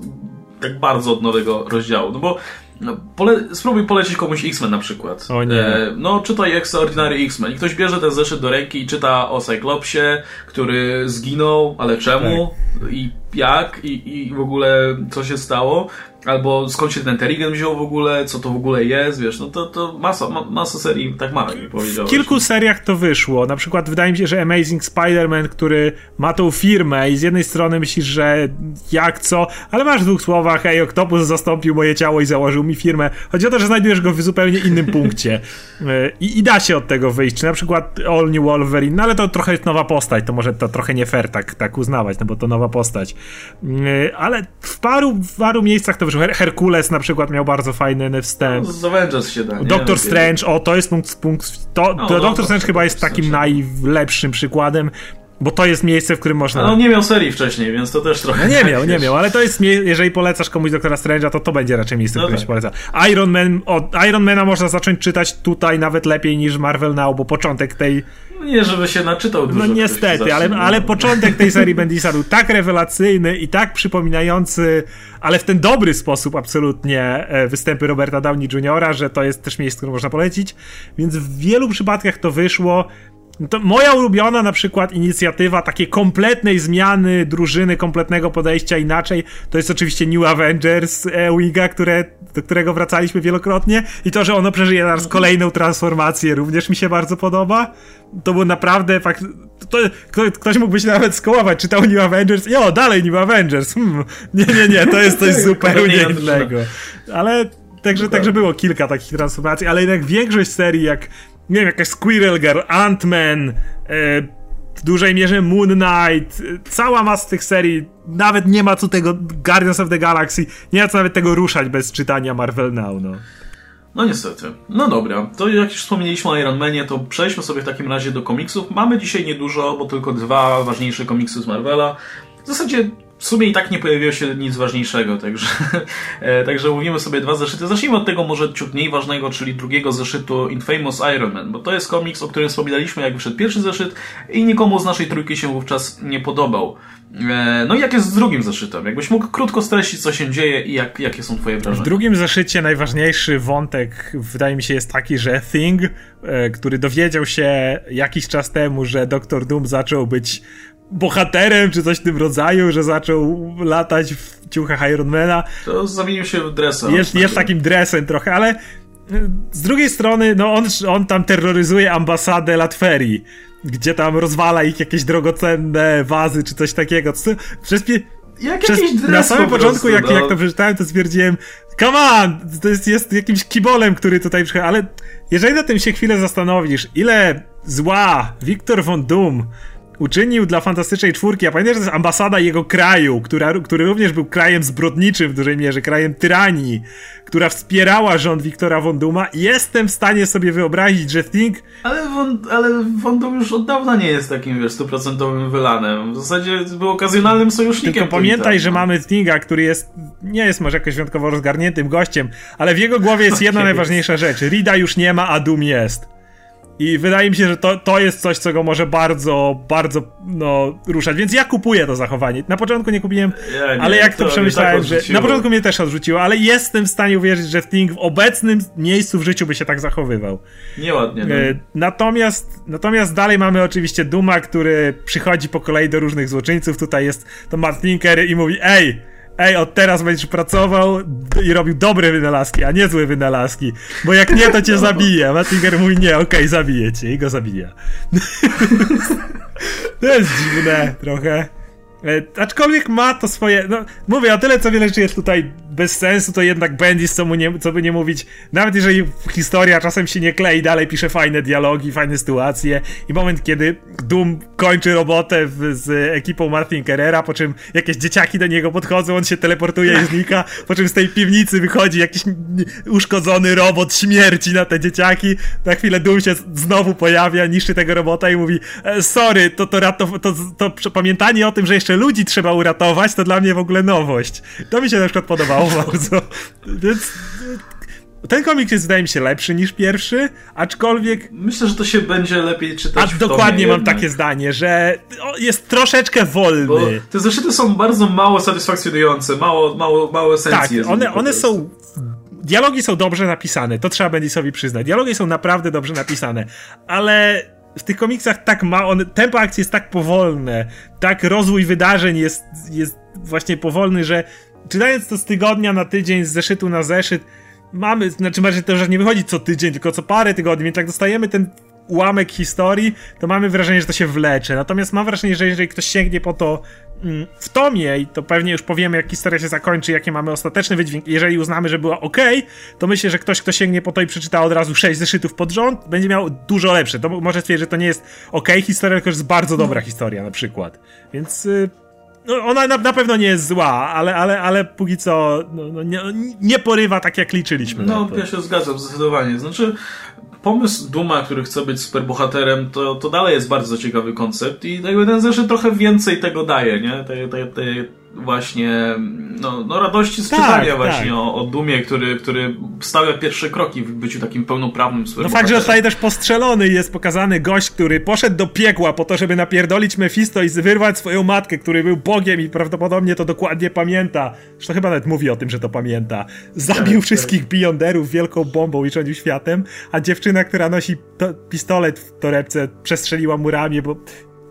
tak bardzo od nowego rozdziału. No bo no, pole spróbuj polecić komuś X-Men na przykład. O nie. E, no, czytaj Extraordinary X-Men i ktoś bierze ten zeszyt do ręki i czyta o Cyclopsie, który zginął, ale czemu? Tak. I jak? I, I w ogóle co się stało? albo skąd się ten Terrigen wziął w ogóle, co to w ogóle jest, wiesz, no to, to masa, ma, masa serii tak ma, jak powiedziałeś. W kilku seriach to wyszło, na przykład wydaje mi się, że Amazing Spider-Man, który ma tą firmę i z jednej strony myślisz, że jak co, ale masz w dwóch słowach, ej, Octopus zastąpił moje ciało i założył mi firmę. Chodzi o to, że znajdujesz go w zupełnie innym (laughs) punkcie e, I, i da się od tego wyjść, czy na przykład All New Wolverine, no ale to trochę jest nowa postać, to może to trochę nie fair tak, tak uznawać, no bo to nowa postać. E, ale w paru, w paru miejscach to wyszło Her Herkules na przykład miał bardzo fajny wstęp. No, z Avengers się da. Doctor Strange, o to jest punkt. punkt to, no, Doctor Strange chyba jest takim najlepszym przykładem. Bo to jest miejsce, w którym można. No nie miał serii wcześniej, więc to też trochę. No nie miał, nie miał, ale to jest. Jeżeli polecasz komuś Doktora Strange'a, to to będzie raczej miejsce, w którym no tak. się poleca. Iron Man, od Iron Mana można zacząć czytać tutaj nawet lepiej niż Marvel Now, bo początek tej. No nie, żeby się naczytał dużo. No niestety, ale, ale początek tej serii (laughs) Bendisa był tak rewelacyjny i tak przypominający, ale w ten dobry sposób absolutnie e, występy Roberta Downey Jr., że to jest też miejsce, które można polecić. Więc w wielu przypadkach to wyszło. No to moja ulubiona na przykład inicjatywa takiej kompletnej zmiany drużyny, kompletnego podejścia inaczej, to jest oczywiście New Avengers e, Winga, które, do którego wracaliśmy wielokrotnie i to, że ono przeżyje teraz kolejną transformację również mi się bardzo podoba. To było naprawdę fakt... To, ktoś mógłby się nawet skołować, czytał New Avengers i o, dalej New Avengers. Hmm, nie, nie, nie, to jest coś (laughs) zupełnie innego. Ale Także, także było kilka takich transformacji, ale jednak większość serii, jak nie wiem, jakaś Squirrel Girl, Ant-Man, e, w dużej mierze Moon Knight, e, cała masa tych serii, nawet nie ma co tego Guardians of the Galaxy, nie ma co nawet tego ruszać bez czytania Marvel Now, no. No niestety. No dobra, to jak już wspomnieliśmy o Iron Manie, to przejdźmy sobie w takim razie do komiksów. Mamy dzisiaj niedużo, bo tylko dwa ważniejsze komiksy z Marvela. W zasadzie w sumie i tak nie pojawiło się nic ważniejszego, także, (laughs) e, także mówimy sobie dwa zeszyty. Zacznijmy od tego może ciut mniej ważnego, czyli drugiego zeszytu Infamous Iron Man, bo to jest komiks, o którym wspominaliśmy jak wyszedł pierwszy zeszyt i nikomu z naszej trójki się wówczas nie podobał. E, no i jak jest z drugim zeszytem? Jakbyś mógł krótko streścić, co się dzieje i jak, jakie są twoje wrażenia? W drugim zeszycie najważniejszy wątek, wydaje mi się, jest taki, że Thing, e, który dowiedział się jakiś czas temu, że Doktor Doom zaczął być bohaterem, czy coś w tym rodzaju, że zaczął latać w ciuchach Ironmana. To zamienił się w dresa. Jest, jest takim dresem trochę, ale z drugiej strony, no on, on tam terroryzuje ambasadę Latverii, gdzie tam rozwala ich jakieś drogocenne wazy, czy coś takiego. Przez, jak przez, na samym początku, jak, no. jak to przeczytałem, to stwierdziłem, come on, to jest, jest jakimś kibolem, który tutaj przychodzi, ale jeżeli na tym się chwilę zastanowisz, ile zła Wiktor von Doom uczynił dla Fantastycznej Czwórki, a pamiętasz, że to jest ambasada jego kraju, która, który również był krajem zbrodniczym w dużej mierze, krajem tyranii, która wspierała rząd Wiktora von Duma, jestem w stanie sobie wyobrazić, że Thing... Ale von, ale von Dum już od dawna nie jest takim, wiesz, stuprocentowym wylanem. W zasadzie był okazjonalnym sojusznikiem. Tylko pamiętaj, że mamy Thinga, który jest, nie jest może jakoś wyjątkowo rozgarniętym gościem, ale w jego głowie jest jedna (laughs) najważniejsza rzecz. Rida już nie ma, a Doom jest. I wydaje mi się, że to, to jest coś, co go może bardzo, bardzo no, ruszać. Więc ja kupuję to zachowanie. Na początku nie kupiłem, ja nie, ale jak to, to przemyślałem, tak że. Na początku mnie też odrzuciło, ale jestem w stanie uwierzyć, że Thing w obecnym miejscu w życiu by się tak zachowywał. Nieładnie. No. E, natomiast, natomiast dalej mamy oczywiście Duma, który przychodzi po kolei do różnych złoczyńców. Tutaj jest to Matt Tinker i mówi: Ej! Ej, od teraz będziesz pracował i robił dobre wynalazki, a nie złe wynalazki, bo jak nie, to cię zabije. Mattinger mówi, nie, okej, okay, zabiję cię i go zabija. (laughs) to jest dziwne trochę. E, aczkolwiek ma to swoje. No, mówię, o tyle co wiele rzeczy jest tutaj bez sensu, to jednak Bendis, co, mu nie, co by nie mówić, nawet jeżeli historia czasem się nie klei, dalej pisze fajne dialogi, fajne sytuacje. I moment, kiedy Doom kończy robotę w, z ekipą Martin Carrera, po czym jakieś dzieciaki do niego podchodzą, on się teleportuje i znika, po czym z tej piwnicy wychodzi jakiś uszkodzony robot śmierci na te dzieciaki. Na chwilę Doom się znowu pojawia, niszczy tego robota i mówi: e, Sorry, to, to, to, to, to pamiętanie o tym, że jeszcze ludzi trzeba uratować, to dla mnie w ogóle nowość. To mi się na przykład podobało (laughs) bardzo. Więc ten komiks jest, wydaje mi się, lepszy niż pierwszy, aczkolwiek. Myślę, że to się będzie lepiej czytać. A dokładnie mam jednak. takie zdanie, że jest troszeczkę wolny. Bo te zeszyty są bardzo mało satysfakcjonujące, mało, mało, mało esencji. Tak, one, one są. Dialogi są dobrze napisane, to trzeba Bendisowi przyznać. Dialogi są naprawdę dobrze napisane, ale w tych komiksach tak ma, on, tempo akcji jest tak powolne, tak rozwój wydarzeń jest, jest właśnie powolny, że czytając to z tygodnia na tydzień, z zeszytu na zeszyt, mamy, znaczy bardziej to, że nie wychodzi co tydzień, tylko co parę tygodni, więc jak dostajemy ten ułamek historii, to mamy wrażenie, że to się wlecze. Natomiast mam wrażenie, że jeżeli ktoś sięgnie po to w tomie i to pewnie już powiemy, jak historia się zakończy, jakie mamy ostateczny wydźwięk, jeżeli uznamy, że była ok, to myślę, że ktoś, kto sięgnie po to i przeczyta od razu sześć zeszytów pod rząd, będzie miał dużo lepsze. To może stwierdzić, że to nie jest ok historia, tylko że jest bardzo dobra historia na przykład. Więc... Yy, no, ona na, na, pewno nie jest zła, ale, ale, ale póki co no, no nie, nie, porywa tak jak liczyliśmy. No, ja się zgadzam zdecydowanie. Znaczy, pomysł Duma, który chce być superbohaterem, to, to dalej jest bardzo ciekawy koncept i ten zeszyt trochę więcej tego daje, nie? Właśnie no, no radości z tak, czytania właśnie tak. o, o Dumie, który, który stawia pierwsze kroki w byciu takim pełnoprawnym No fakt, że zostaje też postrzelony i jest pokazany gość, który poszedł do piekła po to, żeby napierdolić Mephisto i wyrwać swoją matkę, który był Bogiem i prawdopodobnie to dokładnie pamięta. Zresztą chyba nawet mówi o tym, że to pamięta. Zabił tak, wszystkich tak. Beyonderów wielką bombą i rządził światem, a dziewczyna, która nosi to, pistolet w torebce przestrzeliła mu ramię, bo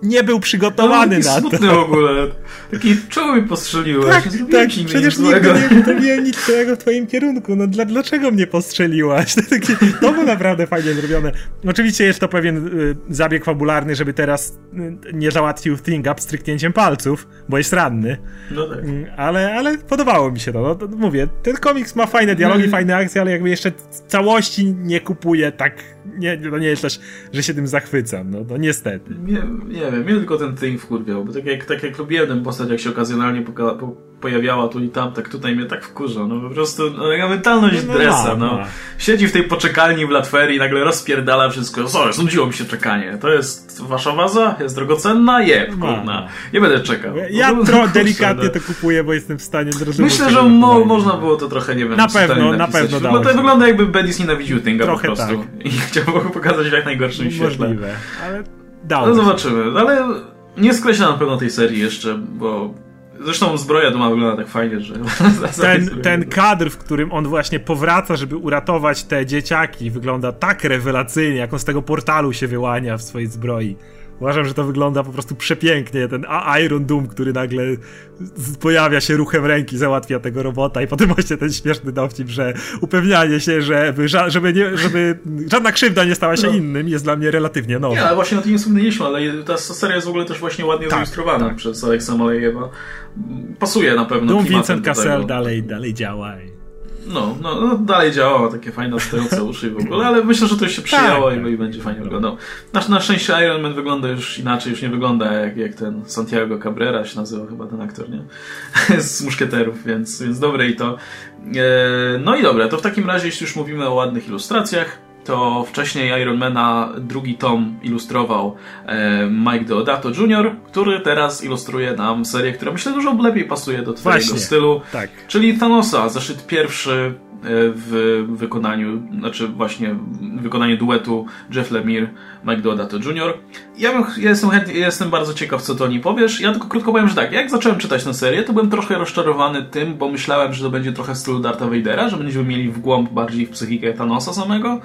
nie był przygotowany no, na to. w ogóle. Taki czoły postrzeliłeś. Tak, tak przecież nigdy nie zrobiłem nic złego w twoim kierunku. No dla, dlaczego mnie postrzeliłaś? (laughs) To, taki, to było naprawdę fajnie zrobione. Oczywiście jest to pewien y, zabieg fabularny, żeby teraz y, nie załatwił Thing Up stryknięciem palców, bo jest ranny. No tak. Y, ale, ale podobało mi się to. No, to. Mówię, ten komiks ma fajne dialogi, no fajne akcje, ale jakby jeszcze całości nie kupuje tak nie, to nie jest też, że się tym zachwycam, no, no niestety. Nie, nie wiem, mnie tylko ten thing wkurwiał, bo tak jak, tak jak lubiłem tę postać, jak się okazjonalnie po, pojawiała tu i tam, tak tutaj mnie tak wkurza, no po prostu no, mentalność no, dresa, no, no. Siedzi w tej poczekalni w Latverii i nagle rozpierdala wszystko, sorry, znudziło mi się czekanie, to jest wasza waza, jest drogocenna, je, no. kurna, nie będę czekał. Ja no, trochę delikatnie no. to kupuję, bo jestem w stanie zrozumieć. Myślę, że mo można było to trochę, nie wiem, na pewno, na pewno No to wygląda jakby Bendis nienawidził Tinga po prostu tak. (laughs) i chciał pokazać w jak najgorszym świetle. Możliwe, ale No zobaczymy, ale nie skreślę na pewno tej serii jeszcze, bo Zresztą zbroja duma wygląda tak fajnie, że... (laughs) Ten, ten kadr, w którym on właśnie powraca, żeby uratować te dzieciaki, wygląda tak rewelacyjnie, jak on z tego portalu się wyłania w swojej zbroi. Uważam, że to wygląda po prostu przepięknie. Ten Iron Doom, który nagle pojawia się ruchem ręki, załatwia tego robota i potem właśnie ten śmieszny dowcip, że upewnianie się, żeby, żeby, nie, żeby żadna krzywda nie stała się no. innym jest dla mnie relatywnie nowe. Nie, ale właśnie na tym nie wspomnieliśmy, ale ta seria jest w ogóle też właśnie ładnie tak, zilustrowana tak. przez Aleksa Malejewa. Pasuje na pewno Doom Vincent Cassel dalej, dalej działa. No, no, no, dalej działało, takie fajne stojące uszy w ogóle, ale myślę, że to się przyjęło tak, i, i będzie fajnie wyglądał. Na, na szczęście Iron Man wygląda już inaczej, już nie wygląda jak, jak ten Santiago Cabrera się nazywa chyba ten aktor, nie? (laughs) Z muszkieterów, więc, więc dobre i to. E, no i dobra, to w takim razie, jeśli już mówimy o ładnych ilustracjach, to wcześniej Ironmana drugi tom ilustrował e, Mike Deodato Jr., który teraz ilustruje nam serię, która myślę dużo lepiej pasuje do twojego Właśnie, stylu. Tak. Czyli Thanosa, zeszyt pierwszy e, w wykonaniu, znaczy właśnie w wykonaniu duetu Jeff Lemire, Mike Deodato Jr. Ja, bym, ja jestem, chętnie, jestem bardzo ciekaw, co to o niej powiesz. Ja tylko krótko powiem, że tak, jak zacząłem czytać tę serię, to byłem trochę rozczarowany tym, bo myślałem, że to będzie trochę w stylu Darta Vadera, że będziemy mieli w głąb bardziej w psychikę Thanosa samego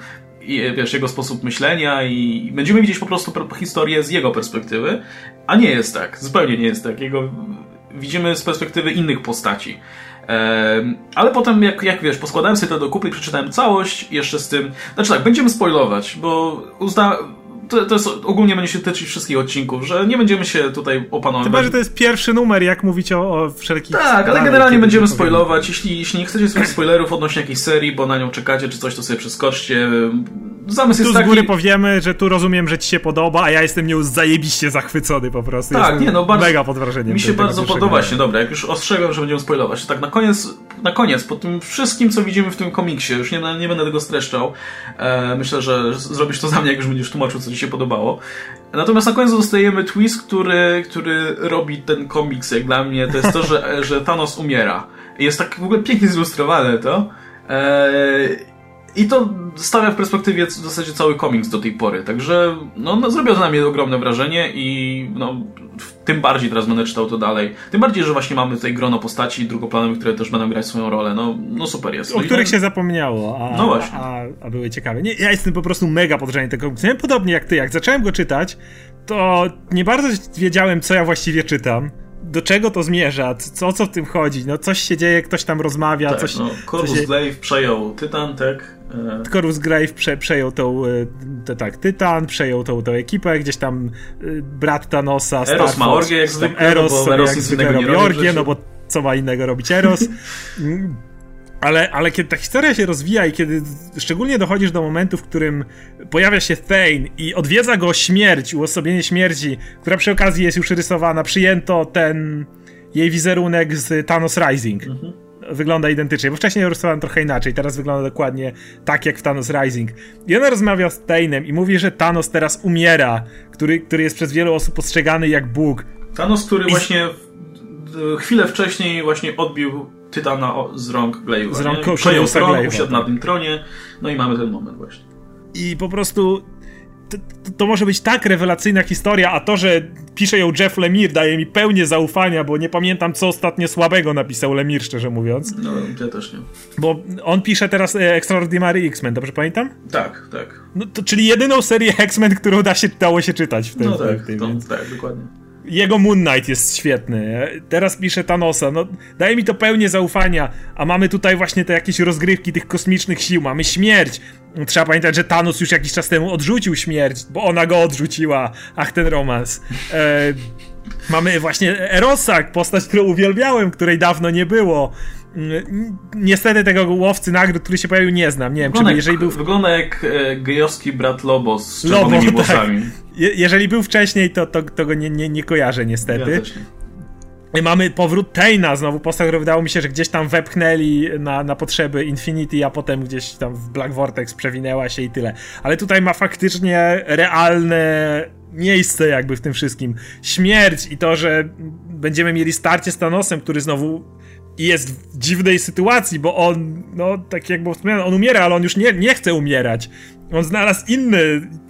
wiesz, jego sposób myślenia i będziemy widzieć po prostu historię z jego perspektywy, a nie jest tak, zupełnie nie jest tak. Jego widzimy z perspektywy innych postaci. ale potem, jak, jak wiesz, poskładałem sobie to do kupy i przeczytałem całość, jeszcze z tym. Znaczy tak, będziemy spoilować, bo uzna, to, to jest, ogólnie będzie się tyczyć wszystkich odcinków, że nie będziemy się tutaj opanować. Chyba, że to jest pierwszy numer, jak mówić o, o wszelkich... Tak, ale generalnie będziemy spoilować. Jeśli, jeśli nie chcecie sobie spoilerów odnośnie jakiejś serii, bo na nią czekacie czy coś, to sobie przeskoczcie. Zamysł tu jest taki... z góry powiemy, że tu rozumiem, że ci się podoba, a ja jestem nią zajebiście zachwycony po prostu. Tak, jestem nie, no bardzo, mega pod wrażeniem. Mi się bardzo podoba właśnie, dobra, jak już ostrzegam, że będziemy spoilować. Tak na koniec, na koniec, po tym wszystkim, co widzimy w tym komiksie, już nie, nie będę tego streszczał, e, myślę, że zrobisz to za mnie, jak już będziesz tłumaczył, co ci się podobało. Natomiast na koniec dostajemy twist, który, który robi ten komiks, jak dla mnie, to jest to, że, (laughs) że Thanos umiera. Jest tak w ogóle pięknie zilustrowane to. E, i to stawia w perspektywie w zasadzie cały komiks do tej pory. Także no, no, zrobiło to na mnie ogromne wrażenie i no, tym bardziej teraz będę czytał to dalej. Tym bardziej, że właśnie mamy tutaj grono postaci drugoplanowych, które też będą grać swoją rolę. No, no super jest. O no których się zapomniało, a, no właśnie. A, a, były ciekawe. Nie, ja jestem po prostu mega podrzenie tego komiksu. Ja podobnie jak ty, jak zacząłem go czytać, to nie bardzo wiedziałem, co ja właściwie czytam do czego to zmierza, co, co w tym chodzi, no coś się dzieje, ktoś tam rozmawia, tak, coś... No, Corvus się... Glaive przejął Tytan, tak? E... Corvus Glaive prze, przejął tą, e, te, tak, Tytan, przejął tą, tą ekipę, gdzieś tam e, brat Thanosa, Eros ma orgię jak zwykle, Eros, no bo Eros zwykle robi orgię, no bo co ma innego robić Eros. (laughs) Ale, ale kiedy ta historia się rozwija i kiedy szczególnie dochodzisz do momentu, w którym pojawia się Thane i odwiedza go śmierć, uosobienie śmierci, która przy okazji jest już rysowana, przyjęto ten jej wizerunek z Thanos Rising. Mhm. Wygląda identycznie, bo wcześniej rysowałem trochę inaczej, teraz wygląda dokładnie tak jak w Thanos Rising. I ona rozmawia z Thane'em i mówi, że Thanos teraz umiera, który, który jest przez wielu osób postrzegany jak Bóg. Thanos, który I... właśnie chwilę wcześniej właśnie odbił Tytana z rąk Glaive'a. Z rąk Przejął tron, usiadł na tym tronie, no i mamy ten moment właśnie. I po prostu to, to, może być tak rewelacyjna historia, a to, że pisze ją Jeff Lemire daje mi pełnię zaufania, bo nie pamiętam co ostatnio słabego napisał Lemire, szczerze mówiąc. No, ja też nie. Bo on pisze teraz e, Extraordinary X-Men, dobrze pamiętam? Tak, tak. No to, czyli jedyną serię X-Men, którą da się, dało się czytać w tym. No tak, tym, to, więc... tak, dokładnie. Jego Moon Knight jest świetny. Teraz pisze Thanosa. No, daje mi to pełnię zaufania. A mamy tutaj właśnie te jakieś rozgrywki tych kosmicznych sił. Mamy śmierć. Trzeba pamiętać, że Thanos już jakiś czas temu odrzucił śmierć, bo ona go odrzuciła. Ach, ten romans. E, mamy właśnie Erosa, postać, którą uwielbiałem, której dawno nie było. Niestety tego łowcy nagród, który się pojawił, nie znam. Nie wiem, wygląda czy jeżeli był. Wygląda jak e, gejowski brat Lobo z czerwonymi Lobo, (laughs) włosami. Tak. Je, jeżeli był wcześniej, to, to, to go nie, nie, nie kojarzę, niestety. Ja nie. Mamy powrót Taina, znowu postać, który wydało mi się, że gdzieś tam wepchnęli na, na potrzeby Infinity, a potem gdzieś tam w Black Vortex przewinęła się i tyle. Ale tutaj ma faktycznie realne miejsce jakby w tym wszystkim. Śmierć i to, że będziemy mieli starcie z Thanosem, który znowu jest w dziwnej sytuacji, bo on, no tak jak wspomniałem, on umiera, ale on już nie, nie chce umierać. On znalazł inny,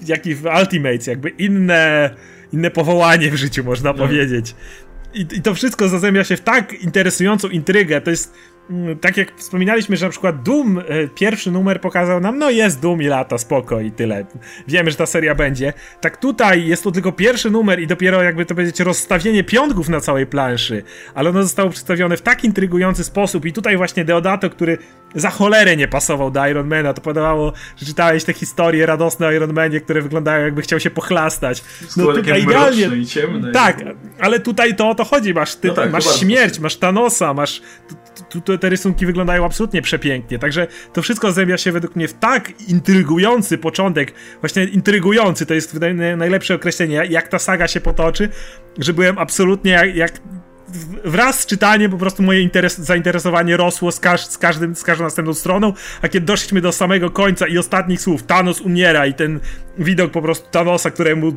jaki w Ultimates, jakby inne, inne powołanie w życiu, można no. powiedzieć. I, I to wszystko zazębia się w tak interesującą intrygę. To jest tak jak wspominaliśmy, że na przykład Doom, e, pierwszy numer pokazał nam, no jest Doom i lata, spoko i tyle. Wiemy, że ta seria będzie. Tak tutaj jest to tylko pierwszy numer i dopiero jakby to powiedzieć rozstawienie piątków na całej planszy, ale ono zostało przedstawione w tak intrygujący sposób i tutaj właśnie Deodato, który za cholerę nie pasował do Ironmana, to podawało, że czytałeś te historie radosne o Ironmanie, które wyglądają jakby chciał się pochlastać. No tutaj idealnie. I ciemne. Tak, ale tutaj to o to chodzi, masz, ty, no tak, masz śmierć, masz Thanosa, masz tu, tu, te rysunki wyglądają absolutnie przepięknie. Także to wszystko zębia się według mnie w tak intrygujący początek, właśnie intrygujący, to jest najlepsze określenie, jak ta saga się potoczy, że byłem absolutnie jak, jak wraz z czytaniem po prostu moje interes, zainteresowanie rosło z, każ, z, każdym, z każdą następną stroną, a kiedy doszliśmy do samego końca i ostatnich słów, Thanos umiera i ten widok po prostu Thanosa, któremu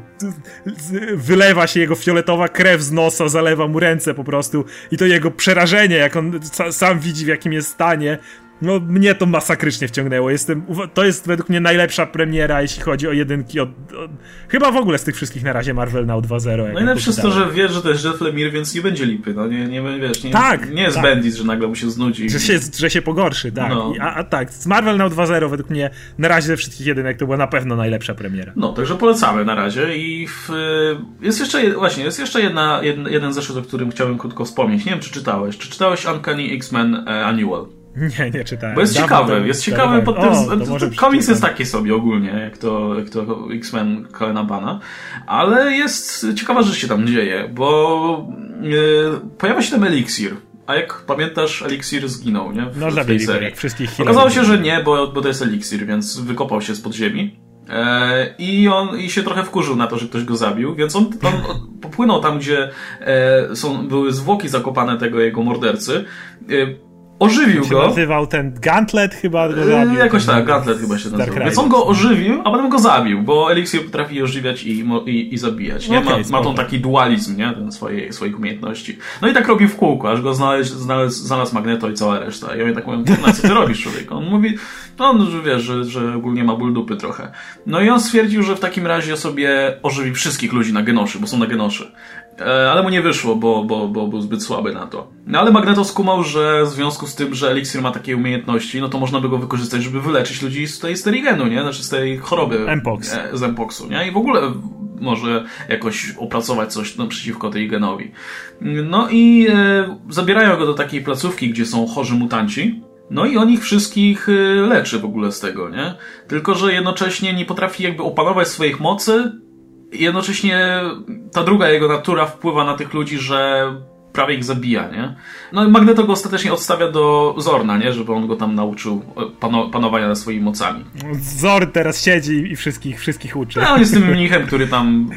wylewa się jego fioletowa krew z nosa, zalewa mu ręce po prostu i to jego przerażenie, jak on sam widzi w jakim jest stanie, no, mnie to masakrycznie wciągnęło. Jestem, to jest według mnie najlepsza premiera, jeśli chodzi o jedynki. Od, od chyba w ogóle z tych wszystkich na razie Marvel na 2.0. Najlepsze jest to, że wiesz, że to jest Jeff Lemire, więc nie będzie lipy. No, nie, nie, wiesz, nie, tak, nie jest tak. Bendis, że nagle mu się znudzi. Że się, że się pogorszy, tak. No. a, a, tak, z Marvel na 2.0 według mnie na razie ze wszystkich jedynek to była na pewno najlepsza premiera. No, także polecamy na razie i w, jest jeszcze, właśnie, jest jeszcze jedna, jeden, jeden zeszyt, o którym chciałbym krótko wspomnieć. Nie wiem, czy czytałeś. Czy czytałeś Uncanny X-Men e, Annual? Nie, nie czytałem. Bo jest Dawno ciekawy, jest ciekawy pod tym... O, to to komiks jest taki sobie ogólnie, jak to, jak to X-Men Colina Bana, ale jest ciekawa rzecz się tam dzieje, bo e, pojawia się tam eliksir. A jak pamiętasz, eliksir zginął, nie? W, No w tej serii. jak wszystkich Okazało się, że nie, bo, bo to jest eliksir, więc wykopał się spod ziemi. E, I on i się trochę wkurzył na to, że ktoś go zabił, więc on, on (laughs) popłynął tam, gdzie e, są, były zwłoki zakopane tego jego mordercy. E, ożywił go. nazywał ten Gauntlet chyba go zabił. Jakoś Ten tak, Gauntlet chyba się nazywał. Więc on go ożywił, a potem go zabił, bo eliksir potrafi ożywiać i, i, i zabijać. Nie? Okej, ma, ma tą taki dualizm, nie? Ten swojej, swoich umiejętności. No i tak robi w kółko, aż go znalazł, znalazł, znalazł Magneto i cała reszta. I oni tak mówią, "Kurna, co ty robisz, człowiek? On mówi, no, no, że wiesz, że, że ogólnie ma ból dupy trochę. No i on stwierdził, że w takim razie sobie ożywi wszystkich ludzi na Genoszy, bo są na Genoszy. E, Ale mu nie wyszło, bo, bo, bo był zbyt słaby na to. No ale Magneto skumał, że w związku z tym, że Elixir ma takie umiejętności, no to można by go wykorzystać, żeby wyleczyć ludzi z tej sterigenu, nie? Znaczy z tej choroby. Mpox. e, Z Mpoxu, nie? I w ogóle może jakoś opracować coś no, przeciwko tej genowi. No i e, zabierają go do takiej placówki, gdzie są chorzy mutanci. No i on ich wszystkich e, leczy w ogóle z tego, nie? Tylko, że jednocześnie nie potrafi jakby opanować swoich mocy, jednocześnie ta druga jego natura wpływa na tych ludzi, że prawie ich zabija, nie? No i Magneto go ostatecznie odstawia do Zorna, nie? Żeby on go tam nauczył e, pano panowania nad swoimi mocami. Zord teraz siedzi i wszystkich, wszystkich uczy. No on jest tym mnichem, który tam,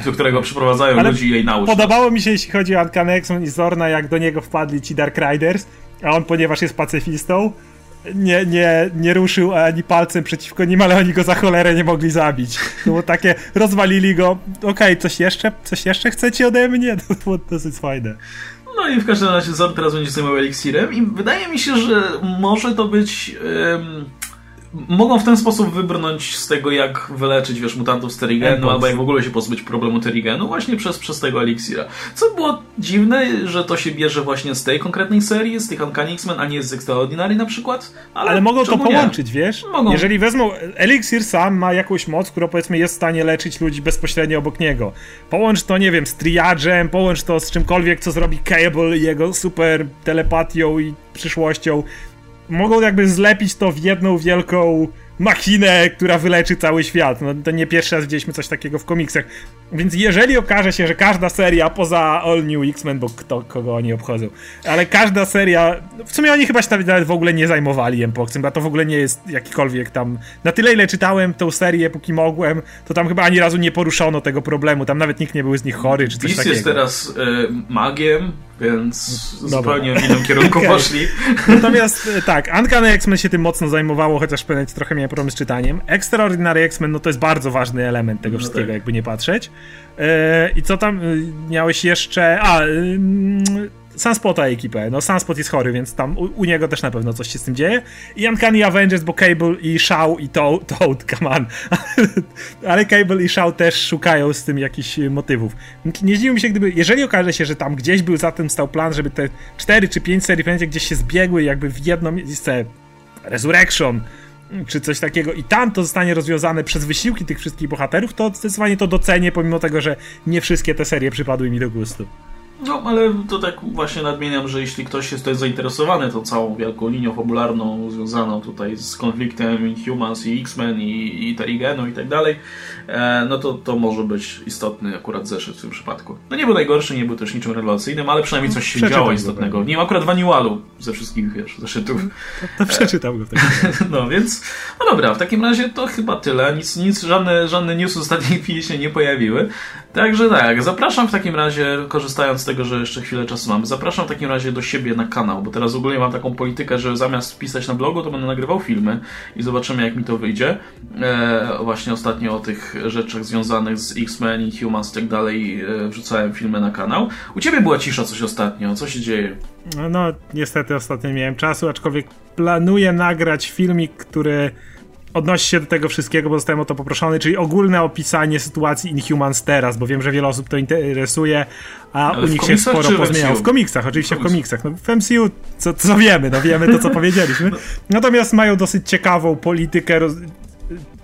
y, do którego przyprowadzają Ale ludzi i jej nauczy. Podobało mi się, jeśli chodzi o X-Men i Zorna, jak do niego wpadli ci Dark Riders, a on, ponieważ jest pacyfistą, nie, nie, nie ruszył ani palcem przeciwko nim, ale oni go za cholerę nie mogli zabić. To było takie, rozwalili go, okej, coś jeszcze, coś jeszcze chcecie ode mnie? (laughs) To było dosyć fajne. No i w każdym razie Zord teraz będzie zajmował eliksirem i wydaje mi się, że może to być... mogą w ten sposób wybrnąć z tego, jak wyleczyć, wiesz, mutantów z Terigenu, albo jak w ogóle się pozbyć problemu Terigenu, właśnie przez, przez tego eliksira. Co było dziwne, że to się bierze właśnie z tej konkretnej serii, z tych Uncanny X-Men, a nie z Extraordinary na przykład. Ale, Ale mogą to czemu nie? połączyć, wiesz? Mogą. Jeżeli wezmą, Elixir sam ma jakąś moc, która powiedzmy jest w stanie leczyć ludzi bezpośrednio obok niego. Połącz to, nie wiem, z triadżem, połącz to z czymkolwiek, co zrobi Cable i jego super telepatią i przyszłością. Mogą jakby zlepić to w jedną wielką machinę, która wyleczy cały świat. No to nie pierwszy raz widzieliśmy coś takiego w komiksach. Więc jeżeli okaże się, że każda seria poza All New X-Men, bo kto, kogo oni obchodzą, ale każda seria, w sumie oni chyba się nawet- w ogóle nie zajmowali Empoxem, bo to w ogóle nie jest jakikolwiek tam, na tyle ile czytałem tą serię, póki mogłem, to tam chyba ani razu nie poruszono tego problemu, tam nawet nikt nie był z nich chory, czy coś Beast takiego. jest teraz e, magiem, więc Dobra. zupełnie w innym kierunku (laughs) Okej. poszli. Natomiast e, tak, Uncanny X-Men się tym mocno zajmowało, chociaż momencie trochę miałem problem z czytaniem. Extraordinary X-Men, no to jest bardzo ważny element tego No wszystkiego, tak. jakby nie patrzeć. E, I co tam e, miałeś jeszcze? A, Sunspota ekipę. No Sunspot jest chory, więc tam u, u niego też na pewno coś się z tym dzieje. I Uncanny Avengers, bo Cable i Shaw i To- Toad, come on. (laughs) Ale Cable i Shaw też szukają z tym jakichś e, motywów. Nie zdziwiłbym się, gdyby, jeżeli okaże się, że tam gdzieś był za tym stał plan, żeby te 4 czy 5 serii będzie gdzieś się zbiegły jakby w jedno miejsce Resurrection czy coś takiego i tam to zostanie rozwiązane przez wysiłki tych wszystkich bohaterów, to zdecydowanie to docenię, pomimo tego, że nie wszystkie te serie przypadły mi do gustu. No, ale to tak właśnie nadmieniam, że jeśli ktoś jest tutaj zainteresowany tą całą wielką linią fabularną związaną tutaj z konfliktem Inhumans i X-Men i, i Terigenu i tak dalej, e, no to, to może być istotny akurat zeszyt w tym przypadku. No nie był najgorszy, nie był też niczym rewelacyjnym, ale przynajmniej coś się działo go istotnego. Nie ma akurat Vaniualu ze wszystkich, wiesz, zeszytów. To przeczytam go w takim razie. (laughs) No więc, no dobra, w takim razie to chyba tyle. Nic, nic żadne, żadne news w ostatniej chwili się nie pojawiły. Także tak, zapraszam w takim razie, korzystając z tego, że jeszcze chwilę czasu mamy, zapraszam w takim razie do siebie na kanał, bo teraz ogólnie mam taką politykę, że zamiast pisać na blogu, to będę nagrywał filmy i zobaczymy jak mi to wyjdzie. E, właśnie ostatnio o tych rzeczach związanych z X-Men Humans i tak dalej e, wrzucałem filmy na kanał. U Ciebie była cisza coś ostatnio, co się dzieje? No, no, niestety ostatnio nie miałem czasu, aczkolwiek planuję nagrać filmik, który odnosi się do tego wszystkiego, bo zostałem o to poproszony, czyli ogólne opisanie sytuacji Inhumans teraz, bo wiem, że wiele osób to interesuje, a Ale u nich się sporo pozmieniało. W komiksach, oczywiście W komiksach. No, w MCU co, co wiemy, no wiemy to, co powiedzieliśmy. (laughs) Natomiast mają dosyć ciekawą politykę roz...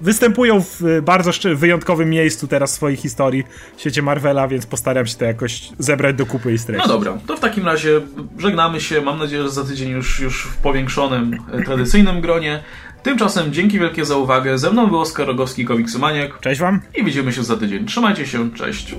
występują w bardzo wyjątkowym miejscu teraz w swojej historii w świecie Marvela, więc postaram się to jakoś zebrać do kupy i streścić. No dobra, to w takim razie żegnamy się. Mam nadzieję, że za tydzień już, już w powiększonym, e, tradycyjnym gronie. Tymczasem dzięki wielkie za uwagę. Ze mną był Oskar Rogowski, komiksomaniak. Cześć wam. I widzimy się za tydzień. Trzymajcie się, cześć.